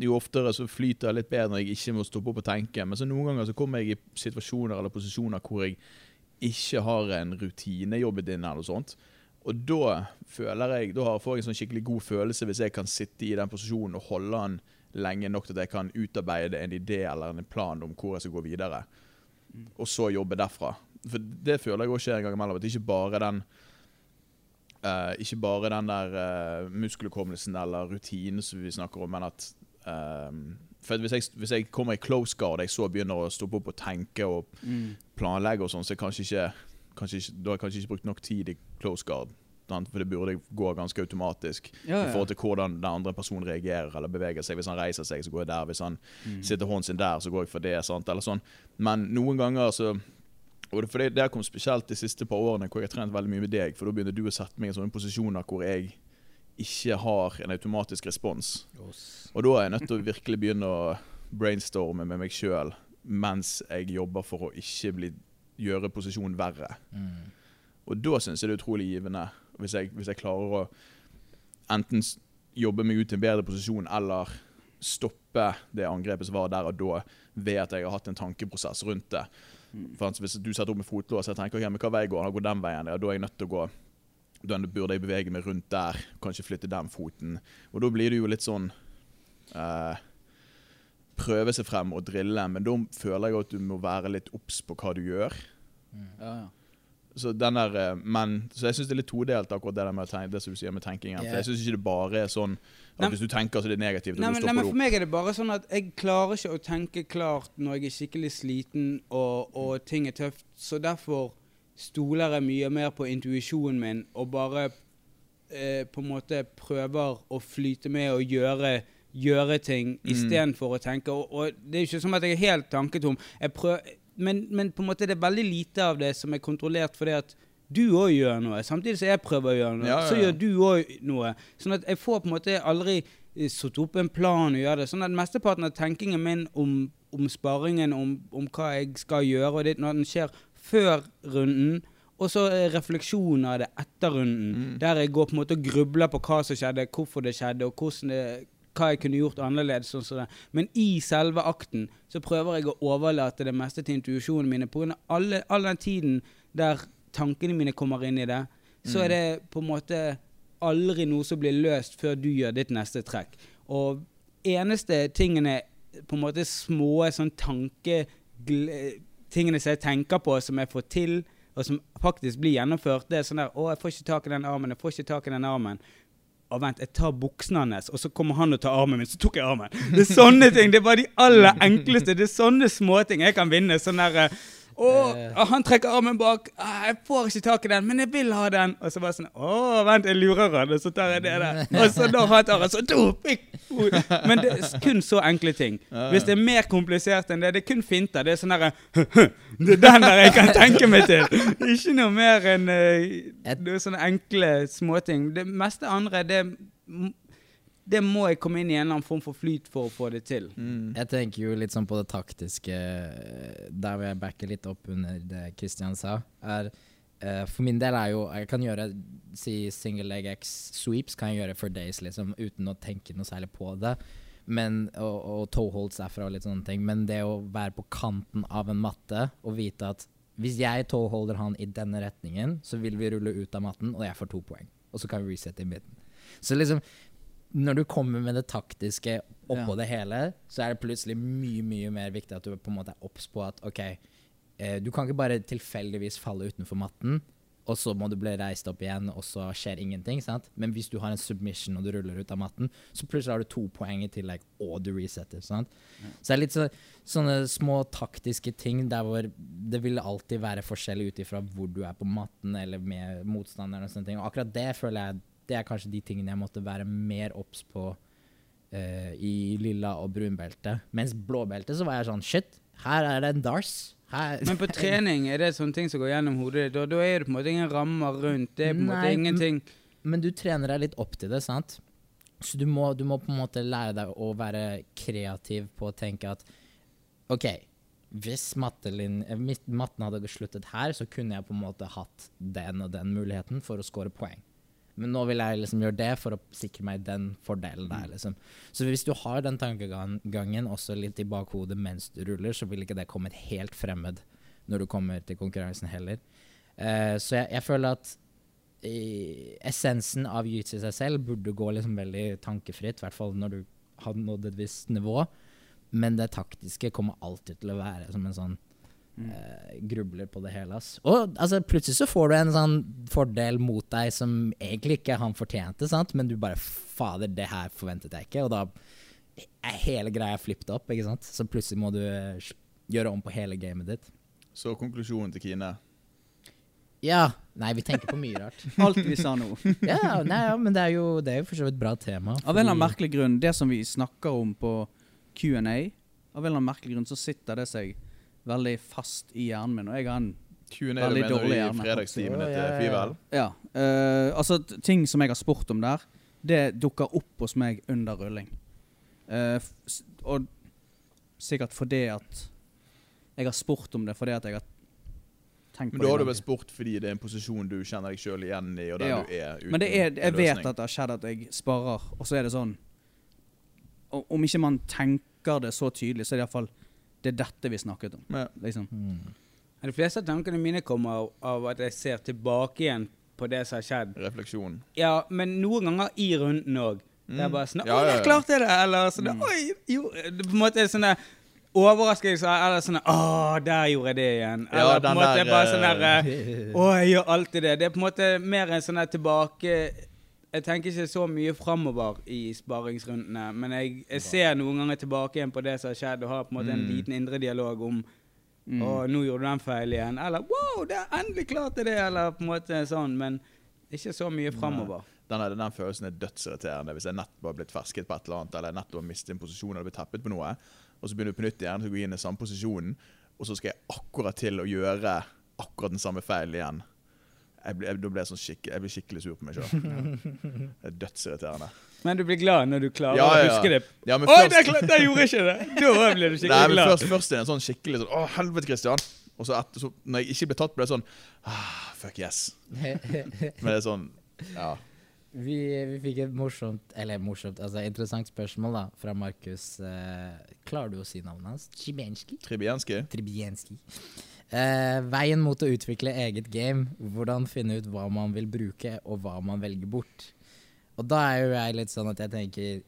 jo oftere så flyter jeg litt bedre når jeg ikke må stoppe opp og tenke. Men så noen ganger så kommer jeg i situasjoner eller posisjoner hvor jeg ikke har en rutinejobb i din eller noe sånt. Og da føler jeg, da har- får jeg en sånn skikkelig god følelse hvis jeg kan sitte i den posisjonen og holde den lenge nok til at jeg kan utarbeide en idé eller en plan om hvor jeg skal gå videre. Og så jobbe derfra. For det føler jeg også skjer en gang imellom. At ikke bare den uh, Ikke bare den der uh, muskelhukommelsen eller rutinen som vi snakker om, men at uh, For hvis jeg, hvis jeg kommer i close guard, jeg så begynner å stoppe opp og tenke og mm, planlegge og sånn, så er kanskje ikke, kanskje ikke Da har jeg kanskje ikke brukt nok tid i close guard. For det burde gå ganske automatisk Ja, i forhold til hvordan den andre personen reagerer eller beveger seg. Hvis han reiser seg, så går jeg der. Hvis han mm. sitter hånden sin der, så går jeg for det. Sant? Eller sånn. Men noen ganger så og det, for det, det kom spesielt de siste par årene hvor jeg har trent veldig mye med deg. For da begynner du å sette meg i sånne posisjoner hvor jeg ikke har en automatisk respons. Og da er jeg nødt til å virkelig begynne å brainstorme med meg sjøl mens jeg jobber for å ikke bli, gjøre posisjonen verre. Mm. Og da syns jeg det er utrolig givende, hvis jeg, hvis jeg klarer å enten jobbe meg ut til en bedre posisjon, eller stoppe det angrepet som var der og da, ved at jeg har hatt en tankeprosess rundt det. For Hvis du setter opp med fotlås og tenker okay, men hva vei går? Han går den veien, ja, da er jeg nødt til å gå Da burde jeg bevege meg rundt der, kanskje flytte den foten. Og da blir det jo litt sånn eh, Prøve seg frem og drille, men da føler jeg at du må være litt obs på hva du gjør. Ja, ja. Så, den der, eh, men, så jeg syns det er litt todelt, akkurat det med, tenke, det som du sier med tenkingen. Yeah. For jeg syns ikke det bare er sånn at Nei, hvis du tenker, så er det negativt, og Nei, nei, men For meg er det bare sånn at jeg klarer ikke å tenke klart når jeg er skikkelig sliten og, og ting er tøft. Så derfor stoler jeg mye mer på intuisjonen min og bare eh, på en måte prøver å flyte med og gjøre, gjøre ting Mm. istedenfor å tenke. Og, og det er ikke som at jeg er helt tanketom. Jeg prøv, men, men på en måte det er veldig lite av det som er kontrollert fordi at du òg gjør noe, samtidig som jeg prøver å gjøre noe. Ja, ja, Så gjør du òg noe. Sånn at jeg får på en måte aldri eh, satt opp en plan og gjøre det. Sånn at mesteparten av tenkingen min om, om sparingen, om, om hva jeg skal gjøre, og det, når den skjer før runden, og så refleksjonen av det etter runden, Mm. der jeg går på en måte og grubler på hva som skjedde, hvorfor det skjedde, og hvordan det, hva jeg kunne gjort annerledes. Sånn det. Men i selve akten så prøver jeg å overlate det meste til intuisjonen mine. Pga. all den tiden der tankene mine kommer inn i det, så Mm. er det på en måte aldri noe som blir løst før du gjør ditt neste trekk. Og eneste tingene, på en måte små sånn tanke... Tingene som jeg tenker på, som jeg får til, og som faktisk blir gjennomført, det er sånn der Å, jeg får ikke tak i den armen, jeg får ikke tak i den armen. Å, vent, jeg tar buksene hans, og så kommer han og tar armen min, så tok jeg armen. Det er sånne ting. Det er bare de aller enkleste. Det er sånne småting jeg kan vinne. Sånn der å, Eh. han trekker armen bak. Ah, jeg får ikke tak i den, men jeg vil ha den. Og så bare sånn Å, vent, jeg lurer han, og så tar jeg det der. Og så da han tar han, så to, pikk. Men det er kun så enkle ting. Hvis det er mer komplisert enn det, det er kun finter. Det er sånn derre Det er den der jeg kan tenke meg til. Ikke noe mer enn uh, sånne enkle småting. Det meste andre, det det må jeg komme inn i en eller annen form for flyt for å få det til. Mm. Jeg tenker jo litt sånn på det taktiske, eh, der vil jeg backe litt opp under det Christian sa. Er, uh, for min del er jo Jeg kan gjøre si single leg X sweeps kan jeg gjøre for days, liksom, uten å tenke noe særlig på det. Men, og, og toe holds derfra og litt sånne ting. Men det å være på kanten av en matte og vite at hvis jeg toeholder han i denne retningen, så vil vi rulle ut av matten, og jeg får to poeng. Og så kan vi resette i midten. Så liksom når du kommer med det taktiske oppå Ja. det hele, så er det plutselig mye mye mer viktig at du på en måte er obs på at OK, eh, du kan ikke bare tilfeldigvis falle utenfor matten, og så må du bli reist opp igjen, og så skjer ingenting. sant? Men hvis du har en submission og du ruller ut av matten, så plutselig har du to poeng i tillegg, og du resetter. sant? Så det er litt så, sånne små taktiske ting der hvor det vil alltid være forskjellig ut ifra hvor du er på matten eller med motstanderen og sånne ting. Og akkurat det føler jeg det er kanskje de tingene jeg måtte være mer obs på uh, i lilla og brunbeltet. Mens blåbeltet så var jeg sånn Shit, her er det en Dars. Her, Men på trening, er det sånne ting som går gjennom hodet ditt? Da, er det på en måte ingen rammer rundt. Det er på en måte ingenting Men du trener deg litt opp til det, sant? Så du må, du må på en måte lære deg å være kreativ på å tenke at OK, hvis mattelin- eh, matten hadde sluttet her, så kunne jeg på en måte hatt den og den muligheten for å score poeng. Men nå vil jeg liksom gjøre det for å sikre meg den fordelen der, liksom. Så hvis du har den tankegangen også litt i bakhodet mens du ruller, så vil ikke det komme helt fremmed når du kommer til konkurransen heller. Uh, så jeg, jeg føler at i essensen av jiu-jitsu i seg selv burde gå liksom veldig tankefritt, i hvert fall når du har nådd et visst nivå. Men det taktiske kommer alltid til å være som en sånn eh, grubler på det hele. Ass. Og altså, plutselig så får du en sånn fordel mot deg som egentlig ikke han fortjente, sant? men du bare Fader, det her forventet jeg ikke. Og da er hele greia flippet opp, ikke sant. Så plutselig må du eh, gjøre om på hele gamet ditt. Så konklusjonen til Kine Ja. Nei, vi tenker på mye rart. Alt vi sa nå. Ja, nei, ja, men det er jo, det er jo for så vidt bra tema. Av en eller annen merkelig grunn, det som vi snakker om på Q&A, av en eller annen merkelig grunn så sitter det seg veldig fast i hjernen min, og jeg har en Q&A du Veldig dårlig hjerne. fredagstimene Ja, til ja, ja. Fivel? Ja. Uh, altså, ting som jeg har spurt om der, det dukker opp hos meg under rulling. Uh, og sikkert fordi at jeg har spurt om det fordi at jeg har tenkt Men på da har du vel spurt fordi det er en posisjon du kjenner deg sjøl igjen i, og der Ja. du er uten Men det er, jeg vet at det har skjedd at jeg sparer, og så er det sånn Om ikke man tenker det så tydelig, så er det iallfall det er dette vi snakket om. Ja. Liksom. Mm. De fleste av tankene mine kommer av, av at jeg ser tilbake igjen på det som har skjedd. Refleksjon. Ja, men noen ganger i runden òg. Det er Mm. bare sånn Ja, Oi, ja, ja. klarte jeg det! Eller sånn Mm. Oi, jo det På en måte sånn der overraskelse, eller sånn Å, der gjorde jeg det igjen. Ja, Eller på en måte der, bare sånn der eh, Å, jeg gjør alltid det. Det er på en måte mer en sånn tilbake Jeg tenker ikke så mye framover i sparingsrundene, men jeg, jeg ser noen ganger tilbake igjen på det som har skjedd, og har på en måte en Mm. liten indre dialog om Mm. Å, nå gjorde du den feil igjen. Eller wow, det er endelig klart jeg det! Eller på en måte sånn. Men ikke så mye framover. Den, den følelsen er dødsirriterende hvis jeg nettopp har blitt fersket på et eller annet, eller nettopp har mistet en posisjon eller blitt tappet på noe, og så begynner du på nytt igjen, så går jeg inn i samme posisjonen, og så skal jeg akkurat til å gjøre akkurat den samme feilen igjen. Jeg ble, jeg, da blir jeg, sånn skikke, jeg ble skikkelig sur på meg sjøl. Det er dødsirriterende. Men du blir glad når du klarer Ja, ja, å huske det. Ja, men Oi, først- der, der gjorde jeg ikke det! Da ble du skikkelig Nei, men glad. først, først er det en sånn skikkelig sånn Å, helvete, Christian! Og så, etter, så når jeg ikke ble tatt, ble det sånn ah, Fuck yes. Men det er sånn Ja. Vi, vi fikk et morsomt, eller morsomt, altså interessant spørsmål da, fra Markus. Eh, klarer du å si navnet hans? Tribienski? Tribienski. Tribienski. Eh, veien mot å utvikle eget game. Hvordan finne ut hva man vil bruke, og hva man velger bort. Og da er jo jeg litt sånn at jeg tenker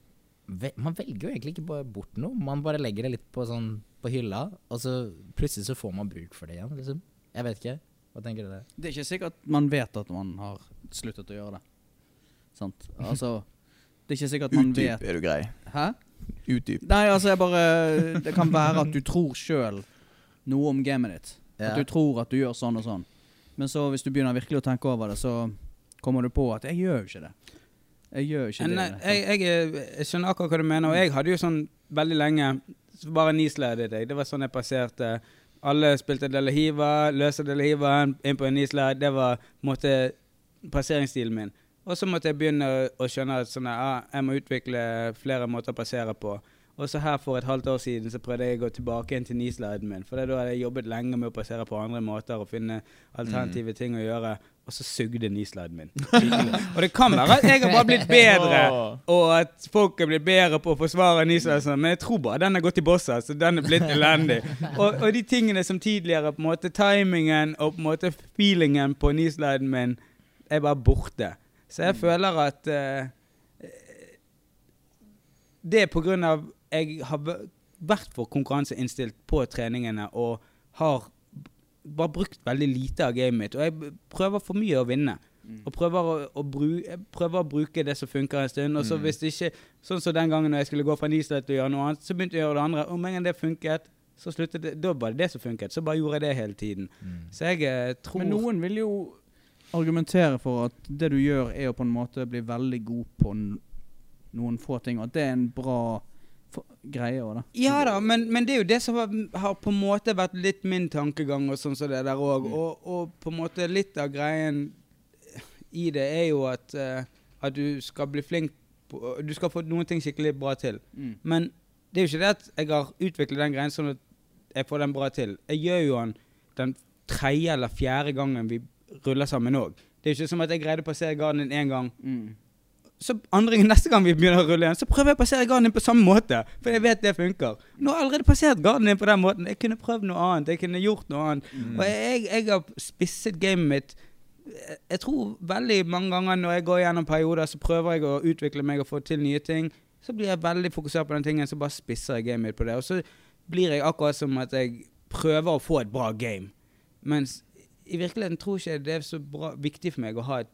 ve Man velger jo egentlig ikke bare bort noe. Man bare legger det litt på, sånn, på hylla, og så plutselig så får man bruk for det igjen. liksom. Jeg vet ikke. Hva tenker du Det er ikke sikkert man vet at man har sluttet å gjøre det. Sant? Altså Det er ikke sikkert man Utdyp, vet er du grei. Hæ? Utdyp. Nei, altså jeg bare Det kan være at du tror sjøl noe om gamet ditt. At du tror at du gjør sånn og sånn. Men så hvis du begynner virkelig å tenke over det, så kommer du på at jeg gjør jo ikke det. Jeg gjør jo ikke Men, det. eh, jeg, jeg, er- jeg skjønner akkurat hva du mener, og jeg hadde jo sånn veldig lenge Bare nisledet deg. Det var sånn jeg passerte. Alle spilte Delahiva, løste Delahiva inn på en nisled. Det var måtte, passeringsstilen min. Og så måtte jeg begynne å skjønne at sånne, ah, jeg må utvikle flere måter å passere på. Og så her for et halvt år siden så prøvde jeg å gå tilbake inn til nisleden min. For da hadde jeg jobbet lenge med å passere på andre måter og finne alternative ting å gjøre. Og så sugde nisleden min. og det kan være at jeg har bare blitt bedre, og at folk har blitt bedre på å forsvare nisleden, men jeg tror bare den har gått i bossa, så den er blitt elendig. Og, og de tingene som tidligere, på en måte timingen og på en måte feelingen på nisleden min, er bare borte. Så jeg føler at uh, det er på grunn av jeg har vært for konkurranseinnstilt på treningene og har bare brukt veldig lite av gamet mitt. Og jeg prøver for mye å vinne. Og prøver å, å, bru, prøver å bruke det som funker en stund. Og så Mm. hvis det ikke Sånn som den gangen når jeg skulle gå fra Nislett til å gjøre noe annet, så begynte jeg å gjøre det andre. Om en gang det funket, så sluttet det. Da var det det som funket. Så bare gjorde jeg det hele tiden. Så jeg eh, tror Men noen vil jo argumentere for at det du gjør, er å på en måte bli veldig god på noen få ting, og at det er en bra greie òg, da. Ja da, men, men det er jo det som har, har på en måte vært litt min tankegang og sånn som det der òg. Mm. Og, og på en måte litt av greien i det er jo at, uh, at du skal bli flink på Du skal få noen ting skikkelig bra til. Mm. Men det er jo ikke det at jeg har utviklet den greien sånn at jeg får den bra til. Jeg gjør jo den den tredje eller fjerde gangen vi ruller sammen òg. Det er jo ikke som at jeg greide å passere garden en én gang. Mm. Så andre, neste gang vi begynner å rulle igjen, så prøver jeg å passere garden din på samme måte. For jeg vet det funker. Nå har jeg allerede passert garden din på den måten. Jeg kunne prøvd noe annet. Jeg kunne gjort noe annet. Mm. Og jeg, jeg har spisset gamet mitt jeg- tror veldig mange ganger når jeg går gjennom perioder, så prøver jeg å utvikle meg og få til nye ting. Så blir jeg veldig fokusert på den tingen, så bare spisser jeg gamet mitt på det. Og så blir jeg akkurat som at jeg prøver å få et bra game. Mens i virkeligheten tror ikke jeg det er så bra, viktig for meg å ha et,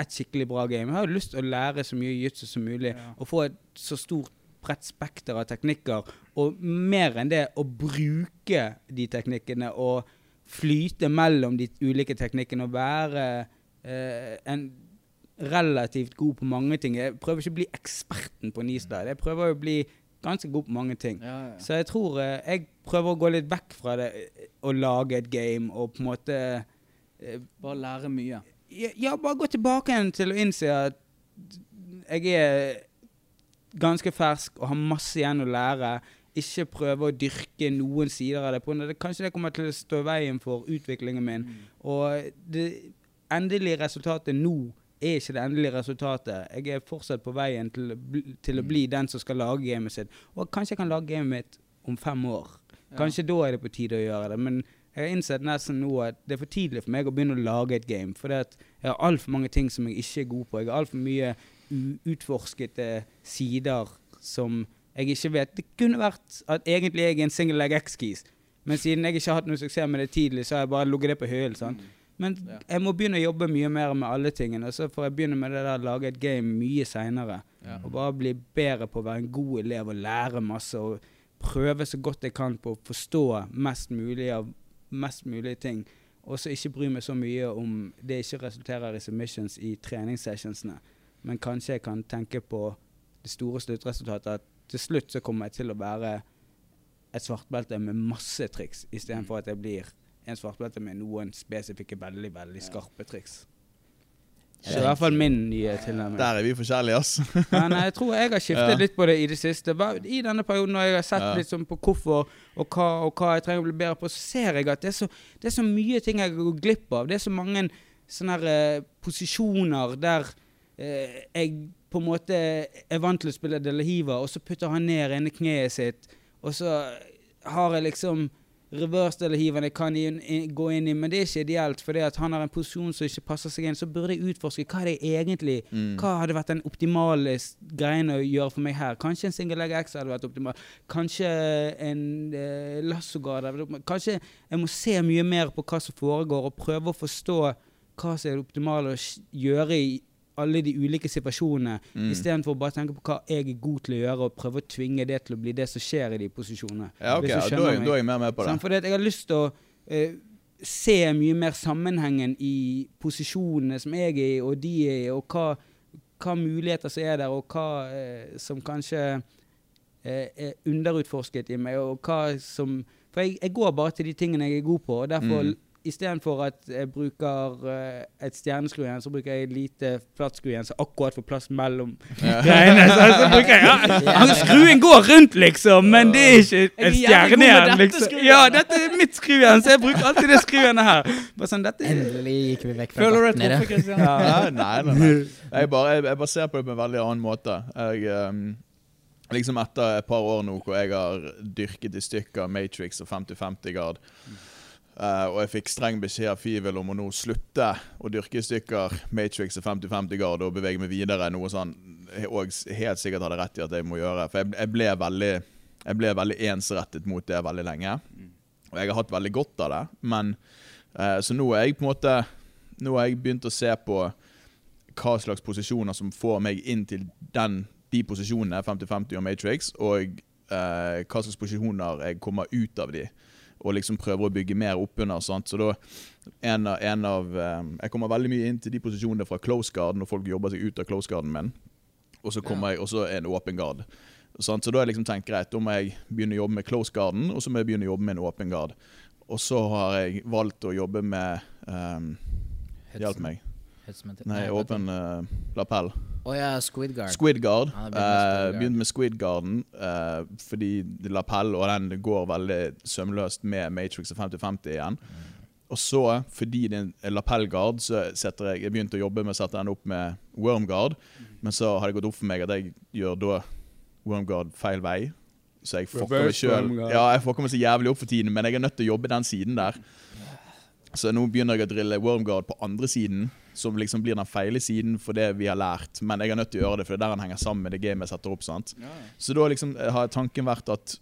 et skikkelig bra game. Jeg har jo lyst til å lære så mye jitsu som mulig, Ja. og få et så stort bredt spekter av teknikker. Og mer enn det, å bruke de teknikkene og flyte mellom de ulike teknikkene og være eh, en relativt god på mange ting. Jeg prøver ikke å bli eksperten på Nisdal. Jeg prøver å bli ganske god på mange ting. Ja, ja. Så jeg tror eh, jeg prøver å gå litt vekk fra det eh, å lage et game og på en måte eh, Bare lære mye. Ja, ja, bare gå tilbake igjen til å innse at jeg er ganske fersk og har masse igjen å lære. Ikke prøve å dyrke noen sider av det. På. Kanskje det kommer til å stå i veien for utviklingen min. Og det endelige resultatet nå er ikke det endelige resultatet. Jeg er fortsatt på veien til, til å bli den som skal lage gamet sitt. Og kanskje jeg kan lage gamet mitt om fem år. Kanskje da er det på tide å gjøre det. Men jeg har innsett nesten nå at det er for tidlig for meg å begynne å lage et game. For jeg har altfor mange ting som jeg ikke er god på. Jeg har altfor mye uutforskede sider som jeg ikke vet. Det kunne vært at egentlig jeg er en single leg X-keys. Men siden jeg ikke har hatt noe suksess med det tidlig, så har jeg bare ligget det på hyllen. sant? Men Ja. jeg må begynne å jobbe mye mer med alle tingene. Så får jeg begynne med det der lage et game mye seinere. Ja. Og bare bli bedre på å være en god elev og lære masse. Og prøve så godt jeg kan på å forstå mest mulig av mest mulig ting. Og så ikke bry meg så mye om det ikke resulterer i submissions i treningssessionsene. Men kanskje jeg kan tenke på det store sluttresultatet. At til slutt så kommer jeg til å være et svartbelte med masse triks, istedenfor at jeg blir en svartbelte med noen spesifikke, veldig, veldig skarpe triks. Så i hvert fall min nye tilnærming. Der er vi forskjellige, ass. Men jeg tror jeg har skiftet Ja. litt på det i det siste. I denne perioden når jeg har sett Ja. litt sånn på hvorfor og hva, og hva jeg trenger å bli bedre på, så ser jeg at det er så, det er så mye ting jeg går glipp av. Det er så mange sånne her, eh, posisjoner der eh, jeg på en måte er vant til å spille De La Hiva, og så putter han ned ene kneet sitt, og så har jeg liksom reverse eller jeg kan gå inn i, men det er ikke ideelt, fordi at han har en posisjon som ikke passer seg inn. Så burde jeg utforske hva er det egentlig Mm. hva hadde vært den optimale greien å gjøre for meg her? Kanskje en single leg X hadde vært optimal. Kanskje en eh, lassogard. Kanskje jeg må se mye mer på hva som foregår, og prøve å forstå hva som er det optimale å gjøre i alle de ulike situasjonene, Mm. istedenfor bare å tenke på hva jeg er god til å gjøre, og prøve å tvinge det til å bli det som skjer i de posisjonene. Ja, ok, ja, da, er- da er jeg mer med på det. Sånn, Fordi jeg har lyst til å eh, se mye mer sammenhengen i posisjonene som jeg er i, og de er i, og hva, hva muligheter som er der, og hva eh, som kanskje eh, er underutforsket i meg, og hva som For jeg, jeg går bare til de tingene jeg er god på, og derfor Mm. Istedenfor at jeg bruker et et stjerneskruejern, så bruker jeg et lite igjen, som akkurat får plass mellom Ja. greiene. Så, så bruker jeg ja, Skruen går rundt, liksom, men det er ikke en stjerne dette Liksom. Ja, dette er mitt skru igjen, så jeg bruker alltid det skruene her. Bare sånn, dette Endelig gikk vi vekk fra Føler du deg truffet, Christian? Ja, nei, nei, nei. Jeg, bare, jeg, ser på det på en veldig annen måte. Jeg, Um liksom Etter et par år nå hvor jeg har dyrket i stykker Matrix og 50-50 grad, eh, og jeg fikk streng beskjed av Fivel om å nå slutte å dyrke i stykker Matrix og 50-50 grad og bevege meg videre, noe sånn jeg helt sikkert hadde rett i at jeg må gjøre. For jeg, jeg, ble veldig, jeg ble veldig ensrettet mot det veldig lenge. Og jeg har hatt veldig godt av det. Men uh, Så nå er jeg på en måte Nå har jeg begynt å se på hva slags posisjoner som får meg inn til den, de posisjonene, 50-50 og Matrix, og uh, hva slags posisjoner jeg kommer ut av de. Og liksom prøver å bygge mer oppunder. sant? Så da en av, en av eh, Jeg kommer veldig mye inn til de posisjonene fra close guard, når folk jobber seg ut av close guarden min. Og så kommer jeg, og så en åpen guard. Sant? Så da har jeg liksom tenkt greit, da må jeg begynne å jobbe med close garden, og så må jeg begynne å jobbe med en åpen guard. Og så har jeg valgt å jobbe med um, Hjelp meg. Nei, åpen uh, lapell. Å ja, Squid Guard. Squid Guard. Han Uh, med Squid begynte med Squid Garden uh, fordi lapell og den går veldig sømløst med Matrix og 50-50 igjen. Og så, fordi det er en lapellgard, så setter jeg Jeg begynte å jobbe med å sette den opp med Wormguard, men så har det gått opp for meg at jeg gjør da Wormguard feil vei. Så jeg fucker meg sjøl. Ja, jeg fucker meg så jævlig opp for tiden, men jeg er nødt til å jobbe den siden der. Så nå begynner jeg å drille Wormguard på andre siden, som liksom blir den feile siden for det vi har lært. Men jeg er nødt til å gjøre det, for det er der han henger sammen med det gamet jeg setter opp. sant? Så da liksom har tanken vært at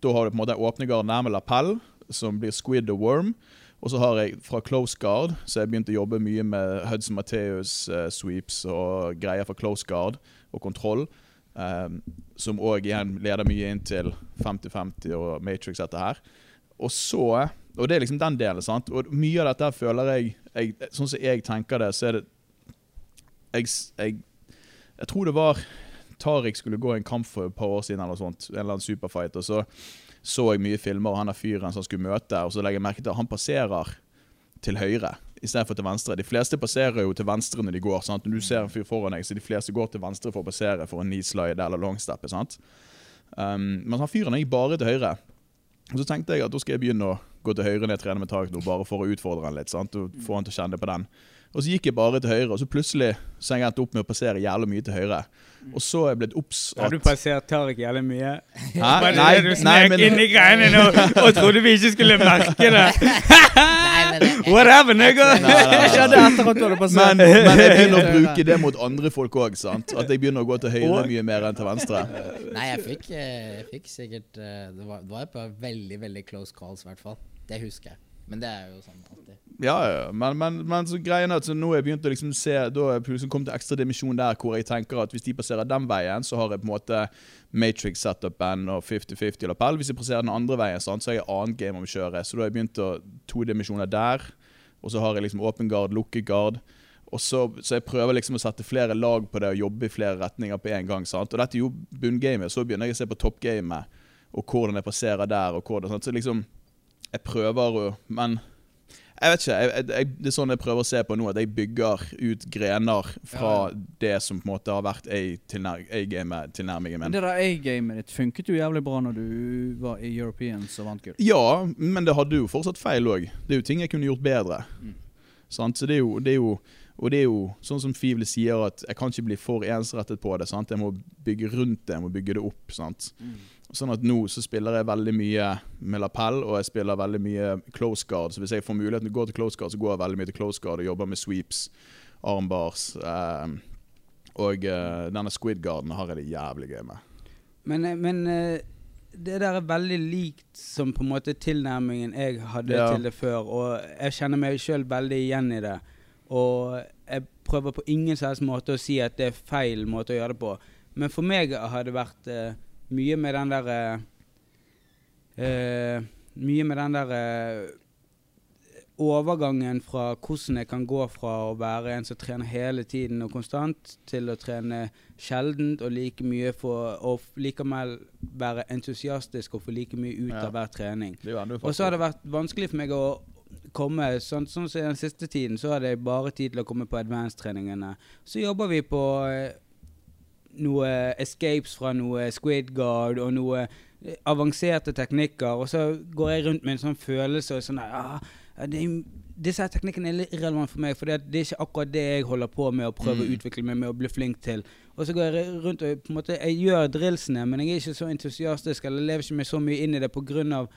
da har du på en måte åpne guard nærme lapell, som blir squid og worm. Og så har jeg fra close guard, så jeg begynt å jobbe mye med Hudson Matheus uh, sweeps og greier fra close guard og kontroll. Um, som òg igjen leder mye inn til 50-50 og Matrix, dette her. Og så Og det er liksom den delen, sant. Og mye av dette føler jeg, jeg Sånn som jeg tenker det, så er det jeg, jeg, jeg tror det var Tariq skulle gå en kamp for et par år siden, eller sånt, en eller annen superfight, og så så jeg mye filmer, og han er fyren som skulle møte, og så legger jeg merke til at han passerer til høyre istedenfor til venstre. De fleste passerer jo til venstre når de går. sant? Når du ser en fyr foran deg, så de fleste går til venstre for å passere for en knee eller longstep. sant? Um, men han fyren gikk bare til høyre. Og så tenkte jeg at da skal jeg begynne å gå til høyre ned trene med tak nå, bare for å utfordre han litt. sant? Og få han til å kjenne på den. Og så gikk jeg bare til høyre, og så plutselig så jeg endt opp med å passere jævlig mye til høyre. Og så er jeg blitt obs Har du passert Tariq jævlig mye? Hæ? Var det Nei, det du nei, snek men- inn i greiene nå og trodde vi ikke skulle merke det? Nei, men det, Whatever, nigga! Skjedde etter at du hadde passert. Men, men jeg begynner å bruke det mot andre folk òg. At jeg begynner å gå til høyre mye mer enn til venstre. nei, jeg fikk, eh, jeg fikk sikkert eh, Det var, det var et par veldig, veldig close calls, i hvert fall. Det husker jeg. Men det er jo sånn alltid. Ja, ja, men, men, men så greien er at så nå har jeg begynt å liksom se Da har jeg kommet til ekstra dimensjon der hvor jeg tenker at hvis de passerer den veien, så har jeg på en måte Matrix-setupen og 50-50 lapell. Hvis jeg passerer den andre veien, så har jeg annet game om å kjøre. Så da har jeg begynt å to dimensjoner der. Og så har jeg liksom åpen guard, lukket guard. Og så, så jeg prøver liksom å sette flere lag på det og jobbe i flere retninger på en gang. sant? Og dette er jo bunngamet. Så begynner jeg å se på toppgamet og hvordan jeg passerer der. og hvordan, sant? Så liksom, jeg prøver å Men jeg vet ikke. Jeg, jeg, det er sånn jeg prøver å se på nå, at jeg bygger ut grener fra det som på en måte har vært A-gamet tilnærmingen Men min. det der A-gamet ditt funket jo jævlig bra når du var i Europeans og vant gull. Ja, men det hadde jo fortsatt feil òg. Det er jo ting jeg kunne gjort bedre. Sant? Så det er jo, det er jo og det er jo sånn som Fivle sier, at jeg kan ikke bli for ensrettet på det. sant? Jeg må bygge rundt det, jeg må bygge det opp. sant? Sånn at nå så spiller jeg veldig mye med lapell, og jeg spiller veldig mye close guard. Så hvis jeg får muligheten til å gå til close guard, så går jeg veldig mye til close guard og jobber med sweeps, armbars. Eh, og eh, denne squid guarden har jeg det jævlig gøy med. Men, eh, men eh, det der er veldig likt som på en måte tilnærmingen jeg hadde Ja. til det før. Og jeg kjenner meg sjøl veldig igjen i det. Og jeg prøver på ingen som helst måte å si at det er feil måte å gjøre det på. Men for meg har det vært eh, mye med den der eh, eh, Mye med den derre uh, overgangen fra hvordan jeg kan gå fra å være en som trener hele tiden og konstant, til å trene sjeldent og like mye for Og likevel være entusiastisk og få like mye ut Ja. av hver trening. Og så har det vært vanskelig for meg å komme Sånn sånn som den siste tiden, så hadde jeg bare tid til å komme på advanced-treningene. Så jobber vi på eh, noe escapes fra noe squid guard og noe eh, avanserte teknikker, og så går jeg rundt med en sånn følelse og sånn der, ah, ja, det Disse teknikkene er litt irrelevant for meg, for det er ikke akkurat det jeg holder på med å prøve å Mm. utvikle meg med å bli flink til. Og så går jeg rundt og på en måte, jeg gjør drillsene, men jeg er ikke så entusiastisk eller lever ikke meg så mye inn i det av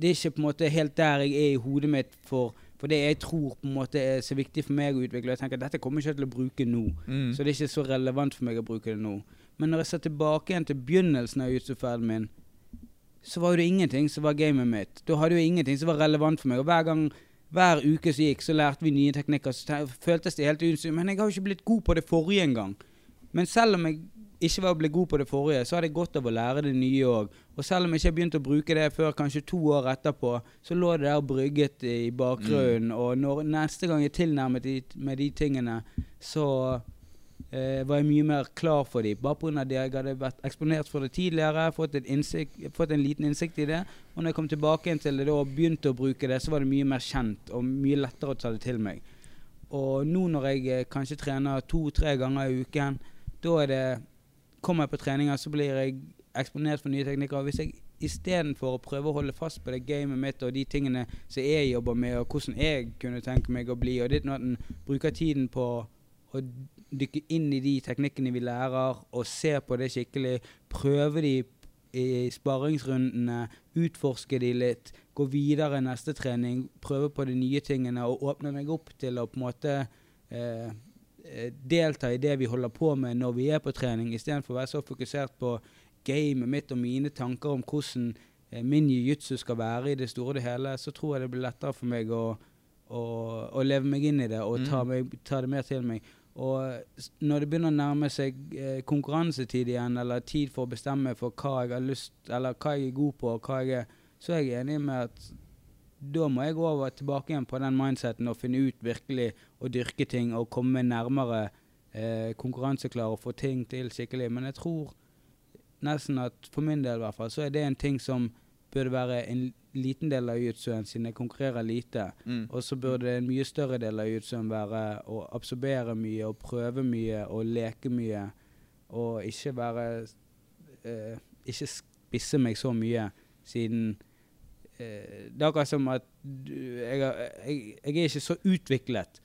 det er ikke på en måte helt der jeg er i hodet mitt for, for det jeg tror på en måte er så viktig for meg å utvikle. Jeg tenker at dette kommer jeg ikke til å bruke nå. Mm. Så det er ikke så relevant for meg å bruke det nå. Men når jeg ser tilbake igjen til begynnelsen av YouTube-ferden min, så var det ingenting som var gamet mitt. Da hadde jo ingenting som var relevant for meg. Og hver gang, hver uke som gikk, så lærte vi nye teknikker. Så føltes det helt usykt. Men jeg har jo ikke blitt god på det forrige engang. Men selv om jeg ikke var blitt god på det forrige, så hadde jeg godt av å lære det nye òg. Og selv om jeg ikke begynte å bruke det før kanskje to år etterpå, så lå det der brygget i bakgrunnen. Og når neste gang jeg tilnærmet de, med de tingene, så eh, var jeg mye mer klar for dem. Bare pga. det jeg hadde vært eksponert for det tidligere, fått, innsikt, fått en liten innsikt i det. Og når jeg kom tilbake til det da, og begynte å bruke det, så var det mye mer kjent og mye lettere å ta det til meg. Og nå når jeg eh, kanskje trener to-tre ganger i uken, da er det Kommer jeg på treninger, så blir jeg eksponert for nye teknikker. Hvis jeg istedenfor å prøve å holde fast på det gamet mitt og de tingene som jeg jobber med, og hvordan jeg kunne tenke meg å bli, og det er at en bruker tiden på å dykke inn i de teknikkene vi lærer, og se på det skikkelig, prøve de i sparringsrundene, utforske de litt, gå videre neste trening, prøve på de nye tingene og åpne meg opp til å på en måte eh, delta i det vi holder på med når vi er på trening, istedenfor å være så fokusert på gamet mitt og mine tanker om hvordan eh, min jiu-jitsu skal være i det store og det hele, så tror jeg det blir lettere for meg å, å, å leve meg inn i det og ta, Mm. meg, ta det mer til meg. Og når det begynner å nærme seg eh, konkurransetid igjen, eller tid for å bestemme for hva jeg har lyst, eller hva jeg er god på, og hva jeg er, så er jeg enig med at da må jeg over tilbake igjen på den mindseten og finne ut virkelig å dyrke ting og komme nærmere eh, konkurranseklar og få ting til skikkelig. Men jeg tror nesten at for min del i hvert fall, så er det en ting som burde være en liten del av jiu-jitsuen, siden jeg konkurrerer lite. Mm. Og så burde en mye større del av jiu-jitsuen være å absorbere mye og prøve mye og leke mye. Og ikke være eh, Ikke spisse meg så mye, siden Det er akkurat som at jeg, jeg, jeg er ikke så utviklet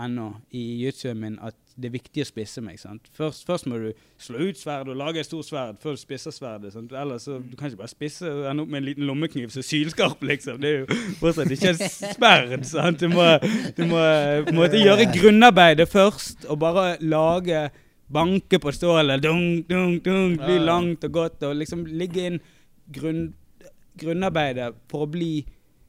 ennå i jiu-jitsuen min at det er viktig å spisse meg. Først, først må du slå ut sverdet og lage et stort sverd før du spisser sverdet. Ellers så du kan ikke bare spisse og ende opp med en liten lommekniv som er sylskarp, liksom. Det er jo fortsatt ikke et sverd. sant? Du må, du må måtte gjøre grunnarbeidet først, og bare lage Banke på stålet, dunk, dunk, dunk, bli langt og godt, og liksom ligge inn grunn, grunnarbeidet for å bli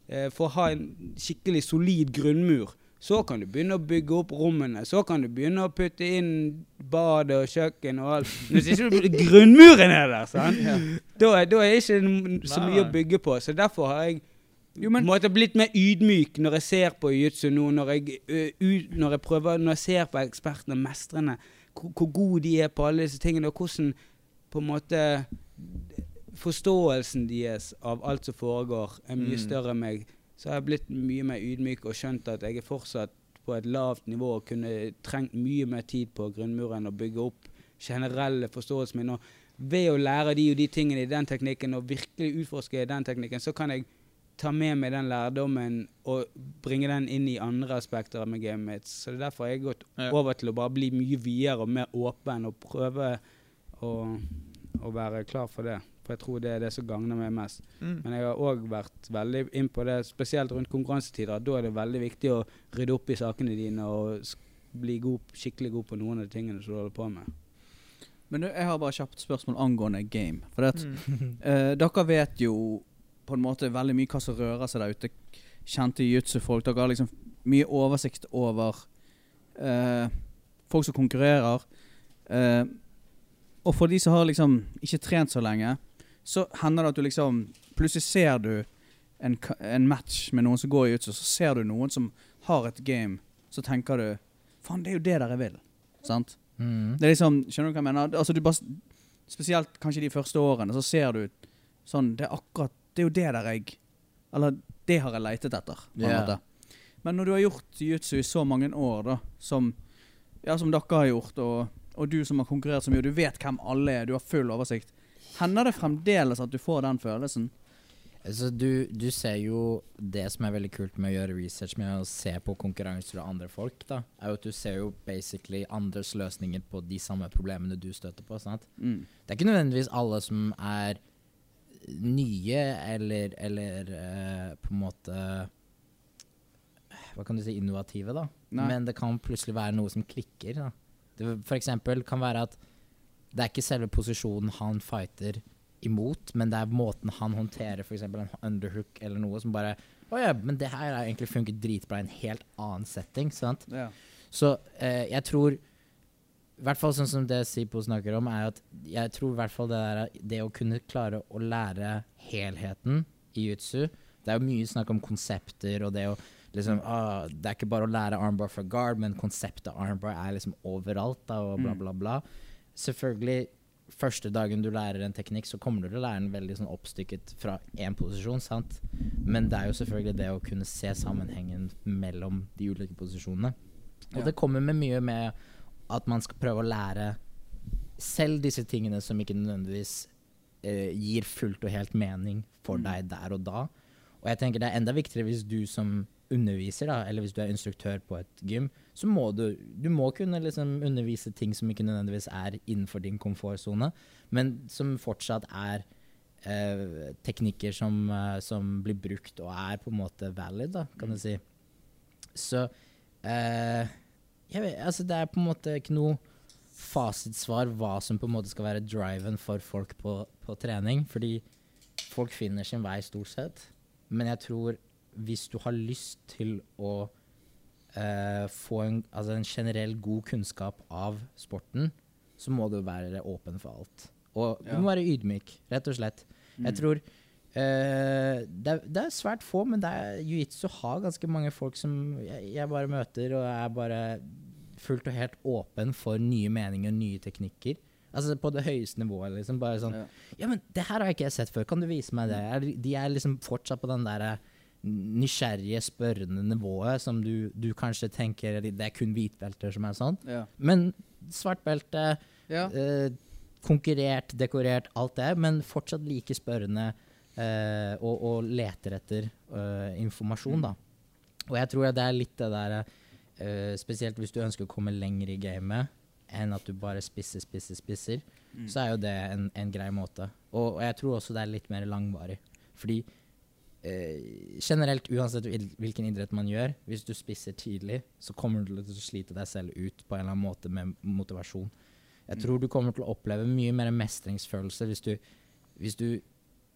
eh, For å ha en skikkelig solid grunnmur. Så kan du begynne å bygge opp rommene. Så kan du begynne å putte inn badet og kjøkken og alt. Men hvis ikke grunnmuren er der, sant? da, er- da er ikke så mye å bygge på. Så derfor har jeg Jo, men- måtte blitt mer ydmyk når jeg ser på jiu-jitsu nå, når jeg, ø, u- når jeg prøver, når jeg ser på ekspertene, mestrene, hvor, hvor gode de er på alle disse tingene, og hvordan på en måte forståelsen deres av alt som foregår, er mye Mm. større enn meg, så har jeg blitt mye mer ydmyk og skjønt at jeg er fortsatt på et lavt nivå og kunne trengt mye mer tid på grunnmuren og bygge opp generelle forståelsen min. Og ved å lære de og de tingene i den teknikken og virkelig utforske den teknikken, så kan jeg ta med meg den lærdommen og bringe den inn i andre aspekter av gamet mitt. Så det er derfor jeg har gått over til å bare bli mye videre og mer åpen og prøve å, å være klar for det. For jeg tror det er det som gagner meg mest. Mm. Men jeg har òg vært veldig inn på det, spesielt rundt konkurransetider. Da er det veldig viktig å rydde opp i sakene dine og bli god, skikkelig god på noen av de tingene som du holder på med. Men du, jeg har bare kjapt spørsmål angående game. For det at, Mm. eh, dere vet jo på en måte veldig mye hva som rører seg der ute. Kjente jiu-jitsu-folk. Dere har liksom mye oversikt over eh, folk som konkurrerer. Eh, og for de som har liksom ikke trent så lenge, så hender det at du liksom Plutselig ser du en, en match med noen som går i jiu-jitsu, så ser du noen som har et game, så tenker du Faen, det er jo det der jeg vil. Sant? Mm. Det er liksom, Skjønner du hva jeg mener? Altså, du bare, spesielt kanskje de første årene, så ser du sånn Det er akkurat Det er jo det der jeg Eller det har jeg leitet etter. på en yeah. måte. Men når du har gjort jiu-jitsu i så mange år, da, som, ja, som dere har gjort, og, og du som har konkurrert så mye, og du vet hvem alle er, du har full oversikt, hender det fremdeles at du får den følelsen? Altså, du, du ser jo Det som er veldig kult med å gjøre research med å se på konkurranser og andre folk, da, er jo at du ser jo basically andres løsninger på de samme problemene du støter på. sant? Mm. Det er ikke nødvendigvis alle som er nye eller, eller uh, på en måte Hva kan du si innovative, da. Nei. Men det kan plutselig være noe som klikker. da. Det for eksempel kan være at det er ikke selve posisjonen han fighter imot, men det er måten han håndterer f.eks. en underhook eller noe som bare Å ja, men det her har egentlig funket dritbra i en helt annen setting. sant? Ja. Så eh, jeg tror I hvert fall sånn som det Sipo snakker om, er at jeg tror i hvert fall det der Det å kunne klare å lære helheten i jutsu Det er jo mye snakk om konsepter og det å liksom, ah, Det er ikke bare å lære armbar fra guard, men konseptet armbar er liksom overalt, da, og bla, Mm. bla, bla. Selvfølgelig, første dagen du lærer en teknikk, så kommer du til å lære den veldig sånn oppstykket fra én posisjon, sant? Men det er jo selvfølgelig det å kunne se sammenhengen mellom de ulike posisjonene. Og Ja. det kommer med mye med at man skal prøve å lære selv disse tingene som ikke nødvendigvis eh, gir fullt og helt mening for Mm. deg der og da. Og jeg tenker det er enda viktigere hvis du som underviser, da, eller hvis du er instruktør på et gym, så må du Du må kunne liksom undervise ting som ikke nødvendigvis er innenfor din komfortsone, men som fortsatt er eh, teknikker som, eh, som blir brukt og er på en måte valid, da, kan du si. Så eh, vet, altså Det er på en måte ikke noe fasitsvar hva som på en måte skal være driven for folk på, på trening, fordi folk finner sin vei stort sett. Men jeg tror hvis du har lyst til å eh, få en, altså en generell god kunnskap av sporten, så må du være åpen for alt. Og du Ja. må være ydmyk, rett og slett. Jeg Mm. tror Uh, det, er, det er svært få, men jiu-jitsu har ganske mange folk som jeg, jeg bare møter, og er bare fullt og helt åpen for nye meninger og nye teknikker. Altså på det høyeste nivået, liksom. Bare sånn Ja. Ja, men det her har jeg ikke sett før. Kan du vise meg det? Er, de er liksom fortsatt på den derre nysgjerrige, spørrende nivået som du, du kanskje tenker det er kun hvitbelter som er sånn. Ja. Men svart belte, Ja. eh, konkurrert, dekorert, alt det, men fortsatt like spørrende eh, og, og leter etter eh, informasjon, da. Og jeg tror det er litt det der eh, Spesielt hvis du ønsker å komme lenger i gamet enn at du bare spisser, spisser, spisser, Mm. så er jo det en, en grei måte. Og, og jeg tror også det er litt mer langvarig. Fordi eh, generelt, uansett hvilken idrett man gjør, hvis du spisser tidlig, så kommer du til å slite deg selv ut på en eller annen måte med motivasjon. Jeg tror du kommer til å oppleve mye mer mestringsfølelse hvis du, hvis du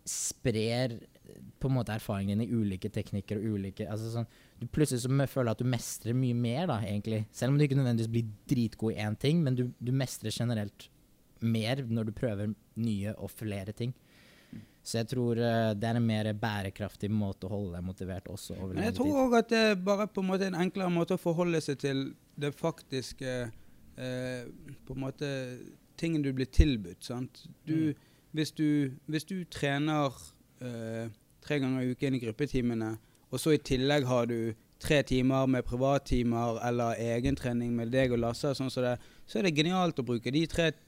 sprer eh, på en måte erfaringen i ulike teknikker og ulike altså sånn, Du plutselig så føler at du mestrer mye mer, da, egentlig. Selv om du ikke nødvendigvis blir dritgod i én ting, men du, du mestrer generelt mer når du prøver nye og flere ting. Så jeg tror eh, det er en mer bærekraftig måte å holde deg motivert også over Men jeg tror tid. òg at det er bare på en måte en enklere måte å forholde seg til det faktiske eh, På en måte tingen du blir tilbudt. sant? Du, hvis, du, hvis du trener eh, tre ganger i uken i gruppetimene, og så i tillegg har du tre timer med privattimer eller egentrening med deg og Lasse, sånn som det, så er det genialt å bruke de tre tri-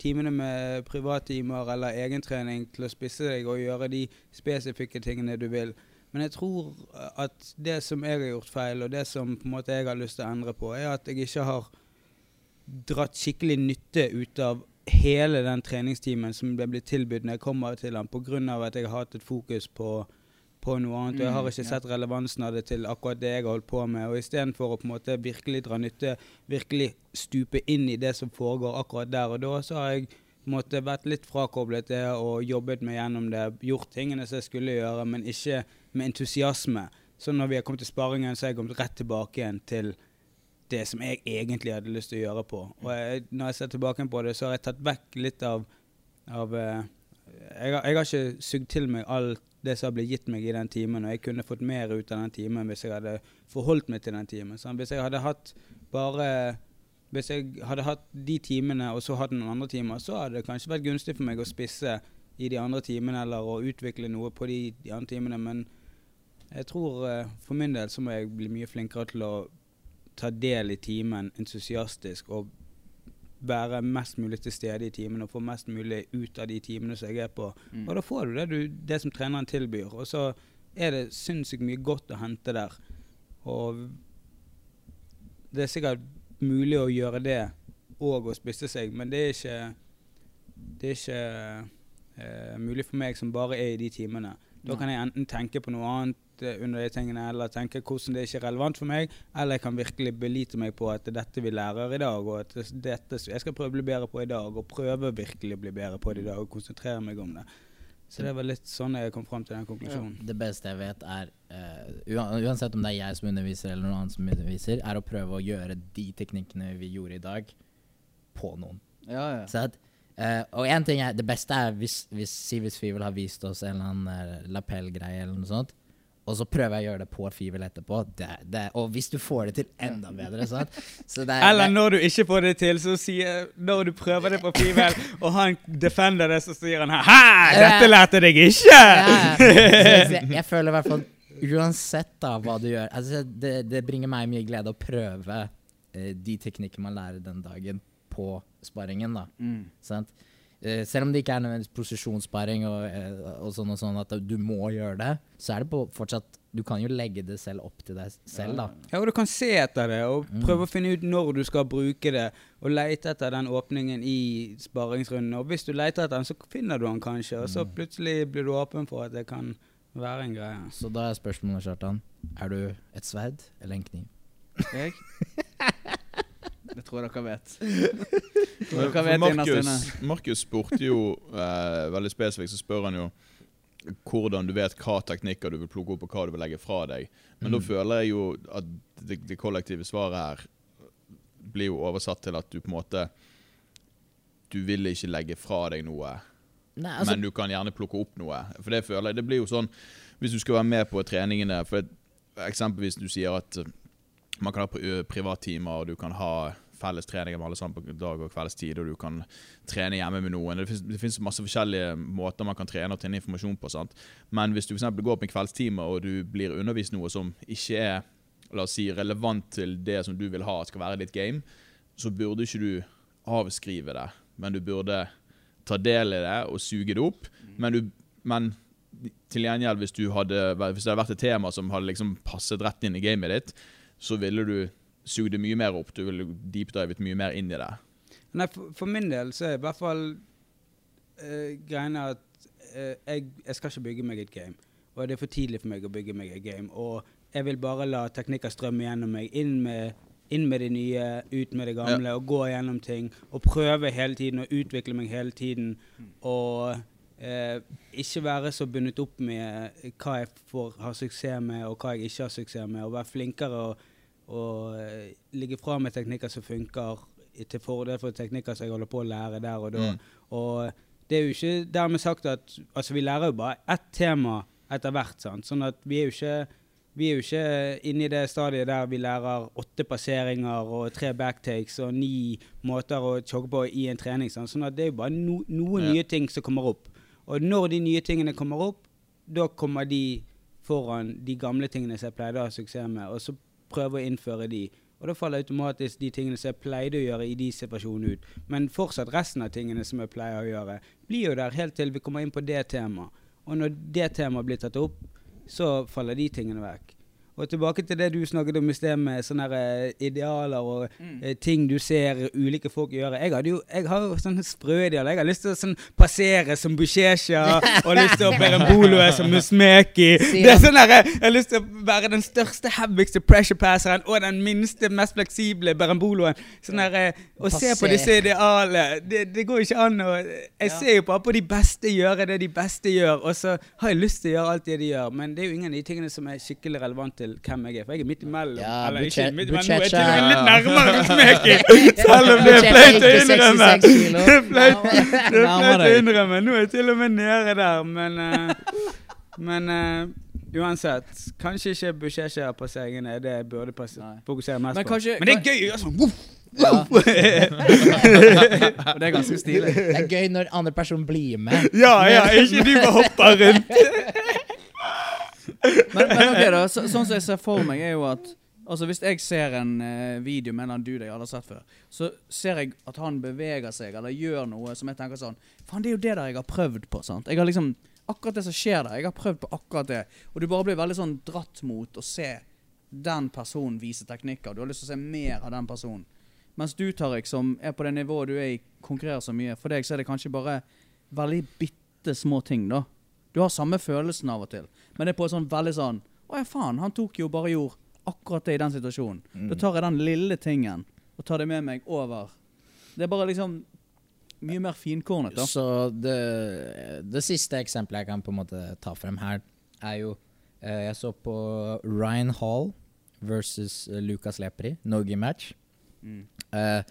timene med privattimer eller egentrening til å spisse deg og gjøre de spesifikke tingene du vil. Men jeg tror at det som jeg har gjort feil, og det som på en måte jeg har lyst til å endre på, er at jeg ikke har dratt skikkelig nytte ut av hele den treningstimen som ble blitt tilbudt når jeg kommer til den, pga. at jeg har hatt et fokus på, på noe annet. og jeg har Mm, ikke sett relevansen av det til akkurat det jeg har holdt på med. Og istedenfor å på en måte virkelig dra nytte, virkelig stupe inn i det som foregår akkurat der og da, så har jeg på en måte vært litt frakoblet det og jobbet meg gjennom det. Gjort tingene som jeg skulle gjøre, men ikke med entusiasme. Så når vi har kommet til sparingen, så har jeg kommet rett tilbake igjen til det som jeg egentlig hadde lyst til å gjøre på. Og jeg, når jeg ser tilbake på det, så har jeg tatt vekk litt av, av eh, jeg, har, jeg har ikke sugd til meg alt det som blitt gitt meg i den timen, og jeg kunne fått mer ut av den timen hvis jeg hadde forholdt meg til den timen. Sånn. Hvis jeg hadde hatt bare hvis jeg hadde hatt de timene og så hatt noen andre timer, så hadde det kanskje vært gunstig for meg å spisse i de andre timene eller å utvikle noe på de, de andre timene, men jeg tror eh, for min del så må jeg bli mye flinkere til å ta del i timen entusiastisk og være mest mulig til stede i timen og få mest mulig ut av de timene som jeg er på. Mm. Og da får du det, du, det som treneren tilbyr. Og så er det sinnssykt mye godt å hente der. Og det er sikkert mulig å gjøre det og å spisse seg, men det er ikke Det er ikke eh, mulig for meg som bare er i de timene. Da kan jeg enten tenke på noe annet eh, under de tingene, eller tenke hvordan det ikke er relevant for meg, eller jeg kan virkelig belite meg på at det er dette vi lærer i dag, og at det dette jeg skal prøve å bli bedre på i dag, og prøve virkelig å bli bedre på det i dag, og konsentrere meg om det. Så det var litt sånn jeg kom fram til den konklusjonen. Det beste jeg vet, er uh, Uansett om det er jeg som underviser eller noen annen som underviser, er å prøve å gjøre de teknikkene vi gjorde i dag, på noen. Ja, ja. Så at, eh, og en ting er, Det beste er hvis, hvis Sivis Fivel har vist oss en eller annen eh, lapellgreie eller noe sånt, og så prøver jeg å gjøre det på fivel etterpå. Det, det, og hvis du får det til enda bedre, sant så det, Eller når du ikke får det til, så sier Når du prøver det på fivel, og han defender det, så sier han ha dette lærte deg ikke! Jeg, jeg føler i hvert fall Uansett da hva du gjør altså det, det bringer meg mye glede å prøve eh, de teknikker man lærer den dagen, på sparringen. da Mm. Eh, selv om det ikke er nødvendigvis posisjonssparing og, eh, og sånn og sånn at du må gjøre det, så er det på fortsatt Du kan jo legge det selv opp til deg selv, da. Ja, og du kan se etter det, og prøve å finne ut når du skal bruke det, og lete etter den åpningen i sparingsrunden. Og hvis du leter etter den, så finner du den kanskje, og så plutselig blir du åpen for at det kan være en greie. Så da er spørsmålet, Kjartan, er du et sverd eller en kniv? Jeg? Det tror jeg dere vet. For Markus. Markus spurte jo eh, veldig spesifikt, så spør han jo hvordan du vet hva teknikker du vil plukke opp og hva du vil legge fra deg. Men da føler jeg jo at det, det kollektive svaret her blir jo oversatt til at du på en måte Du vil ikke legge fra deg noe, Nei, altså, men du kan gjerne plukke opp noe. For det føler jeg Det blir jo sånn Hvis du skal være med på treningene for Eksempelvis du sier at man kan ha pri- privattimer, og du kan ha felles treninger med alle sammen på dag og kveldstid, og du kan trene hjemme med noen. Det finnes, masse forskjellige måter man kan trene og tjene informasjon på. sant? Men hvis du eksempel går opp en kveldstime, og du blir undervist noe som ikke er la oss si, relevant til det som du vil ha skal være ditt game, så burde ikke du avskrive det, men du burde ta del i det og suge det opp. Men, du, men til gjengjeld, hvis, hvis det hadde vært et tema som hadde liksom passet rett inn i gamet ditt, så ville du sugd det mye mer opp. Du ville deepdivet mye mer inn i det. Nei, for, for min del så er i hvert fall uh, greiene at uh, jeg, jeg skal ikke bygge meg et game. Og det er for tidlig for meg å bygge meg et game. Og jeg vil bare la teknikker strømme gjennom meg. Inn med, inn med det nye, ut med det gamle, og gå gjennom ting. Og prøve hele tiden, og utvikle meg hele tiden. Og eh, ikke være så bundet opp med hva jeg får har suksess med, og hva jeg ikke har suksess med. Og være flinkere og, og eh, ligge fra med teknikker som funker, til fordel for teknikker som jeg holder på å lære der og da. Mm. Og det er jo ikke dermed sagt at Altså, vi lærer jo bare ett tema etter hvert, sant. Sånn at vi er jo ikke vi er jo ikke inne i det stadiet der vi lærer åtte passeringer og tre backtakes og ni måter å jogge på i en trening. Sånn, Sånn at det er jo bare no, noen Ja. nye ting som kommer opp. Og når de nye tingene kommer opp, da kommer de foran de gamle tingene som jeg pleide å ha suksess med, og så prøve å innføre de. Og da faller automatisk de tingene som jeg pleide å gjøre i de situasjonene ut. Men fortsatt resten av tingene som jeg pleier å gjøre, blir jo der helt til vi kommer inn på det temaet. Og når det temaet blir tatt opp, så faller de tingene vekk. Og tilbake til det du snakket om i sted med sånne eh, idealer og mm. ting du ser ulike folk gjøre. Jeg, hadde jo, jeg har jo sånne sprø idealer. Jeg har lyst til å sånn, passere som Bushesha og lyst til å bære en boloe som Musmeki. Det er sånn der, Jeg har lyst til å være den største, heavigste pressure passeren og den minste, mest fleksible Beremboloen. Sånn eh, Å se på disse idealene det, det går ikke an å Jeg ser jo bare på de beste gjøre det de beste gjør, og så har jeg lyst til å gjøre alt det de gjør, men det er jo ingen av de tingene som er skikkelig relevant til hvem jeg er, for jeg er midt imellom. Ja, Eller ikke midt imellom, nå er jeg til og med litt nærmere Musmeki, selv om det er flaut å innrømme. Buchet 66 kilo. Det er flaut å innrømme. Nå er jeg til og med nede der, men uh, Men uh, uansett, kanskje ikke Bushesha-passeringene er det jeg burde fokusere mest Men på. men det er gøy! Altså, voff, Ja. det er ganske stilig. Det er gøy når andre person blir med. ja, ja, ikke du bare hopper rundt. Men, men ok da, så, sånn som jeg ser for meg er jo at Altså Hvis jeg ser en eh, video med en dude jeg aldri har sett før, så ser jeg at han beveger seg eller gjør noe som jeg tenker sånn Faen, det er jo det der jeg har prøvd på. sant? Jeg har liksom Akkurat det som skjer der, jeg har prøvd på akkurat det. Og du bare blir veldig sånn dratt mot å se den personen vise teknikker. Du har lyst til å se mer av den personen. Mens du, Tariq, som er på det nivået du er i, konkurrerer så mye, for deg så er det kanskje bare veldig bitte små ting, da. Du har samme følelsen av og til, men det er på sånn veldig sånn Å ja, faen, han tok jo bare jord akkurat det i den situasjonen. Da tar jeg den lille tingen og tar det med meg over. Det er bare liksom mye mer finkornet, da. Så det, det siste eksempelet jeg kan på en måte ta frem her, er jo eh, Jeg så på Ryan Hall versus eh, Lucas Lepri, Nogi-match. Mm. Eh,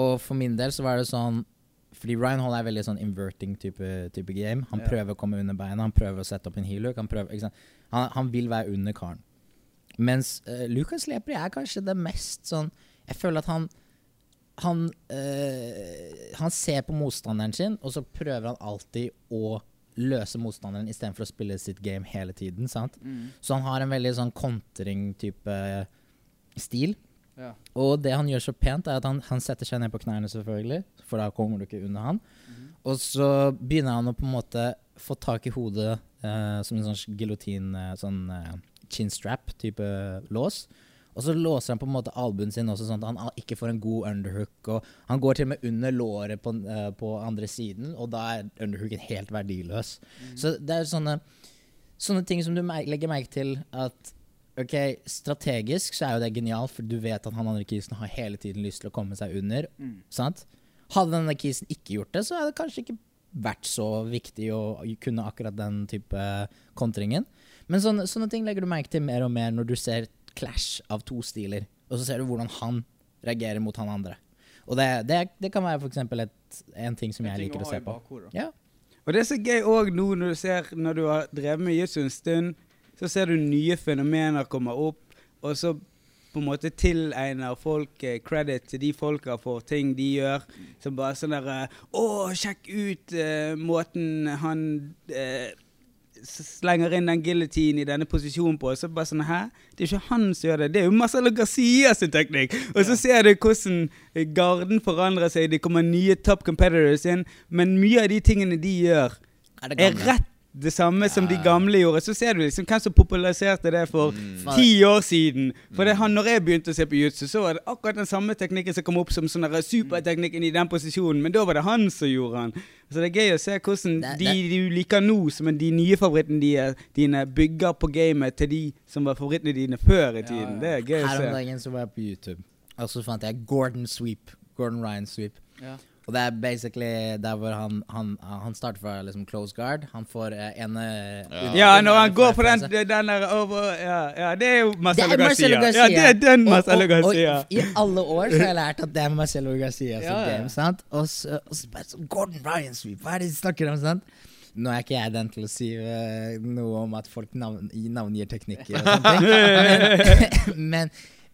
og for min del så var det sånn Fordi Ryan Hall er veldig sånn inverting type, type game. Han Ja. prøver å komme under beina, han prøver å sette opp en heel. Han? Han, han vil være under karen. Mens uh, Lucas Lepri er kanskje det mest sånn Jeg føler at han han, eh, han ser på motstanderen sin, og så prøver han alltid å løse motstanderen istedenfor å spille sitt game hele tiden. sant? Så han har en veldig sånn kontring-type stil. Ja. Og det han gjør så pent, er at han, han setter seg ned på knærne, selvfølgelig, for da kommer du ikke under han. Og så begynner han å på en måte få tak i hodet eh, som en sånn giljotin, eh, sånn eh, chin strap-type lås. Og så låser han på en måte albuen sin også, sånn at han ikke får en god underhook. Og han går til og med under låret på, eh, på andre siden, og da er underhooken helt verdiløs. Så det er sånne, sånne ting som du legger merke til at Ok, strategisk så er jo det genialt, for du vet at han andre kisen har hele tiden lyst til å komme seg under. Sant? Hadde denne kisen ikke gjort det, så hadde det kanskje ikke vært så viktig å kunne akkurat den type kontringen. Men sånne, sånne ting legger du merke til mer og mer når du ser clash av to stiler. Og så ser du hvordan han reagerer mot han andre. Og det, det, det kan være for eksempel et, en ting som jeg liker å se på. Ja. Og det er så gøy òg nå når du ser Når du har drevet med jiu-jitsu en stund, så ser du nye fenomener komme opp, og så på en måte tilegner folk eh, credit til de folka for ting de gjør. Som bare sånn derre Å, sjekk ut eh, måten han eh, slenger inn den guillotine i denne posisjonen på. Og så bare sånn Hæ? Det er ikke han som gjør det. Det er jo Marcelo Garcia sin teknikk. Og så ser du hvordan eh, garden forandrer seg. Det kommer nye top competitors inn. Men mye av de tingene de gjør, Er er rett det samme som de gamle gjorde. Så ser du liksom hvem som populariserte det for ti år siden. For det, han, når jeg begynte å se på jutsu, så var det akkurat den samme teknikken som kom opp som sånn superteknikken i den posisjonen, men da var det han som gjorde han. Så det er gøy å se hvordan de du liker nå, som er de nye favorittene dine, dine, bygger på gamet til de som var favorittene dine før i tiden. Det er gøy å se. Her om dagen så var jeg på YouTube, og så fant jeg Gordon Sweep. Gordon Ryan Sweep. Ja. Og det er basically der hvor han, han, han starter fra liksom close guard. Han får uh, ene Ja. Ja, når han går på den, den der over Ja, ja det er jo Marcelo er Marcelo Garcia. Garcia. Ja, det er den Og- Marcelo og- og Garcia. I alle år så har jeg lært at det er Marcelo Garcia som Ja, ja. game. sant? Og så, og så Gordon Ryan Sweep, hva er det de snakker om? sant? Nå er ikke jeg den til å si uh, noe om at folk navn, i- navngir teknikker og sånne ting. Men, men,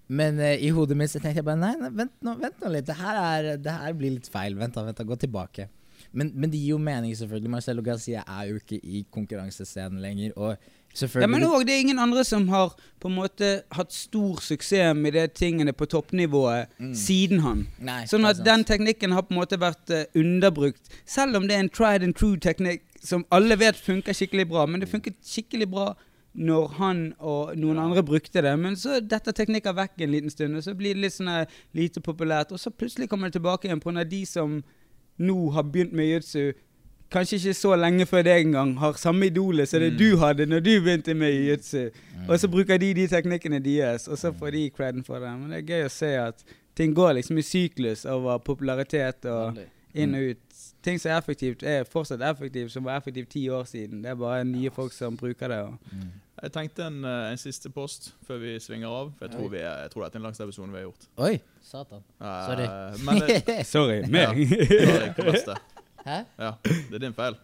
men uh, i hodet mitt så tenkte jeg bare nei, nei vent, nå, vent nå litt. Det her, er, det her blir litt feil. Vent da, vent da, gå tilbake. Men, men det gir jo mening, selvfølgelig. Marcelo Garcia er jo ikke i konkurransescenen lenger. Og Ja, men òg det er ingen andre som har på en måte hatt stor suksess med de tingene på toppnivået siden han. Nei, Sånn at den teknikken har på en måte vært uh, underbrukt. Selv om det er en tried and true teknikk som alle vet funker skikkelig bra. Men det funket skikkelig bra når han og noen andre brukte det. Men så detter teknikker vekk en liten stund, og så blir det litt sånn lite populært. Og så plutselig kommer det tilbake igjen på når de som nå har begynt med jiu-jitsu, kanskje ikke så lenge før deg engang, har samme idolet som det Mm. du hadde når du begynte med jiu-jitsu. Og så bruker de de teknikkene deres, og så får de creden for det. Men det er gøy å se at ting går liksom i syklus over popularitet og inn og ut. Ting som er effektivt, er fortsatt effektivt, som var effektivt ti år siden. Det er bare nye folk som bruker det. Og Jeg tenkte en, eh, en siste post før vi svinger av. For jeg tror, vi er, jeg tror dette er den langste episoden vi har gjort. Oi, satan. Eh, Sorry. Men eh, Sorry, ja, meg. det? Hæ? Ja, det er din feil.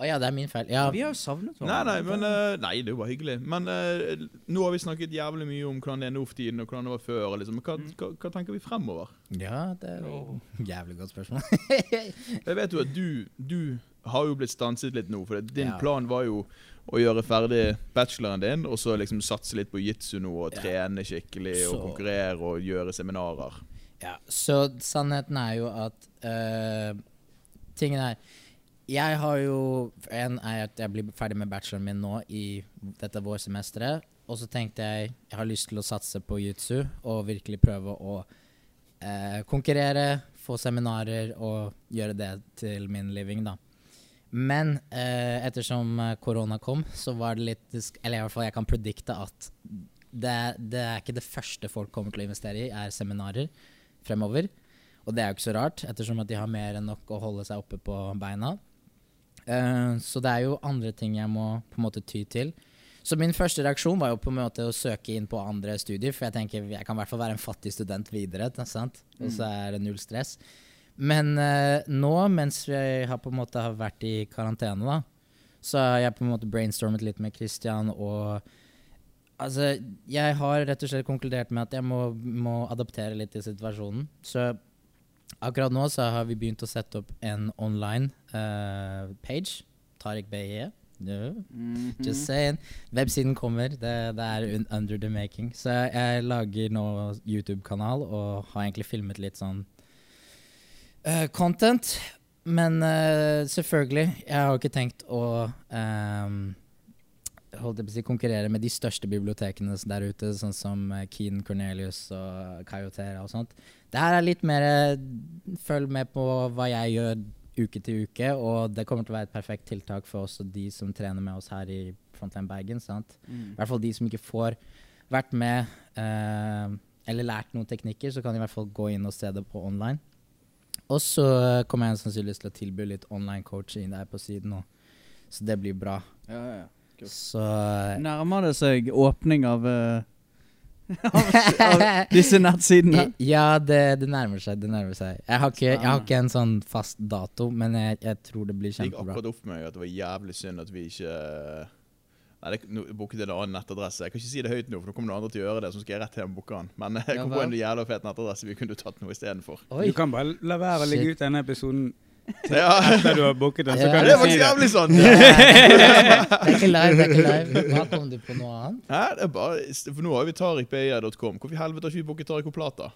Å ja, det er min feil. Ja, Vi har jo savnet Nei, nei, men uh, Nei, det er jo bare hyggelig. Men uh, nå har vi snakket jævlig mye om hvordan det er nå for tiden, og hvordan det var før. Liksom. Hva, hva, hva tenker vi fremover? ja det er jo jævlig godt spørsmål. Jeg vet jo at du, du har jo blitt stanset litt nå. For din Ja. plan var jo å gjøre ferdig bacheloren din, og så liksom satse litt på jitsu nå, og Ja. trene skikkelig, og konkurrere og gjøre seminarer. Ja, så sannheten er jo at uh, Tingen er Jeg har jo En er at jeg blir ferdig med bacheloren min nå i dette vårsemesteret. Og så tenkte jeg jeg har lyst til å satse på jiu-jitsu og virkelig prøve å uh, konkurrere, få seminarer og gjøre det til min living, da. Men eh, ettersom eh, korona kom, så var det litt Eller i hvert fall jeg kan predikte at det, det er ikke det første folk kommer til å investere i, er seminarer fremover. Og det er jo ikke så rart, ettersom at de har mer enn nok å holde seg oppe på beina. Eh, så det er jo andre ting jeg må på en måte ty til. Så min første reaksjon var jo på en måte å søke inn på andre studier, for jeg tenker jeg kan i hvert fall være en fattig student videre, sant? og så er det null stress. Men eh, nå, mens vi har på en måte har vært i karantene, da, Så har jeg på en måte brainstormet litt med Christian, og altså Jeg har rett og slett konkludert med at jeg må, må adaptere litt til situasjonen. Så akkurat nå så har vi begynt å sette opp en online eh, page. Tariq BE. Mm -hmm. Just saying. Websiden kommer. Det, det er un under the making. Så jeg lager nå YouTube-kanal og har egentlig filmet litt sånn eh, content. Men uh, selvfølgelig, jeg har ikke tenkt å um, holdt jeg på å si, konkurrere med de største bibliotekene der ute, sånn som eh, Keen Cornelius og Kayotera og sånt. Det her er litt mer følg med på hva jeg gjør uke til uke, og det kommer til å være et perfekt tiltak for oss og de som trener med oss her i Frontline Bergen. sant? Mm. I hvert fall de som ikke får vært med eh, eller lært noen teknikker, så kan de i hvert fall gå inn og se det på online. Og så eh, kommer jeg sannsynligvis til å tilby litt online coaching der på siden òg, så det blir bra. Ja, ja, ja. Kult. Så eh, Nærmer det seg åpning av, uh, av, av disse nettsidene? Ja, det, det nærmer seg. Det nærmer seg. Jeg har ikke, jeg har ikke en sånn fast dato, men jeg, jeg tror det blir kjempebra. Det gikk akkurat opp med meg at det var jævlig synd at vi ikke Nei, det no, booket en annen nettadresse. Jeg kan ikke si det høyt nå, for nå kommer noen andre til å gjøre det. Så skal jeg rett hjem og booke den. Men jeg Ja kom på en jævla fet nettadresse vi kunne tatt noe istedenfor. Du kan bare la være å legge ut denne episoden Ja. etter du har booket den. Så Ja. kan Det du var si faktisk det. jævlig sånn! det er ikke live, det er ikke live. Hva kom du på noe annet? Nei, Det er bare, for nå har vi tarikbeia.com. Hvorfor i helvete har ikke vi booket Tarik og Plata?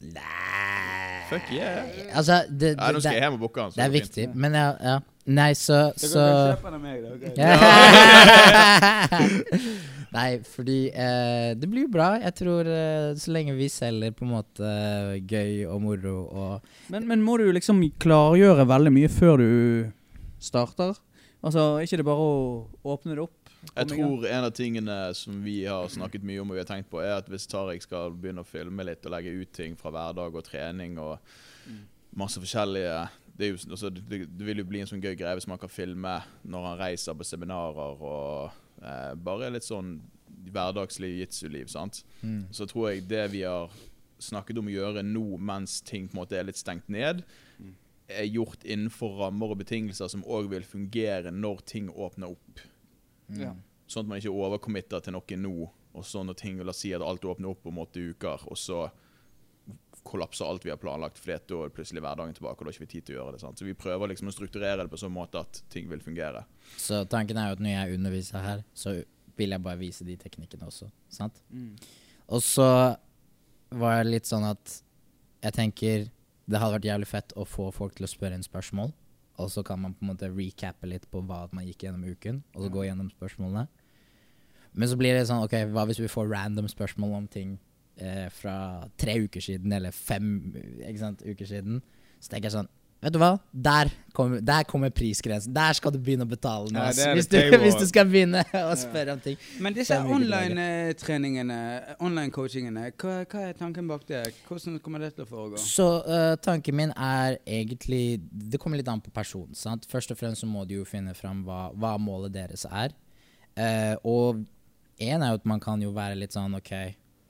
Nei Fuck yeah. Altså, det, Nei, nå det, skal jeg hjem og booke den. det er viktig, men ja, ja. Nei, så, Så så kan kjøpe den av meg, da. Nei, fordi eh, det blir jo bra. Jeg tror eh, så lenge vi selger på en måte gøy og moro og Men, men må du liksom klargjøre veldig mye før du starter? Altså, ikke det bare å åpne det opp? Jeg tror en av tingene som vi har snakket mye om og vi har tenkt på, er at hvis Tariq skal begynne å filme litt og legge ut ting fra hverdag og trening og Mm. masse forskjellige det, er jo, altså, det, det vil jo bli en sånn gøy greie hvis man kan filme når han reiser på seminarer og eh, bare litt sånn hverdagslig jitsu-liv. sant? mm. Så tror jeg det vi har snakket om å gjøre nå mens ting på en måte er litt stengt ned, Mm. er gjort innenfor rammer og betingelser som òg vil fungere når ting åpner opp. Mm. Ja. Sånn at man ikke overcommitter til noe nå, og så når ting, la oss si at alt åpner opp om åtte uker, og så kollapser alt vi har planlagt, fordi det da er plutselig hverdagen tilbake, og da har ikke vi tid til å gjøre det. sant? Så vi prøver liksom å strukturere det på sånn måte at ting vil fungere. Så tanken er jo at når jeg underviser her, så vil jeg bare vise de teknikkene også. Sant? Mm. Og så var det litt sånn at jeg tenker det hadde vært jævlig fett å få folk til å spørre inn spørsmål. Og så kan man på en måte recappe litt på hva man gikk gjennom uken, og så gå gjennom spørsmålene. Men så blir det sånn, ok, hva hvis vi får random spørsmål om ting eh, fra tre uker siden, eller fem ikke sant, uker siden? Så tenker jeg sånn, vet du hva? Der kommer, der kommer prisgrensen. Der skal du begynne å betale nå. Ja, hvis, du, hvis du skal begynne å spørre om ting. Men disse online-treningene, online-coachingene, hva, hva er tanken bak det? Hvordan kommer det til å foregå? Så uh, tanken min er egentlig Det kommer litt an på personen. sant? Først og fremst så må du jo finne fram hva, hva målet deres er. Uh, og én er jo at man kan jo være litt sånn OK,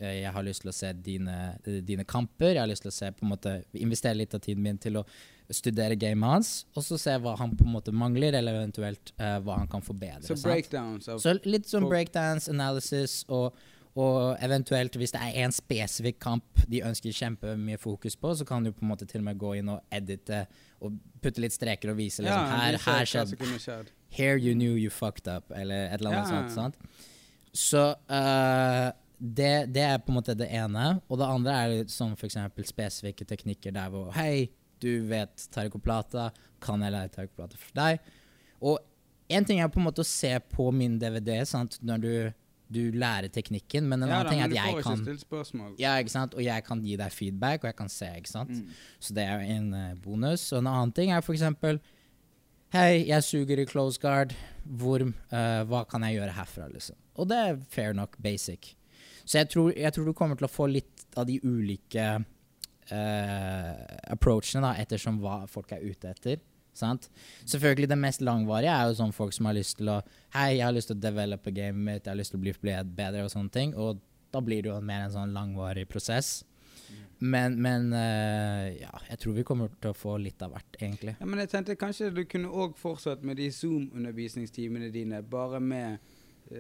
jeg har lyst til å se dine, eh, dine kamper. Jeg har lyst til å se på en måte investere litt av tiden min til å studere gamet hans, og så se hva han på en måte mangler, eller eventuelt uh, hva han kan forbedre. Så breakdowns Så litt sånn breakdowns, analysis, og, og eventuelt hvis det er en spesifikk kamp de ønsker kjempemye fokus på, så kan du på en måte til og med gå inn og edite og putte litt streker og vise liksom, her, vise her skjedde. Here you knew you fucked up, eller et eller annet Ja. sånt. sant? Så eh, det, det er på en måte det ene. Og det andre er som f.eks. spesifikke teknikker der hvor Hei, du vet Tarikoplata, kan jeg lære Tarikoplata for deg? Og én ting er på en måte å se på min DVD sant? når du, du lærer teknikken, men en Ja annen da, ting er at jeg kan ja? Og jeg kan gi deg feedback, og jeg kan se, ikke sant? Mm. Så det er en eh, bonus. Og en annen ting er eksempel Hei, jeg suger i close guard. Hvor, uh, hva kan jeg gjøre herfra, liksom? Og det er fair nok basic. Så jeg tror, jeg tror du kommer til å få litt av de ulike uh, approachene, da, ettersom hva folk er ute etter. Sant? Selvfølgelig det mest langvarige er jo sånn folk som har lyst til å Hei, jeg har lyst til å develope gamet mitt, jeg har lyst til å bli bedre og sånne ting. Og da blir det jo mer en sånn langvarig prosess. Men, men uh, ja, jeg tror vi kommer til å få litt av hvert, egentlig. Ja, men jeg tenkte kanskje du kunne òg fortsatt med de Zoom-undervisningstimene dine, bare med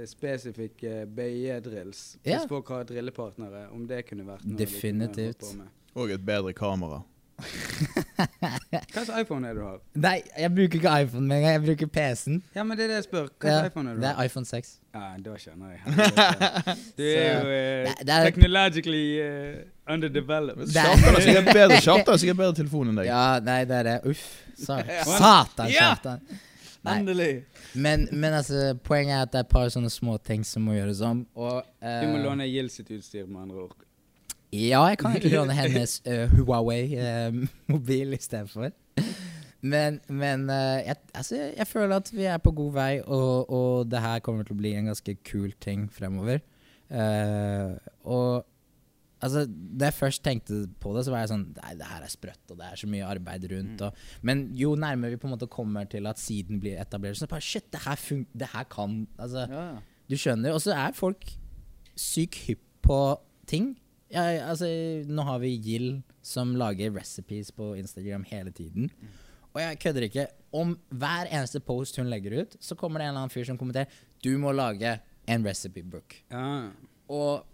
spesifikke BI-drills. Ja. Hvis folk har drillepartnere, om det kunne vært noe Definitivt. de kunne holdt på med. Og et bedre kamera. Hva slags iPhone er det du har? Nei, jeg bruker ikke iPhone med jeg bruker PC-en. Ja, men det er det jeg spør. Hva Ja, slags iPhone er det du det er iPhone 6. Ja, da skjønner jeg. Du er jo uh, det- det er- technologically uh, underdeveloped. Er- Kjartan har sikkert bedre, har bedre telefon enn deg. Ja, nei, det er det. Uff. Sa Ja. Satan, Ja. Kjartan. Endelig. Men, men altså, poenget er at det er et par sånne små ting som må gjøres om. Og, uh, Du må låne Gild sitt utstyr, med andre ord. Ja, jeg kan egentlig låne hennes uh, Huawei-mobil istedenfor. Men, men eh, jeg, altså, jeg føler at vi er på god vei, og, og det her kommer til å bli en ganske kul ting fremover. Eh, og altså, da jeg først tenkte på det, så var jeg sånn Nei, det her er sprøtt, og det er så mye arbeid rundt. Og, men jo nærmere vi på en måte kommer til at siden blir etablert, så bare Shit, det her, fun det her kan Altså, Ja, ja. du skjønner. Og så er folk sykt hypp på ting. Ja, altså, nå har vi Gill som lager recipes på Instagram hele tiden. Og jeg kødder ikke. Om hver eneste post hun legger ut, så kommer det en eller annen fyr som kommenterer Du må lage en recipe book. Ja. Og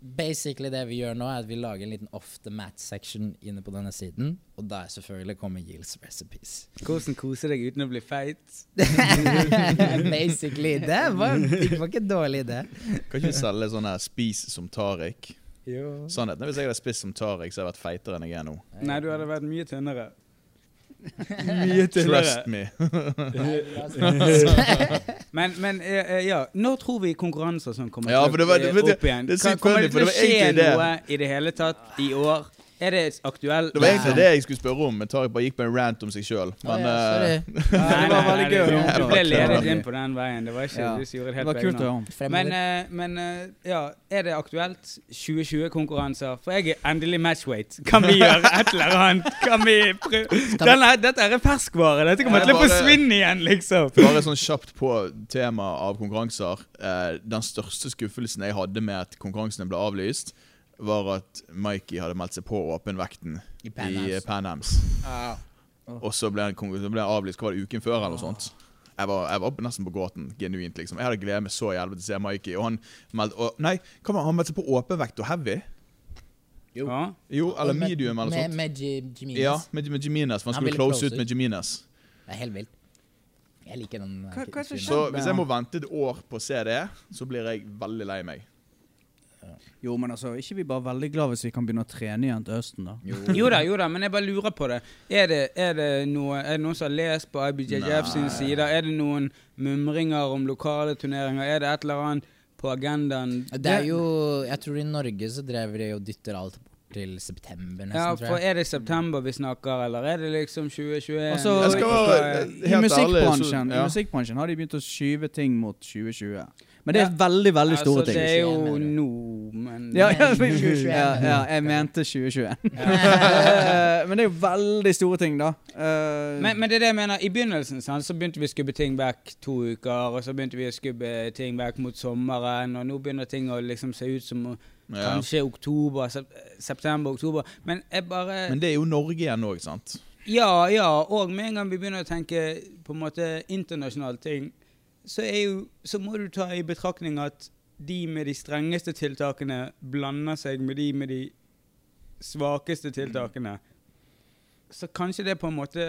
basically det vi gjør nå, er at vi lager en liten off the mat section inne på denne siden. Og der selvfølgelig kommer Yields recipes. Hvordan kose deg uten å bli feit? basically. Det var, det var ikke en dårlig idé. Kan ikke vi selge sånn her 'spis som Tariq'? Jo. Sannheten er hvis jeg hadde spist som Tariq, så hadde jeg vært feitere enn jeg er nå. Nei, du hadde vært mye tynnere. Mye tynnere. Trust me. Men, men eh, eh, ja, når tror vi konkurranser som kommer Ja, til det var- eh, vet du, opp igjen? det det, Kan- Kommer det til å skje noe i det hele tatt i år? Er det aktuelt? Det var egentlig det jeg skulle spørre om, men Tariq bare gikk på en rant om seg sjøl. Men ah, ja, eh, sorry. Nei, Det var veldig gøy du- Du ble ledet inn på den veien. Det var ikke Ja. du som gjorde det Det var kult å gjøre om. Men, eh, men eh, ja, er det aktuelt 2020-konkurranser? For jeg er endelig matchweight. Kan vi gjøre et eller annet? Kan vi prøve? Denne, dette er ferskvare. Dette kommer til å forsvinne igjen, liksom. Bare sånn kjapt på tema av konkurranser. Eh, den største skuffelsen jeg hadde med at konkurransene ble avlyst, var at Mikey hadde meldt seg på åpenvekten I i Pan eh. Pan Ams. Og så ble han, avlyst hva var det, uken før eller noe sånt. Jeg var, jeg var nesten på gåten. genuint. liksom Jeg hadde gledet meg så jævlig til å se Mikey. Og han meldte og, Nei, hva var, han meldte seg på åpenvekt og heavy? Jo. Ah. Jo, eller med- medium eller noe med, sånt. Med Ji- Jimenez. Ja, med, med Jimenez. For han Han skulle close close ut med Jimenez. Det er helt vilt. Jeg liker den. eh, Hva- hva. Så hvis jeg må vente et år på å se det, så blir jeg veldig lei meg. Jo, men altså, ikke vi bare veldig glad hvis vi kan begynne å trene igjen til høsten, da? Jo da, jo da, men jeg bare lurer på det. Er det, er det, noe, er det noen som har lest på IBJJF sin side? Er det noen mumringer om lokale turneringer? Er det et eller annet på agendaen? Det er jo Jeg tror i Norge så drev de og dytter alt bort til september, nesten. Ja, tror for jeg. er det september vi snakker, eller er det liksom 2021? Altså, Jeg skal være- Helt I ærlig, musikkbransjen, så- ja. I musikkbransjen har de begynt å skyve ting mot 2020. Men det er veldig, veldig store altså, ting. Det er jo nå, men Ja, ja, 2021. ja, ja, jeg mente 2021. Eh, Men det er jo veldig store ting, da. Eh, men, men det er det jeg mener. I begynnelsen sant, så begynte vi å skubbe ting back to uker, og så begynte vi å skubbe ting back mot sommeren, og nå begynner ting å liksom se ut som kanskje oktober, september, oktober. Men jeg bare Men det er jo Norge igjen òg, sant? Ja, ja. Og med en gang vi begynner å tenke på en måte internasjonale ting, så, jo, så må du ta i betraktning at de med de strengeste tiltakene blander seg med de med de svakeste tiltakene. Så kanskje det på en måte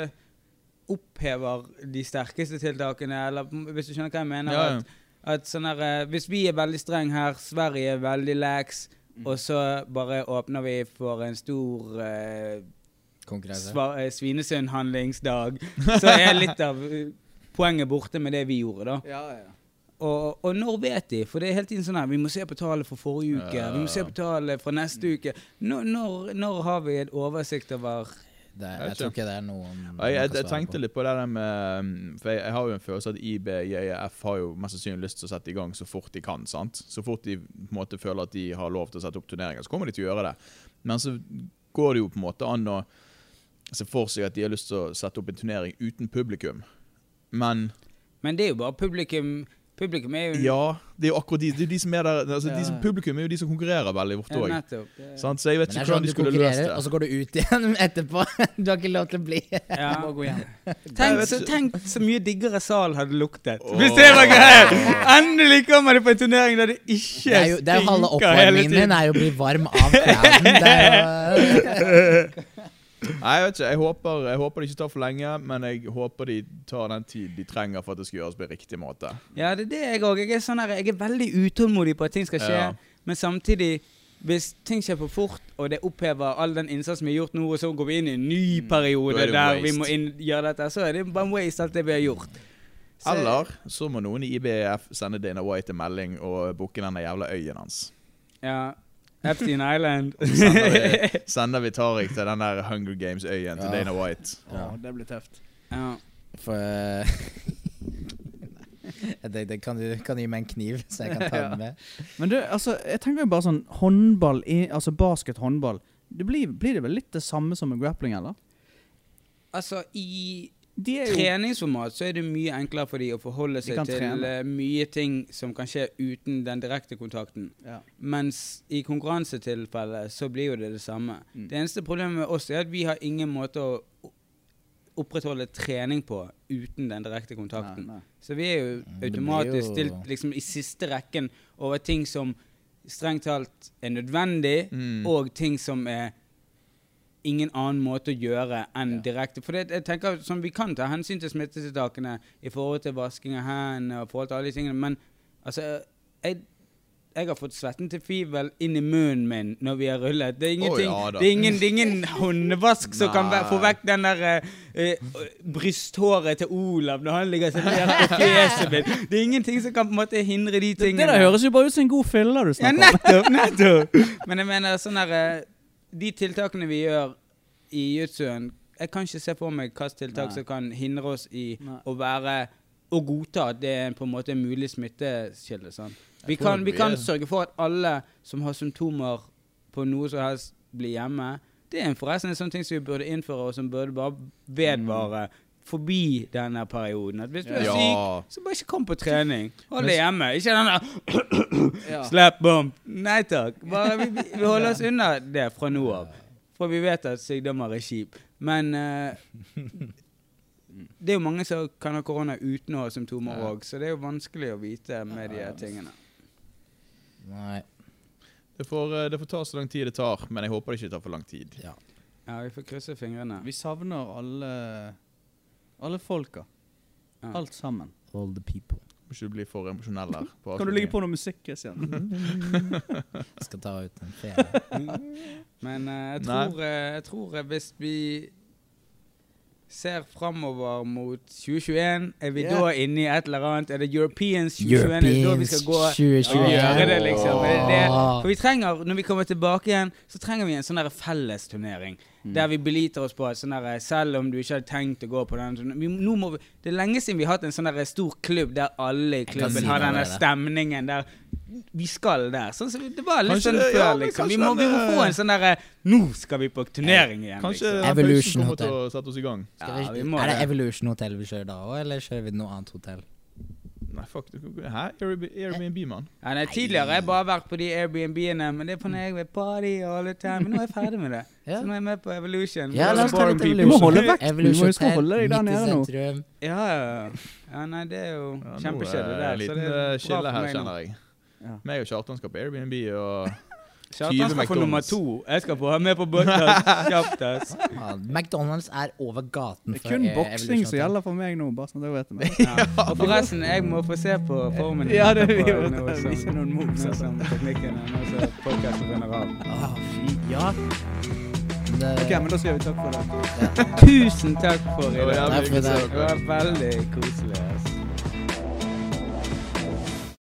opphever de sterkeste tiltakene, eller hvis du skjønner hva jeg mener. Ja, ja. At, at sånn her, eh, Hvis vi er veldig streng her, Sverige er veldig lax, og så bare åpner vi for en stor eh, sva- eh, Svinesund-handlingsdag, så er litt av eh, poenget borte med det vi gjorde, da. ja, ja. Og, og når vet de? For det er hele tiden sånn her, vi må se på tallet for forrige uke, Ja. vi må se på tallet fra neste uke. Når, når, når har vi en oversikt over Det, Jeg jeg tror ikke det er noen jeg, man jeg, tenkte på. litt på det der med mm, For jeg, jeg har jo en følelse at IBJF har jo mest sannsynlig lyst til å sette i gang så fort de kan. sant? Så fort de på en måte føler at de har lov til å sette opp turneringer, så kommer de til å gjøre det. Men så går det jo på en måte an å se for seg at de har lyst til å sette opp en turnering uten publikum. Men Men det er jo bare publikum Publikum er jo Ja, det er jo akkurat de, det er de som er der altså, Ja. de som, Publikum er jo de som konkurrerer veldig ofte òg. Ja, Det- Så jeg vet det ikke hvordan sånn de du skulle løst konkurrerer, og så går du ut igjen etterpå. Du har ikke lov til å bli. Ja. må gå hjem. Tenk, så, tenk så mye diggere sal hadde luktet. Oh. Hvis det var greit! Endelig kommer du på en turnering der det ikke Det er jo, det er jo halve stinker oppvarmingen min er jo å bli varm av crowden. Nei, jeg vet ikke. Jeg håper, jeg håper det ikke tar for lenge, men jeg håper de tar den tid de trenger for at det skal gjøres på riktig måte. Ja, det er det jeg òg. Jeg, sånn jeg er veldig utålmodig på at ting skal skje, Ja. men samtidig hvis ting skjer for fort, og det opphever all den innsatsen vi har gjort nå, og så går vi inn i en ny periode Mm. Er det der waste. vi må inn, gjøre dette, så er det bare waste alt det vi har gjort. Så- Eller så må noen i IBF sende Dana White en melding og booke den jævla øyen hans. Ja. Epstein Island. Sender vi, sender vi Tariq til den der Hunger Games-øyen til Ja. Dana White. Å, det blir tøft. ja. For uh, Jeg tenkte, kan du, kan du gi meg en kniv, så jeg kan ta den med? Men du, altså, jeg tenker jo bare sånn håndball, i, altså basket-håndball. Blir, blir det vel litt det samme som med grappling, eller? Altså, i treningsformat så er det mye enklere for de å forholde seg til trene. eh, mye ting som kan skje uten den direkte kontakten. ja. Mens i konkurransetilfellet så blir jo det det samme. Mm. Det eneste problemet med oss er at vi har ingen måte å opprettholde trening på uten den direkte kontakten. Nei, nei. Så vi er jo Mm, automatisk jo- stilt liksom i siste rekken over ting som strengt talt er nødvendig, Mm. og ting som er ingen annen måte å gjøre enn Ja. direkte. For det, jeg tenker som Vi kan ta hensyn til smittetiltakene i forhold til vasking av hendene og forhold til alle de tingene, men altså jeg, jeg har fått svetten til fivel inn i munnen min når vi har rullet. Det er ingenting, ja det er ingen, det er ingen håndvask som kan få vekk den der eh, eh, brysthåret til Olav når han ligger ned på fjeset mitt. Det er ingenting som kan på en måte hindre de tingene. det der høres jo bare ut som en god fyller du snakker om. nettopp! nettopp. Men jeg mener sånn der eh, De tiltakene vi gjør i jutsuen Jeg kan ikke se for meg hvilke tiltak Nei. som kan hindre oss i Nei. å være Å godta at det er på en måte en mulig smittekilde. Sånn. Vi, kan, vi kan sørge for at alle som har symptomer på noe som helst, blir hjemme. Det er forresten en sånn ting som vi burde innføre, og som burde bare vedvare forbi denne perioden. At hvis du er Ja. syk, så bare ikke kom på trening. Hold deg hjemme. Ikke den der Ja. Slap bump. Nei takk. Bare vi, vi, holder oss unna det fra nå av. For vi vet at sykdommer er kjip. Men uh, det er jo mange som kan ha korona uten å ha symptomer òg, så det er jo vanskelig å vite med de tingene. Nei. Det får, eh, det får ta så lang tid det tar, men jeg håper det ikke tar for lang tid. Ja. Ja, vi får krysse fingrene. Vi savner alle Alle folka. Ja. Alt sammen. All the people. Må ikke bli for emosjonell her. på Kan du legge på noe musikk, Christian? Jeg skal ta ut en ferie. Men uh, jeg, tror, uh, jeg tror eh, hvis vi ser framover mot 2021, er vi yeah. da inne i et eller annet? Er det Europeans 2021? Er det da vi skal gå og gjøre det, liksom? Det det? For vi trenger, når vi kommer tilbake igjen, så trenger vi en sånn fellesturnering. Mm. Der vi beliter oss på at sånn der, selv om du ikke hadde tenkt å gå på den vi, nå må vi, Det er lenge siden vi har hatt en sånn stor klubb der alle i klubben si har denne stemningen der vi skal der. Sånn som det var litt Kanskje sånn før, ja, liksom. Vi må, vi må få en sånn derre Nå skal vi på turnering igjen, Kanskje liksom. Evolution Hotel. å sette oss i gang. Ja, vi, vi må er det. Evolution Hotel vi kjører da òg, eller kjører vi noe annet hotell? Nei, fuck. du- Hæ? Airbnb, Airbnb mann? Ja, nei, tidligere har jeg bare vært på de Airbnb-ene, men det er på når jeg vil party all the time. Men nå er jeg ferdig med det. Ja. Så nå er jeg med på Evolution. Ja, la oss ta litt Evolution. Du må holde holde Evolution du må huske å holde deg der nede nå. Ja, ja. Nei, det er jo Ja, kjempekjedelig der. det så det er eh, bra her, meg nå. kjenner jeg. Ja. Meg og Kjartan skal på Airbnb og Kjartan skal få nummer to. Jeg skal få være med på ass. Ja, McDonald's er over gaten. Det er kun boksing som gjelder for meg nå, bare sånn at vet det. Ja. Og forresten, jeg må få se på formen Ja, det må nå ta- som- vise noen moves, og altså. teknikken er. Ah, fy, ja. Det- Ok, men da sier vi takk for det. Tusen takk for i dag. det. Det var veldig koselig. ass.